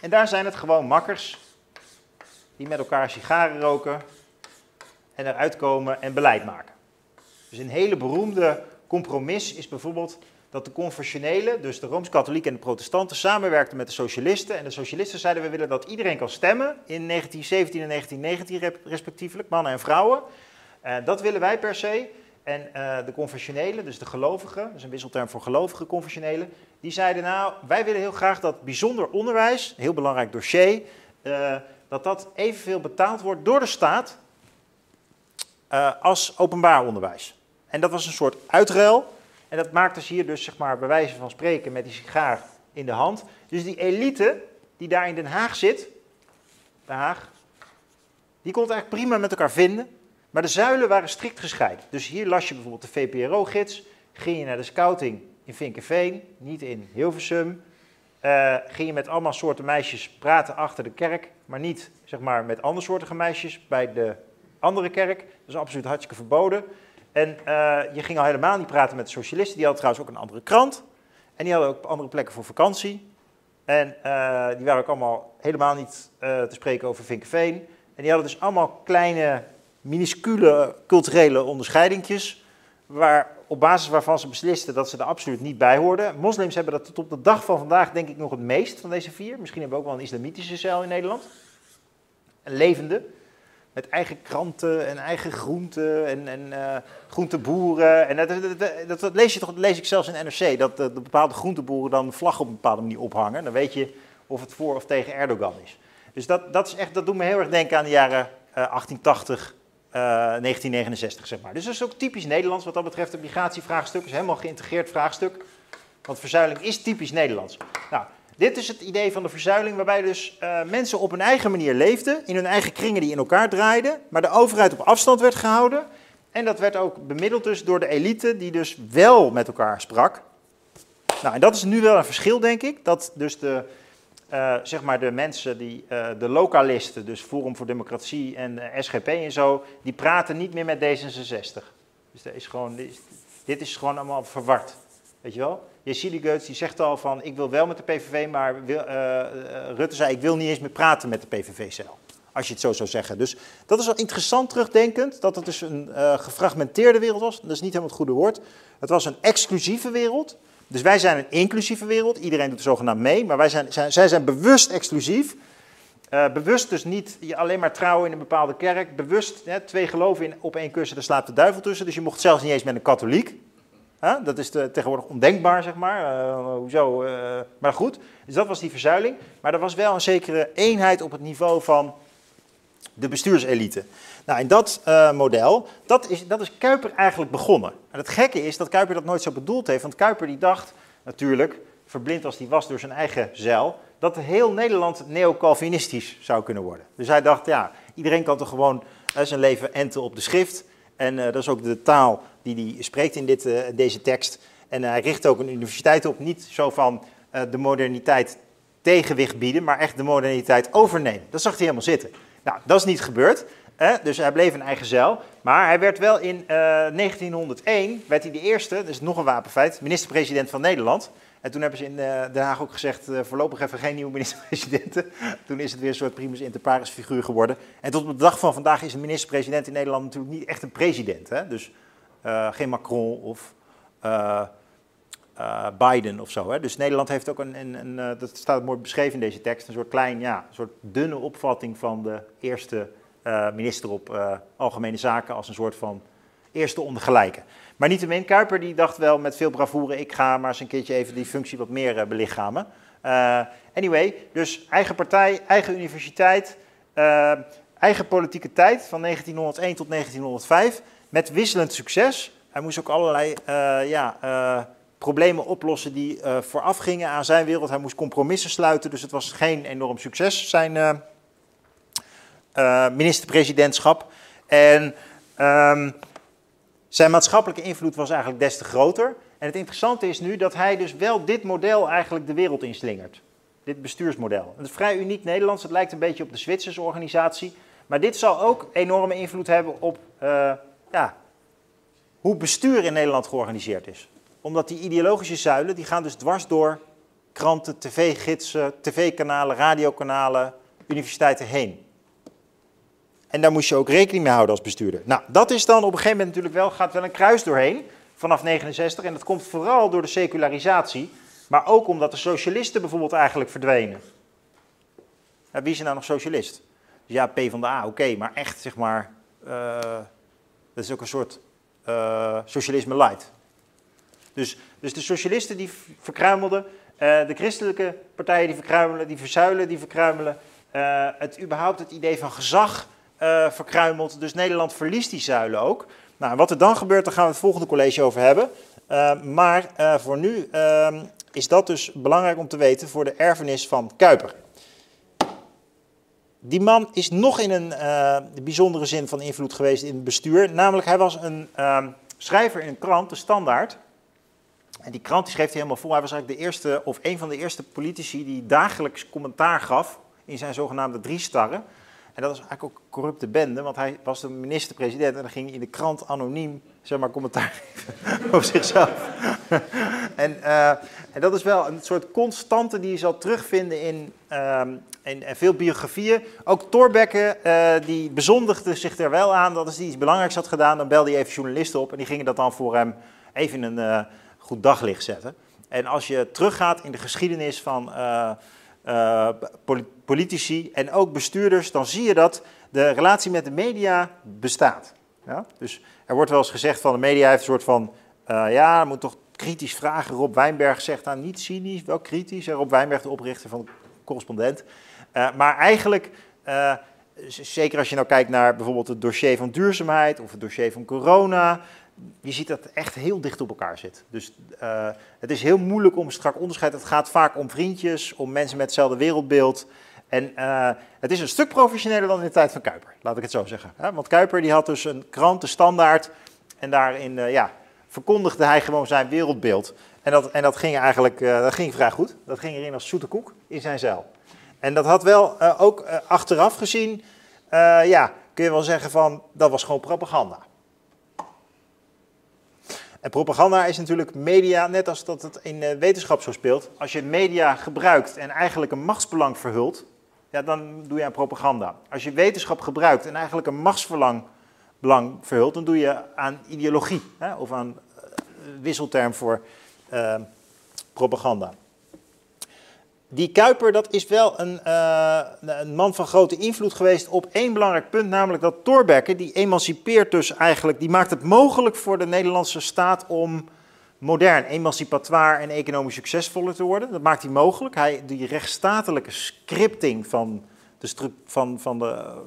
Speaker 1: En daar zijn het gewoon makkers die met elkaar sigaren roken en eruit komen en beleid maken. Dus een hele beroemde compromis is bijvoorbeeld dat de confessionelen, dus de Rooms-Katholieken en de protestanten, samenwerkten met de socialisten. En de socialisten zeiden, we willen dat iedereen kan stemmen in 1917 en 1919 respectievelijk, mannen en vrouwen. Uh, dat willen wij per se. En uh, de confessionelen, dus de gelovigen, dat is een wisselterm voor gelovige confessionelen, die zeiden nou, wij willen heel graag dat bijzonder onderwijs, een heel belangrijk dossier, uh, dat dat evenveel betaald wordt door de staat als openbaar onderwijs. En dat was een soort uitruil. En dat maakte ze hier dus, zeg maar, bij wijze van spreken met die sigaar in de hand. Dus die elite die daar in Den Haag zit, Den Haag, die kon het eigenlijk prima met elkaar vinden. Maar de zuilen waren strikt gescheiden. Dus hier las je bijvoorbeeld de VPRO-gids. Ging je naar de scouting in Vinkenveen, niet in Hilversum. Uh, ging je met allemaal soorten meisjes praten achter de kerk, maar niet zeg maar, met andere soorten meisjes bij de andere kerk. Dat is absoluut hartstikke verboden. En uh, je ging al helemaal niet praten met de socialisten. Die hadden trouwens ook een andere krant. En die hadden ook andere plekken voor vakantie. En uh, die waren ook allemaal helemaal niet uh, te spreken over Vinkenveen. En die hadden dus allemaal kleine, minuscule culturele onderscheidingjes. Waar, op basis waarvan ze beslisten dat ze er absoluut niet bij hoorden. Moslims hebben dat tot op de dag van vandaag denk ik nog het meest van deze vier. Misschien hebben we ook wel een islamitische cel in Nederland. Een levende met eigen kranten en eigen groenten en, en uh, groenteboeren. En dat, dat, dat, lees je toch, lees ik zelfs in NRC, dat, dat bepaalde groenteboeren dan vlag op een bepaalde manier ophangen. Dan weet je of het voor of tegen Erdogan is. Dus dat, dat, is echt, dat doet me heel erg denken aan de jaren uh, 1880, uh, 1969, zeg maar. Dus dat is ook typisch Nederlands wat dat betreft. Het migratievraagstuk is helemaal geïntegreerd vraagstuk. Want verzuiling is typisch Nederlands. Nou, dit is het idee van de verzuiling, waarbij dus uh, mensen op hun eigen manier leefden, in hun eigen kringen die in elkaar draaiden, maar de overheid op afstand werd gehouden. En dat werd ook bemiddeld dus door de elite, die dus wel met elkaar sprak. Nou, en dat is nu wel een verschil, denk ik, dat dus de, uh, zeg maar de mensen, die, uh, de lokalisten, dus Forum voor Democratie en SGP en zo, die praten niet meer met D66. Dus dat is gewoon, dit is gewoon allemaal verward, weet je wel? Jessili Geuts die zegt al van ik wil wel met de PVV, maar wil, uh, Rutte zei ik wil niet eens meer praten met de PVV-cel. Als je het zo zou zeggen. Dus dat is wel interessant terugdenkend, dat het dus een uh, gefragmenteerde wereld was. Dat is niet helemaal het goede woord. Het was een exclusieve wereld. Dus wij zijn een inclusieve wereld. Iedereen doet er zogenaamd mee, maar wij zijn, zijn, zij zijn bewust exclusief. Bewust dus niet alleen maar trouwen in een bepaalde kerk. Bewust hè, twee geloven in, op één kussen, daar slaapt de duivel tussen. Dus je mocht zelfs niet eens met een katholiek. Dat is tegenwoordig ondenkbaar, zeg maar. Uh, hoezo? Uh, maar goed, dus dat was die verzuiling. Maar er was wel een zekere eenheid op het niveau van de bestuurselite. Nou, in dat uh, model, dat is, dat is Kuiper eigenlijk begonnen. En het gekke is dat Kuiper dat nooit zo bedoeld heeft. Want Kuiper die dacht natuurlijk, verblind als hij was door zijn eigen zeil, dat heel Nederland neo-Calvinistisch zou kunnen worden. Dus hij dacht, ja, iedereen kan toch gewoon zijn leven enten op de schrift. En dat is ook de taal die hij spreekt in dit, uh, deze tekst. En hij richt ook een universiteit op, niet zo van uh, de moderniteit tegenwicht bieden, maar echt de moderniteit overnemen. Dat zag hij helemaal zitten. Nou, dat is niet gebeurd. Hè? Dus hij bleef een eigen zeil. Maar hij werd wel in uh, 1901, werd hij de eerste, is nog een wapenfeit, minister-president van Nederland. En toen hebben ze in Den Haag ook gezegd, voorlopig even geen nieuwe (laughs) minister-presidenten. Toen is het weer een soort primus inter pares figuur geworden. En tot op de dag van vandaag is een minister-president in Nederland natuurlijk niet echt een president. Hè? Dus geen Macron of uh, uh, Biden of zo. Hè. Dus Nederland heeft ook een, een, een dat staat mooi beschreven in deze tekst, een soort klein, ja, een soort dunne opvatting van de eerste minister op algemene zaken als een soort van eerste ondergelijke. Maar niettemin, Kuiper die dacht wel met veel bravoure, ik ga maar eens een keertje even die functie wat meer belichamen. anyway, dus eigen partij, eigen universiteit, eigen politieke tijd van 1901 tot 1905 met wisselend succes. Hij moest ook allerlei uh, ja, uh, problemen oplossen die uh, vooraf gingen aan zijn wereld. Hij moest compromissen sluiten, dus het was geen enorm succes, zijn minister-presidentschap. En um, zijn maatschappelijke invloed was eigenlijk des te groter. En het interessante is nu dat hij dus wel dit model eigenlijk de wereld inslingert. Dit bestuursmodel. Het is vrij uniek Nederlands, het lijkt een beetje op de Zwitserse organisatie. Maar dit zal ook enorme invloed hebben op ja, hoe bestuur in Nederland georganiseerd is. Omdat die ideologische zuilen, die gaan dus dwars door kranten, tv-gidsen, tv-kanalen, radiokanalen, universiteiten heen. En daar moest je ook rekening mee houden als bestuurder. Nou, dat is dan op een gegeven moment natuurlijk wel, gaat wel een kruis doorheen vanaf 69. En dat komt vooral door de secularisatie, maar ook omdat de socialisten bijvoorbeeld eigenlijk verdwenen. wie is nou nog socialist? Ja, P van de A, oké, maar echt zeg maar, uh, dat is ook een soort uh, socialisme light. Dus, dus de socialisten die verkruimelden, uh, de christelijke partijen die verkruimelen, die verzuilen, die verkruimelen. het überhaupt het idee van gezag verkruimelt. Dus Nederland verliest die zuilen ook. Nou, wat er dan gebeurt, daar gaan we het volgende college over hebben. maar voor nu ehm, is dat dus belangrijk om te weten voor de erfenis van Kuiper. Die man is nog in een uh, bijzondere zin van invloed geweest in het bestuur. Namelijk, hij was een uh, schrijver in een krant, de Standaard. En die krant die schreef hij helemaal vol. Hij was eigenlijk de eerste, of een van de eerste politici die dagelijks commentaar gaf in zijn zogenaamde drie starren. En dat was eigenlijk ook corrupte bende, want hij was de minister-president en dan ging hij in de krant anoniem zeg maar, commentaar (laughs) over zichzelf. (laughs) en, uh, en, dat is wel een soort constante die je zal terugvinden in, um, in, veel biografieën. Ook Thorbecke, uh, die bezondigde zich er wel aan dat als hij iets belangrijks had gedaan, dan belde hij even journalisten op en die gingen dat dan voor hem even in een uh, goed daglicht zetten. En als je teruggaat in de geschiedenis van uh, politici en ook bestuurders, dan zie je dat de relatie met de media bestaat. Ja? Dus er wordt wel eens gezegd van de media heeft een soort van, uh, ja, moet toch kritisch vragen. Rob Wijnberg zegt dan niet cynisch, wel kritisch. Rob Wijnberg, de oprichter van de correspondent. Uh, maar eigenlijk, zeker als je nou kijkt naar bijvoorbeeld het dossier van duurzaamheid of het dossier van corona, je ziet dat het echt heel dicht op elkaar zit. Dus uh, het is heel moeilijk om strak onderscheid. Het gaat vaak om vriendjes, om mensen met hetzelfde wereldbeeld. En uh, het is een stuk professioneler dan in de tijd van Kuiper, laat ik het zo zeggen. Want Kuiper die had dus een krant, de Standaard, en daarin uh, ja, verkondigde hij gewoon zijn wereldbeeld. En dat, en dat ging eigenlijk dat ging vrij goed. Dat ging erin als zoete koek in zijn zeil. En dat had wel ook achteraf gezien, ja, kun je wel zeggen van, dat was gewoon propaganda. En propaganda is natuurlijk media, net als dat het in de wetenschap zo speelt. Als je media gebruikt en eigenlijk een machtsbelang verhult, ja, dan doe je aan propaganda. Als je wetenschap gebruikt en eigenlijk een machtsbelang belang verhult, dan doe je aan ideologie. Hè, of aan uh, wisselterm voor uh, propaganda die Kuiper, dat is wel een, uh, een, man van grote invloed geweest op één belangrijk punt, namelijk dat Thorbecke, die emancipeert dus eigenlijk, die maakt het mogelijk voor de Nederlandse staat om modern, emancipatoire en economisch succesvoller te worden. Dat maakt hij mogelijk. Hij, die rechtsstatelijke scripting van de, van, van, de,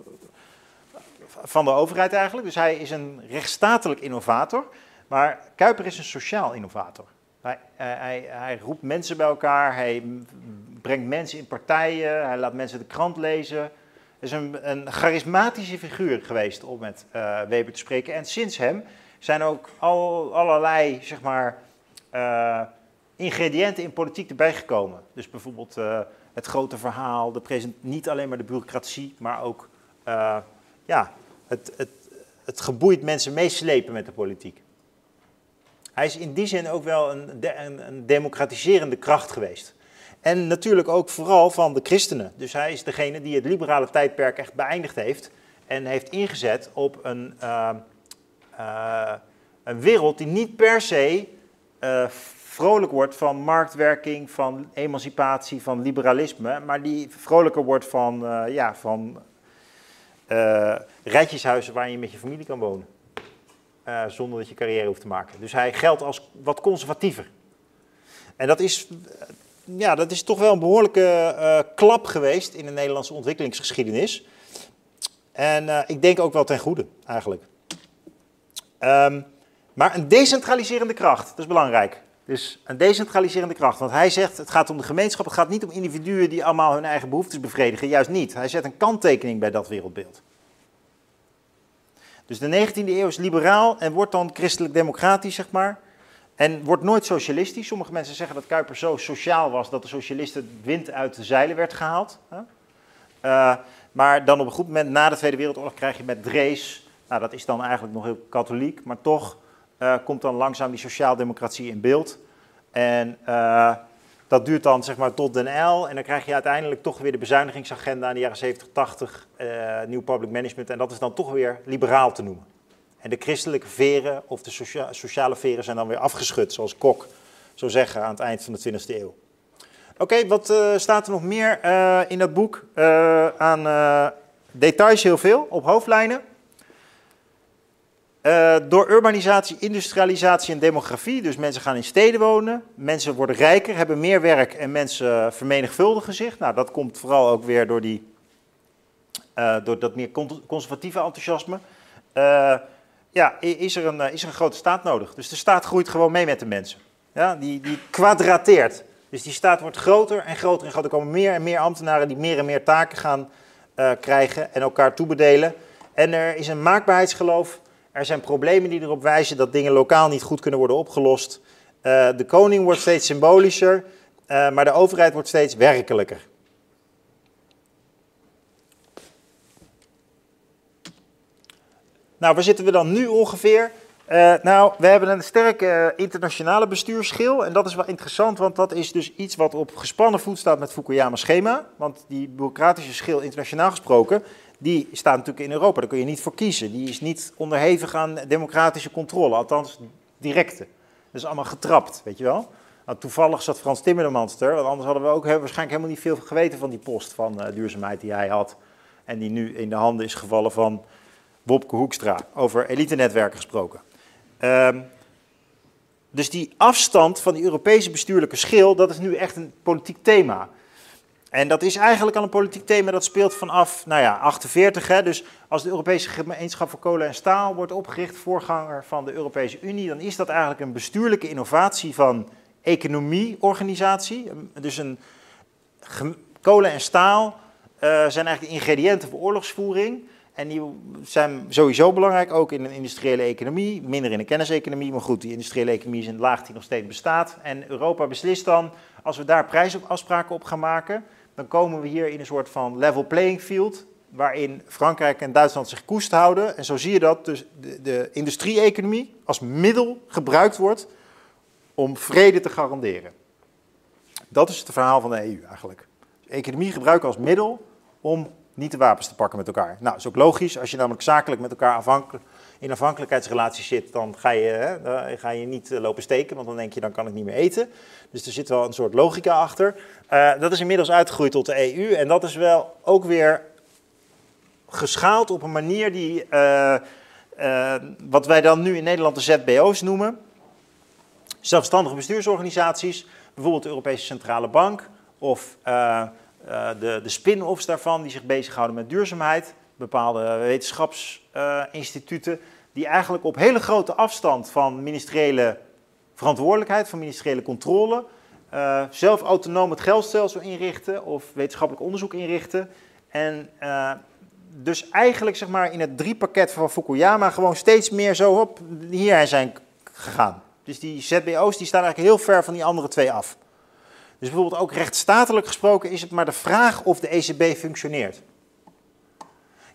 Speaker 1: van de overheid eigenlijk. Dus hij is een rechtsstatelijk innovator, maar Kuiper is een sociaal innovator. Hij, hij, hij, roept mensen bij elkaar, hij brengt mensen in partijen, hij laat mensen de krant lezen. Hij is een, een charismatische figuur geweest om met uh, Weber te spreken. En sinds hem zijn ook al, allerlei zeg maar, uh, ingrediënten in politiek erbij gekomen. Dus bijvoorbeeld uh, het grote verhaal, de present, niet alleen maar de bureaucratie, maar ook ja, het, het, het geboeid mensen meeslepen met de politiek. Hij is in die zin ook wel een, een democratiserende kracht geweest. En natuurlijk ook vooral van de christenen. Dus hij is degene die het liberale tijdperk echt beëindigd heeft. En heeft ingezet op een, uh, uh, een wereld die niet per se uh, vrolijk wordt van marktwerking, van emancipatie, van liberalisme. Maar die vrolijker wordt van, ja, van rijtjeshuizen waar je met je familie kan wonen. zonder dat je carrière hoeft te maken. Dus hij geldt als wat conservatiever. En dat is ja, dat is toch wel een behoorlijke uh, klap geweest in de Nederlandse ontwikkelingsgeschiedenis. En uh, ik denk ook wel ten goede, eigenlijk. Um, maar een decentraliserende kracht, dat is belangrijk. Dus een decentraliserende kracht. Want hij zegt, het gaat om de gemeenschap, het gaat niet om individuen die allemaal hun eigen behoeftes bevredigen. Juist niet. Hij zet een kanttekening bij dat wereldbeeld. Dus de 19e eeuw is liberaal en wordt dan christelijk-democratisch, zeg maar. En wordt nooit socialistisch. Sommige mensen zeggen dat Kuiper zo sociaal was dat de socialisten wind uit de zeilen werd gehaald. Uh, maar dan op een goed moment na de Tweede Wereldoorlog krijg je met Drees, nou dat is dan eigenlijk nog heel katholiek, maar toch uh, komt dan langzaam die sociaaldemocratie in beeld. En uh, Dat duurt dan zeg maar tot Den L en dan krijg je uiteindelijk toch weer de bezuinigingsagenda in de jaren 70, 80, uh, nieuw public management. En dat is dan toch weer liberaal te noemen. En de christelijke veren of de sociale veren zijn dan weer afgeschud, zoals Kok zou zeggen aan het eind van de 20e eeuw. Oké, wat uh, staat er nog meer uh, in dat boek? Uh, aan details heel veel, op hoofdlijnen. door urbanisatie, industrialisatie en demografie, dus mensen gaan in steden wonen, mensen worden rijker, hebben meer werk en mensen vermenigvuldigen zich. Nou, dat komt vooral ook weer door, die, door dat meer conservatieve enthousiasme. Ja, is er, een, is er een grote staat nodig. Dus de staat groeit gewoon mee met de mensen. Ja, die, die kwadrateert. Dus die staat wordt groter en groter en groter. Er komen meer en meer ambtenaren die meer en meer taken gaan uh, krijgen en elkaar toebedelen. En er is een maakbaarheidsgeloof. Er zijn problemen die erop wijzen dat dingen lokaal niet goed kunnen worden opgelost. Uh, de koning wordt steeds symbolischer, maar de overheid wordt steeds werkelijker. Nou, waar zitten we dan nu ongeveer? Uh, nou, we hebben een sterke uh, internationale bestuursschil. En dat is wel interessant, want dat is dus iets wat op gespannen voet staat met Fukuyama's schema. Want die bureaucratische schil, internationaal gesproken, die staat natuurlijk in Europa. Daar kun je niet voor kiezen. Die is niet onderhevig aan democratische controle, althans directe. Dat is allemaal getrapt, weet je wel. Nou, toevallig zat Frans Timmermans er, want anders hadden we ook waarschijnlijk helemaal niet veel geweten van die post van uh, duurzaamheid die hij had. En die nu in de handen is gevallen van Wopke Hoekstra, over elitenetwerken gesproken. Um, dus die afstand van die Europese bestuurlijke schil, dat is nu echt een politiek thema. En dat is eigenlijk al een politiek thema dat speelt vanaf, nou ja, 48. Hè? Dus als de Europese gemeenschap voor kolen en staal wordt opgericht, voorganger van de Europese Unie, dan is dat eigenlijk een bestuurlijke innovatie van economieorganisatie. Dus een kolen en staal uh, zijn eigenlijk de ingrediënten voor oorlogsvoering. En die zijn sowieso belangrijk, ook in een industriële economie, minder in een kenniseconomie. Maar goed, die industriële economie is een laag die nog steeds bestaat. En Europa beslist dan, als we daar prijsafspraken op gaan maken, dan komen we hier in een soort van level playing field, waarin Frankrijk en Duitsland zich koest houden. En zo zie je dat dus de, de industrie-economie als middel gebruikt wordt om vrede te garanderen. Dat is het verhaal van de EU eigenlijk. economie gebruiken als middel om niet de wapens te pakken met elkaar. Nou, is ook logisch. Als je namelijk zakelijk met elkaar in afhankelijkheidsrelaties zit, dan ga je, hè, ga je niet eh, lopen steken, want dan denk je, dan kan ik niet meer eten. Dus er zit wel een soort logica achter. Uh, dat is inmiddels uitgegroeid tot de EU en dat is wel ook weer geschaald op een manier die, uh, wat wij dan nu in Nederland de ZBO's noemen. Zelfstandige bestuursorganisaties, bijvoorbeeld de Europese Centrale Bank of de, de spin-offs daarvan die zich bezighouden met duurzaamheid, bepaalde wetenschapsinstituten, die eigenlijk op hele grote afstand van ministeriële verantwoordelijkheid, van ministeriële controle, uh, zelf autonoom het geldstelsel inrichten of wetenschappelijk onderzoek inrichten. En dus eigenlijk zeg maar in het driepakket van Fukuyama gewoon steeds meer zo op hierheen zijn gegaan. Dus die ZBO's die staan eigenlijk heel ver van die andere twee af. Dus bijvoorbeeld ook rechtsstatelijk gesproken is het maar de vraag of de ECB functioneert.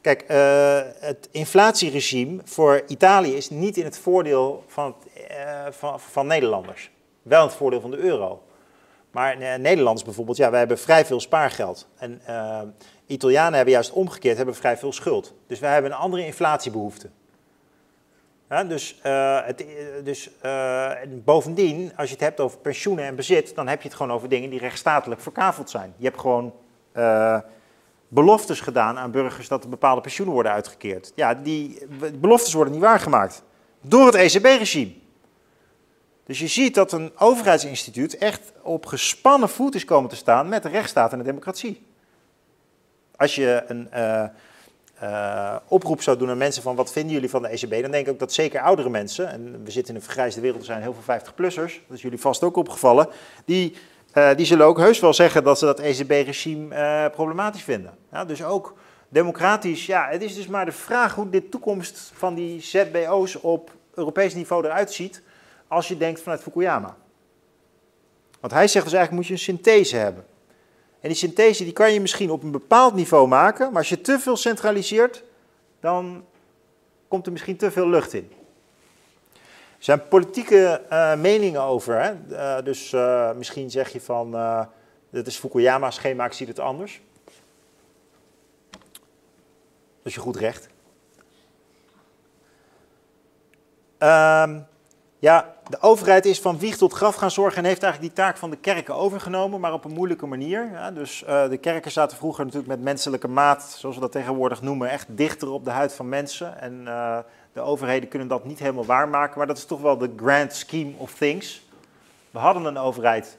Speaker 1: Kijk, uh, het inflatieregime voor Italië is niet in het voordeel van, uh, van, van, Nederlanders. Wel in het voordeel van de euro. Maar uh, Nederlanders bijvoorbeeld, ja, wij hebben vrij veel spaargeld. En Italianen hebben juist omgekeerd, hebben vrij veel schuld. Dus wij hebben een andere inflatiebehoefte dus uh, het, dus uh, bovendien, als je het hebt over pensioenen en bezit, dan heb je het gewoon over dingen die rechtsstatelijk verkaveld zijn. Je hebt gewoon beloftes gedaan aan burgers dat er bepaalde pensioenen worden uitgekeerd. Ja, die beloftes worden niet waargemaakt door het ECB-regime. Dus je ziet dat een overheidsinstituut echt op gespannen voet is komen te staan met de rechtsstaat en de democratie. Als je een uh, oproep zou doen aan mensen van wat vinden jullie van de ECB, dan denk ik ook dat zeker oudere mensen, en we zitten in een vergrijsde wereld, er zijn heel veel 50-plussers, dat is jullie vast ook opgevallen, die, uh, die zullen ook heus wel zeggen dat ze dat ECB-regime eh, problematisch vinden. Ja, dus ook democratisch, ja, het is dus maar de vraag hoe de toekomst van die ZBO's op Europees niveau eruit ziet, als je denkt vanuit Fukuyama. Want hij zegt dus eigenlijk moet je een synthese hebben. En die synthese die kan je misschien op een bepaald niveau maken, maar als je te veel centraliseert, dan komt er misschien te veel lucht in. Er zijn politieke meningen over. Hè? dus misschien zeg je van, dit is Fukuyama-schema, ik zie het anders. Dat is je goed recht. Um, ja, de overheid is van wieg tot graf gaan zorgen en heeft eigenlijk die taak van de kerken overgenomen, maar op een moeilijke manier. Dus uh, de kerken zaten vroeger natuurlijk met menselijke maat, zoals we dat tegenwoordig noemen, echt dichter op de huid van mensen. En uh, de overheden kunnen dat niet helemaal waarmaken, maar dat is toch wel de grand scheme of things. We hadden een overheid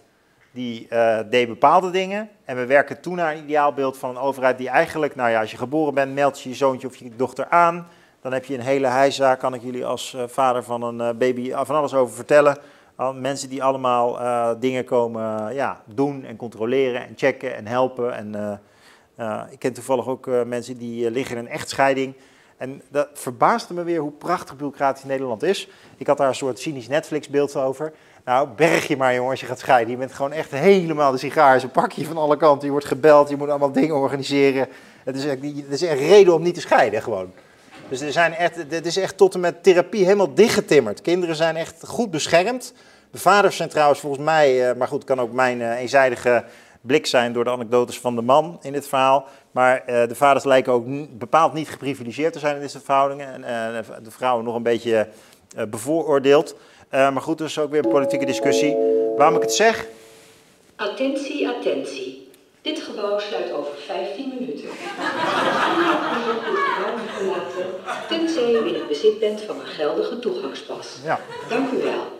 Speaker 1: die uh, deed bepaalde dingen en we werken toen naar een ideaalbeeld van een overheid die eigenlijk, nou ja, als je geboren bent, meld je je zoontje of je dochter aan. Dan heb je een hele heisa, kan ik jullie als uh, vader van een uh, baby van alles over vertellen. Mensen die allemaal dingen komen ja, doen en controleren en checken en helpen. En, ik ken toevallig ook mensen die liggen in een echtscheiding. En dat verbaasde me weer hoe prachtig bureaucratisch Nederland is. Ik had daar een soort cynisch Netflix-beeld over. Nou, berg je maar jongen als je gaat scheiden. Je bent gewoon echt helemaal de sigaar. Ze pakken je van alle kanten. Je wordt gebeld, je moet allemaal dingen organiseren. Het is echt, het is echt reden om niet te scheiden gewoon. Dus er zijn echt, dit is echt tot en met therapie helemaal dichtgetimmerd. Kinderen zijn echt goed beschermd. De vaders zijn trouwens volgens mij, eh, maar goed, kan ook mijn eh, eenzijdige blik zijn door de anekdotes van de man in dit verhaal. Maar uh, de vaders lijken ook bepaald niet geprivilegeerd te zijn in deze verhoudingen. En de vrouwen nog een beetje bevooroordeeld. maar goed, dus ook weer een politieke discussie. Waarom ik het zeg?
Speaker 2: Attentie, attentie. Dit gebouw sluit over 15 minuten. tenzij u in het bezit bent van een geldige toegangspas. Ja. Dank u wel.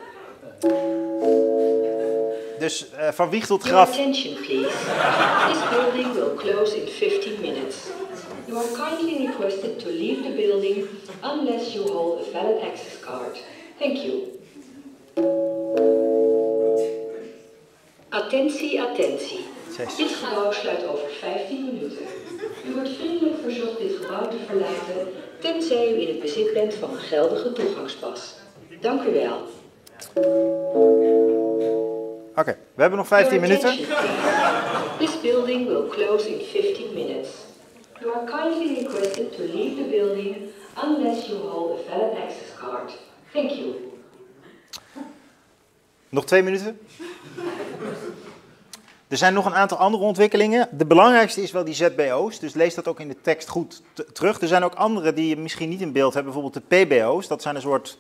Speaker 1: Dus uh, van wieg tot graf.
Speaker 2: attention, please. This building will close in 15 minutes. You are kindly requested to leave the building unless you hold a valid access card. Thank you. Attentie, attentie. Dit gebouw sluit over 15 minuten. U wordt vriendelijk verzocht dit gebouw te verlaten, tenzij u in het bezit bent van een geldige toegangspas. Dank u wel.
Speaker 1: Oké, okay, we hebben nog 15 minuten.
Speaker 2: This building will close in 15 minutes. You are kindly requested to leave the building unless you hold a valid access card. Thank you.
Speaker 1: Nog twee minuten? Er zijn nog een aantal andere ontwikkelingen. De belangrijkste is wel die ZBO's, dus lees dat ook in de tekst goed terug. Er zijn ook andere die je misschien niet in beeld hebben, bijvoorbeeld de PBO's. Dat zijn een soort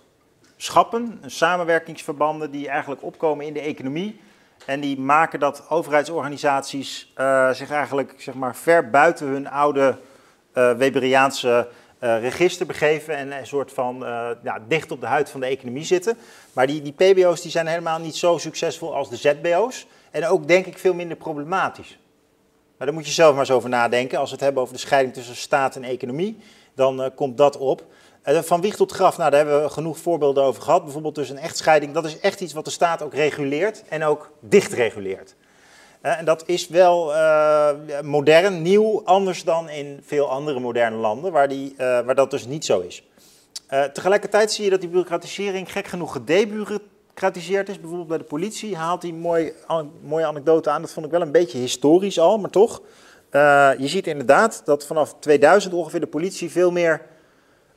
Speaker 1: schappen, samenwerkingsverbanden die eigenlijk opkomen in de economie. En die maken dat overheidsorganisaties uh, zich eigenlijk zeg maar, ver buiten hun oude uh, Weberiaanse uh, register begeven en een soort van ja, dicht op de huid van de economie zitten. Maar die, die PBO's die zijn helemaal niet zo succesvol als de ZBO's. En ook denk ik veel minder problematisch. Maar daar moet je zelf maar eens over nadenken. Als we het hebben over de scheiding tussen staat en economie, dan uh, komt dat op. Uh, van wieg tot graf, nou, daar hebben we genoeg voorbeelden over gehad. Bijvoorbeeld dus een echtscheiding, dat is echt iets wat de staat ook reguleert en ook dicht reguleert. Uh, en dat is wel modern, nieuw, anders dan in veel andere moderne landen, waar, die, waar dat dus niet zo is. tegelijkertijd zie je dat die bureaucratisering gek genoeg gedebureaucratiseerd kritiseerd is, bijvoorbeeld bij de politie, haalt hij mooi, mooie anekdote aan. Dat vond ik wel een beetje historisch al, maar toch. Uh, je ziet inderdaad dat vanaf 2000 ongeveer de politie veel meer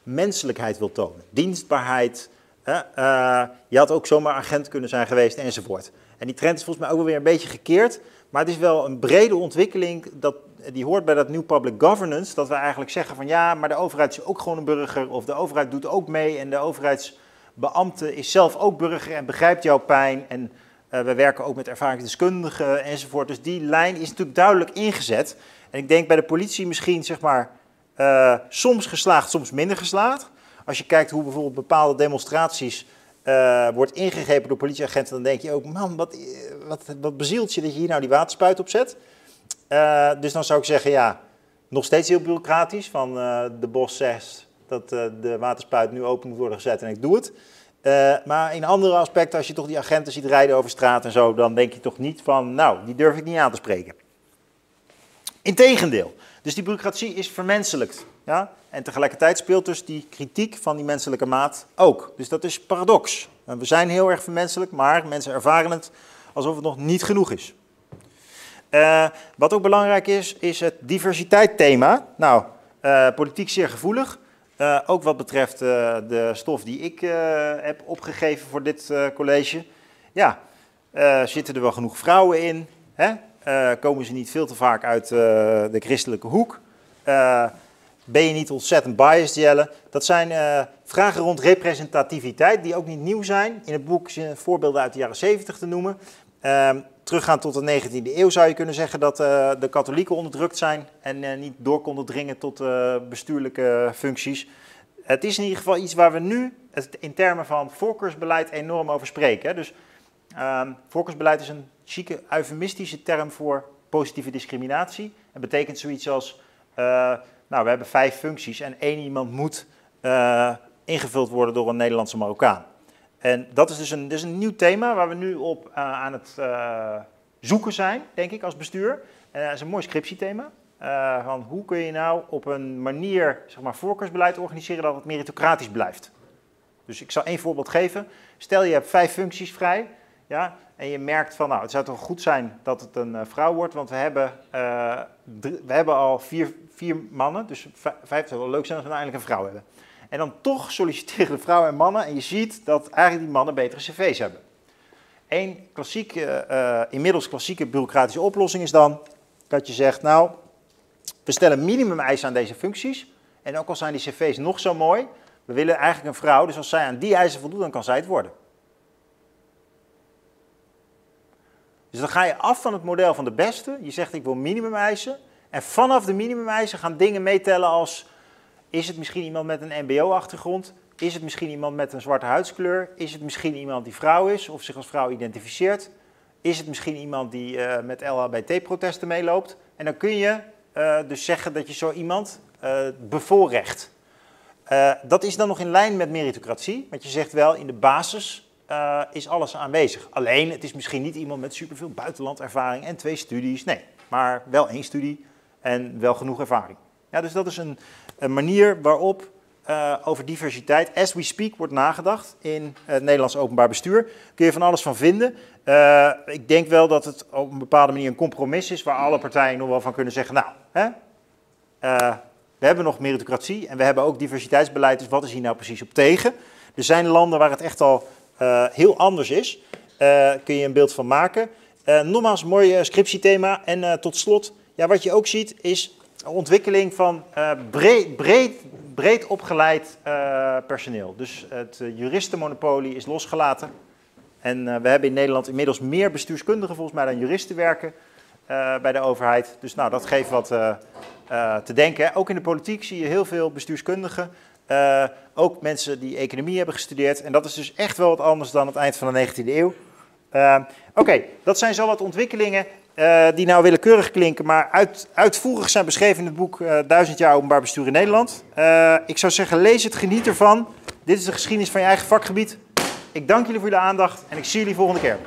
Speaker 1: menselijkheid wil tonen. Dienstbaarheid. Uh, je had ook zomaar agent kunnen zijn geweest enzovoort. En die trend is volgens mij ook wel weer een beetje gekeerd. Maar het is wel een brede ontwikkeling, dat, die hoort bij dat New Public Governance, dat we eigenlijk zeggen van ja, maar de overheid is ook gewoon een burger, of de overheid doet ook mee en de overheids beambte is zelf ook burger en begrijpt jouw pijn. En uh, we werken ook met ervaringsdeskundigen enzovoort. Dus die lijn is natuurlijk duidelijk ingezet. En ik denk bij de politie misschien zeg maar uh, soms geslaagd, soms minder geslaagd. Als je kijkt hoe bijvoorbeeld bepaalde demonstraties uh, wordt ingegrepen door politieagenten, dan denk je ook, man, wat, wat, wat bezielt je dat je hier nou die waterspuit op zet? dus dan zou ik zeggen, ja, nog steeds heel bureaucratisch. Van de bos zegt, dat uh, de waterspuit nu open moet worden gezet en ik doe het. Uh, maar in andere aspecten, als je toch die agenten ziet rijden over straat en zo, dan denk je toch niet van, nou, die durf ik niet aan te spreken. Integendeel. Dus die bureaucratie is vermenselijkt. Ja? En tegelijkertijd speelt dus die kritiek van die menselijke maat ook. Dus dat is paradox. We zijn heel erg vermenselijk, maar mensen ervaren het alsof het nog niet genoeg is. Uh, wat ook belangrijk is, is het diversiteit thema. Nou, politiek zeer gevoelig. Ook wat betreft de stof die ik heb opgegeven voor dit college. Ja, zitten er wel genoeg vrouwen in? Hè? komen ze niet veel te vaak uit de christelijke hoek? Ben je niet ontzettend biased, Jelle? Dat zijn vragen rond representativiteit die ook niet nieuw zijn. In het boek zijn voorbeelden uit de jaren 70 te noemen. Teruggaan tot de 19e eeuw zou je kunnen zeggen dat uh, de katholieken onderdrukt zijn en uh, niet door konden dringen tot bestuurlijke functies. Het is in ieder geval iets waar we nu in termen van voorkeursbeleid enorm over spreken. Hè. Dus ehm, voorkeursbeleid is een chique, eufemistische term voor positieve discriminatie. Het betekent zoiets als nou, we hebben vijf functies en één iemand moet ingevuld worden door een Nederlandse Marokkaan. En dat is dus een, een nieuw thema waar we nu op uh, aan het uh, zoeken zijn, denk ik, als bestuur. En dat is een mooi scriptiethema. van hoe kun je nou op een manier zeg maar, voorkeursbeleid organiseren dat het meritocratisch blijft. Dus ik zal één voorbeeld geven. Stel je hebt vijf functies vrij. Ja, en je merkt van, nou, het zou toch goed zijn dat het een vrouw wordt, want we hebben, we hebben al vier, vier mannen, dus vijf zou wel leuk zijn als we nou eindelijk een vrouw hebben. En dan toch solliciteren (laughs) vrouwen en mannen en je ziet dat eigenlijk die mannen betere cv's hebben. Eén klassieke, uh, inmiddels klassieke bureaucratische oplossing is dan dat je zegt, nou, we stellen minimum eisen aan deze functies. En ook al zijn die cv's nog zo mooi, we willen eigenlijk een vrouw, dus als zij aan die eisen voldoet, dan kan zij het worden. Dus dan ga je af van het model van de beste. Je zegt ik wil minimum eisen. En vanaf de minimumeisen gaan dingen meetellen als... is het misschien iemand met een mbo-achtergrond? Is het misschien iemand met een zwarte huidskleur? Is het misschien iemand die vrouw is of zich als vrouw identificeert? Is het misschien iemand die uh, met LHBT-protesten meeloopt? En dan kun je uh, dus zeggen dat je zo iemand uh, bevoorrecht. dat is dan nog in lijn met meritocratie, want je zegt wel in de basis is alles aanwezig. Alleen, het is misschien niet iemand met superveel buitenlandervaring en twee studies. Nee, maar wel één studie en wel genoeg ervaring. Ja, dus dat is een, een manier waarop uh, over diversiteit, as we speak, wordt nagedacht in het Nederlands openbaar bestuur. Kun je van alles van vinden. Uh, ik denk wel dat het op een bepaalde manier een compromis is waar alle partijen nog wel van kunnen zeggen, nou, hè, uh, we hebben nog meritocratie en we hebben ook diversiteitsbeleid, dus wat is hier nou precies op tegen? Er zijn landen waar het echt al heel anders is. kun je een beeld van maken. nogmaals, mooi scriptiethema. En tot slot, ja, wat je ook ziet is ontwikkeling van uh, breed, breed, breed opgeleid uh, personeel. Dus het uh, juristenmonopolie is losgelaten. En we hebben in Nederland inmiddels meer bestuurskundigen volgens mij dan juristen werken bij de overheid. Dus nou, dat geeft wat te denken. Ook in de politiek zie je heel veel bestuurskundigen. ook mensen die economie hebben gestudeerd. En dat is dus echt wel wat anders dan het eind van de 19e eeuw. Oké, dat zijn zo wat ontwikkelingen. Uh, die nou willekeurig klinken, maar uit, uitvoerig zijn beschreven in het boek uh, Duizend jaar openbaar bestuur in Nederland. Uh, ik zou zeggen, lees het, geniet ervan. Dit is de geschiedenis van je eigen vakgebied. Ik dank jullie voor jullie aandacht en ik zie jullie volgende keer.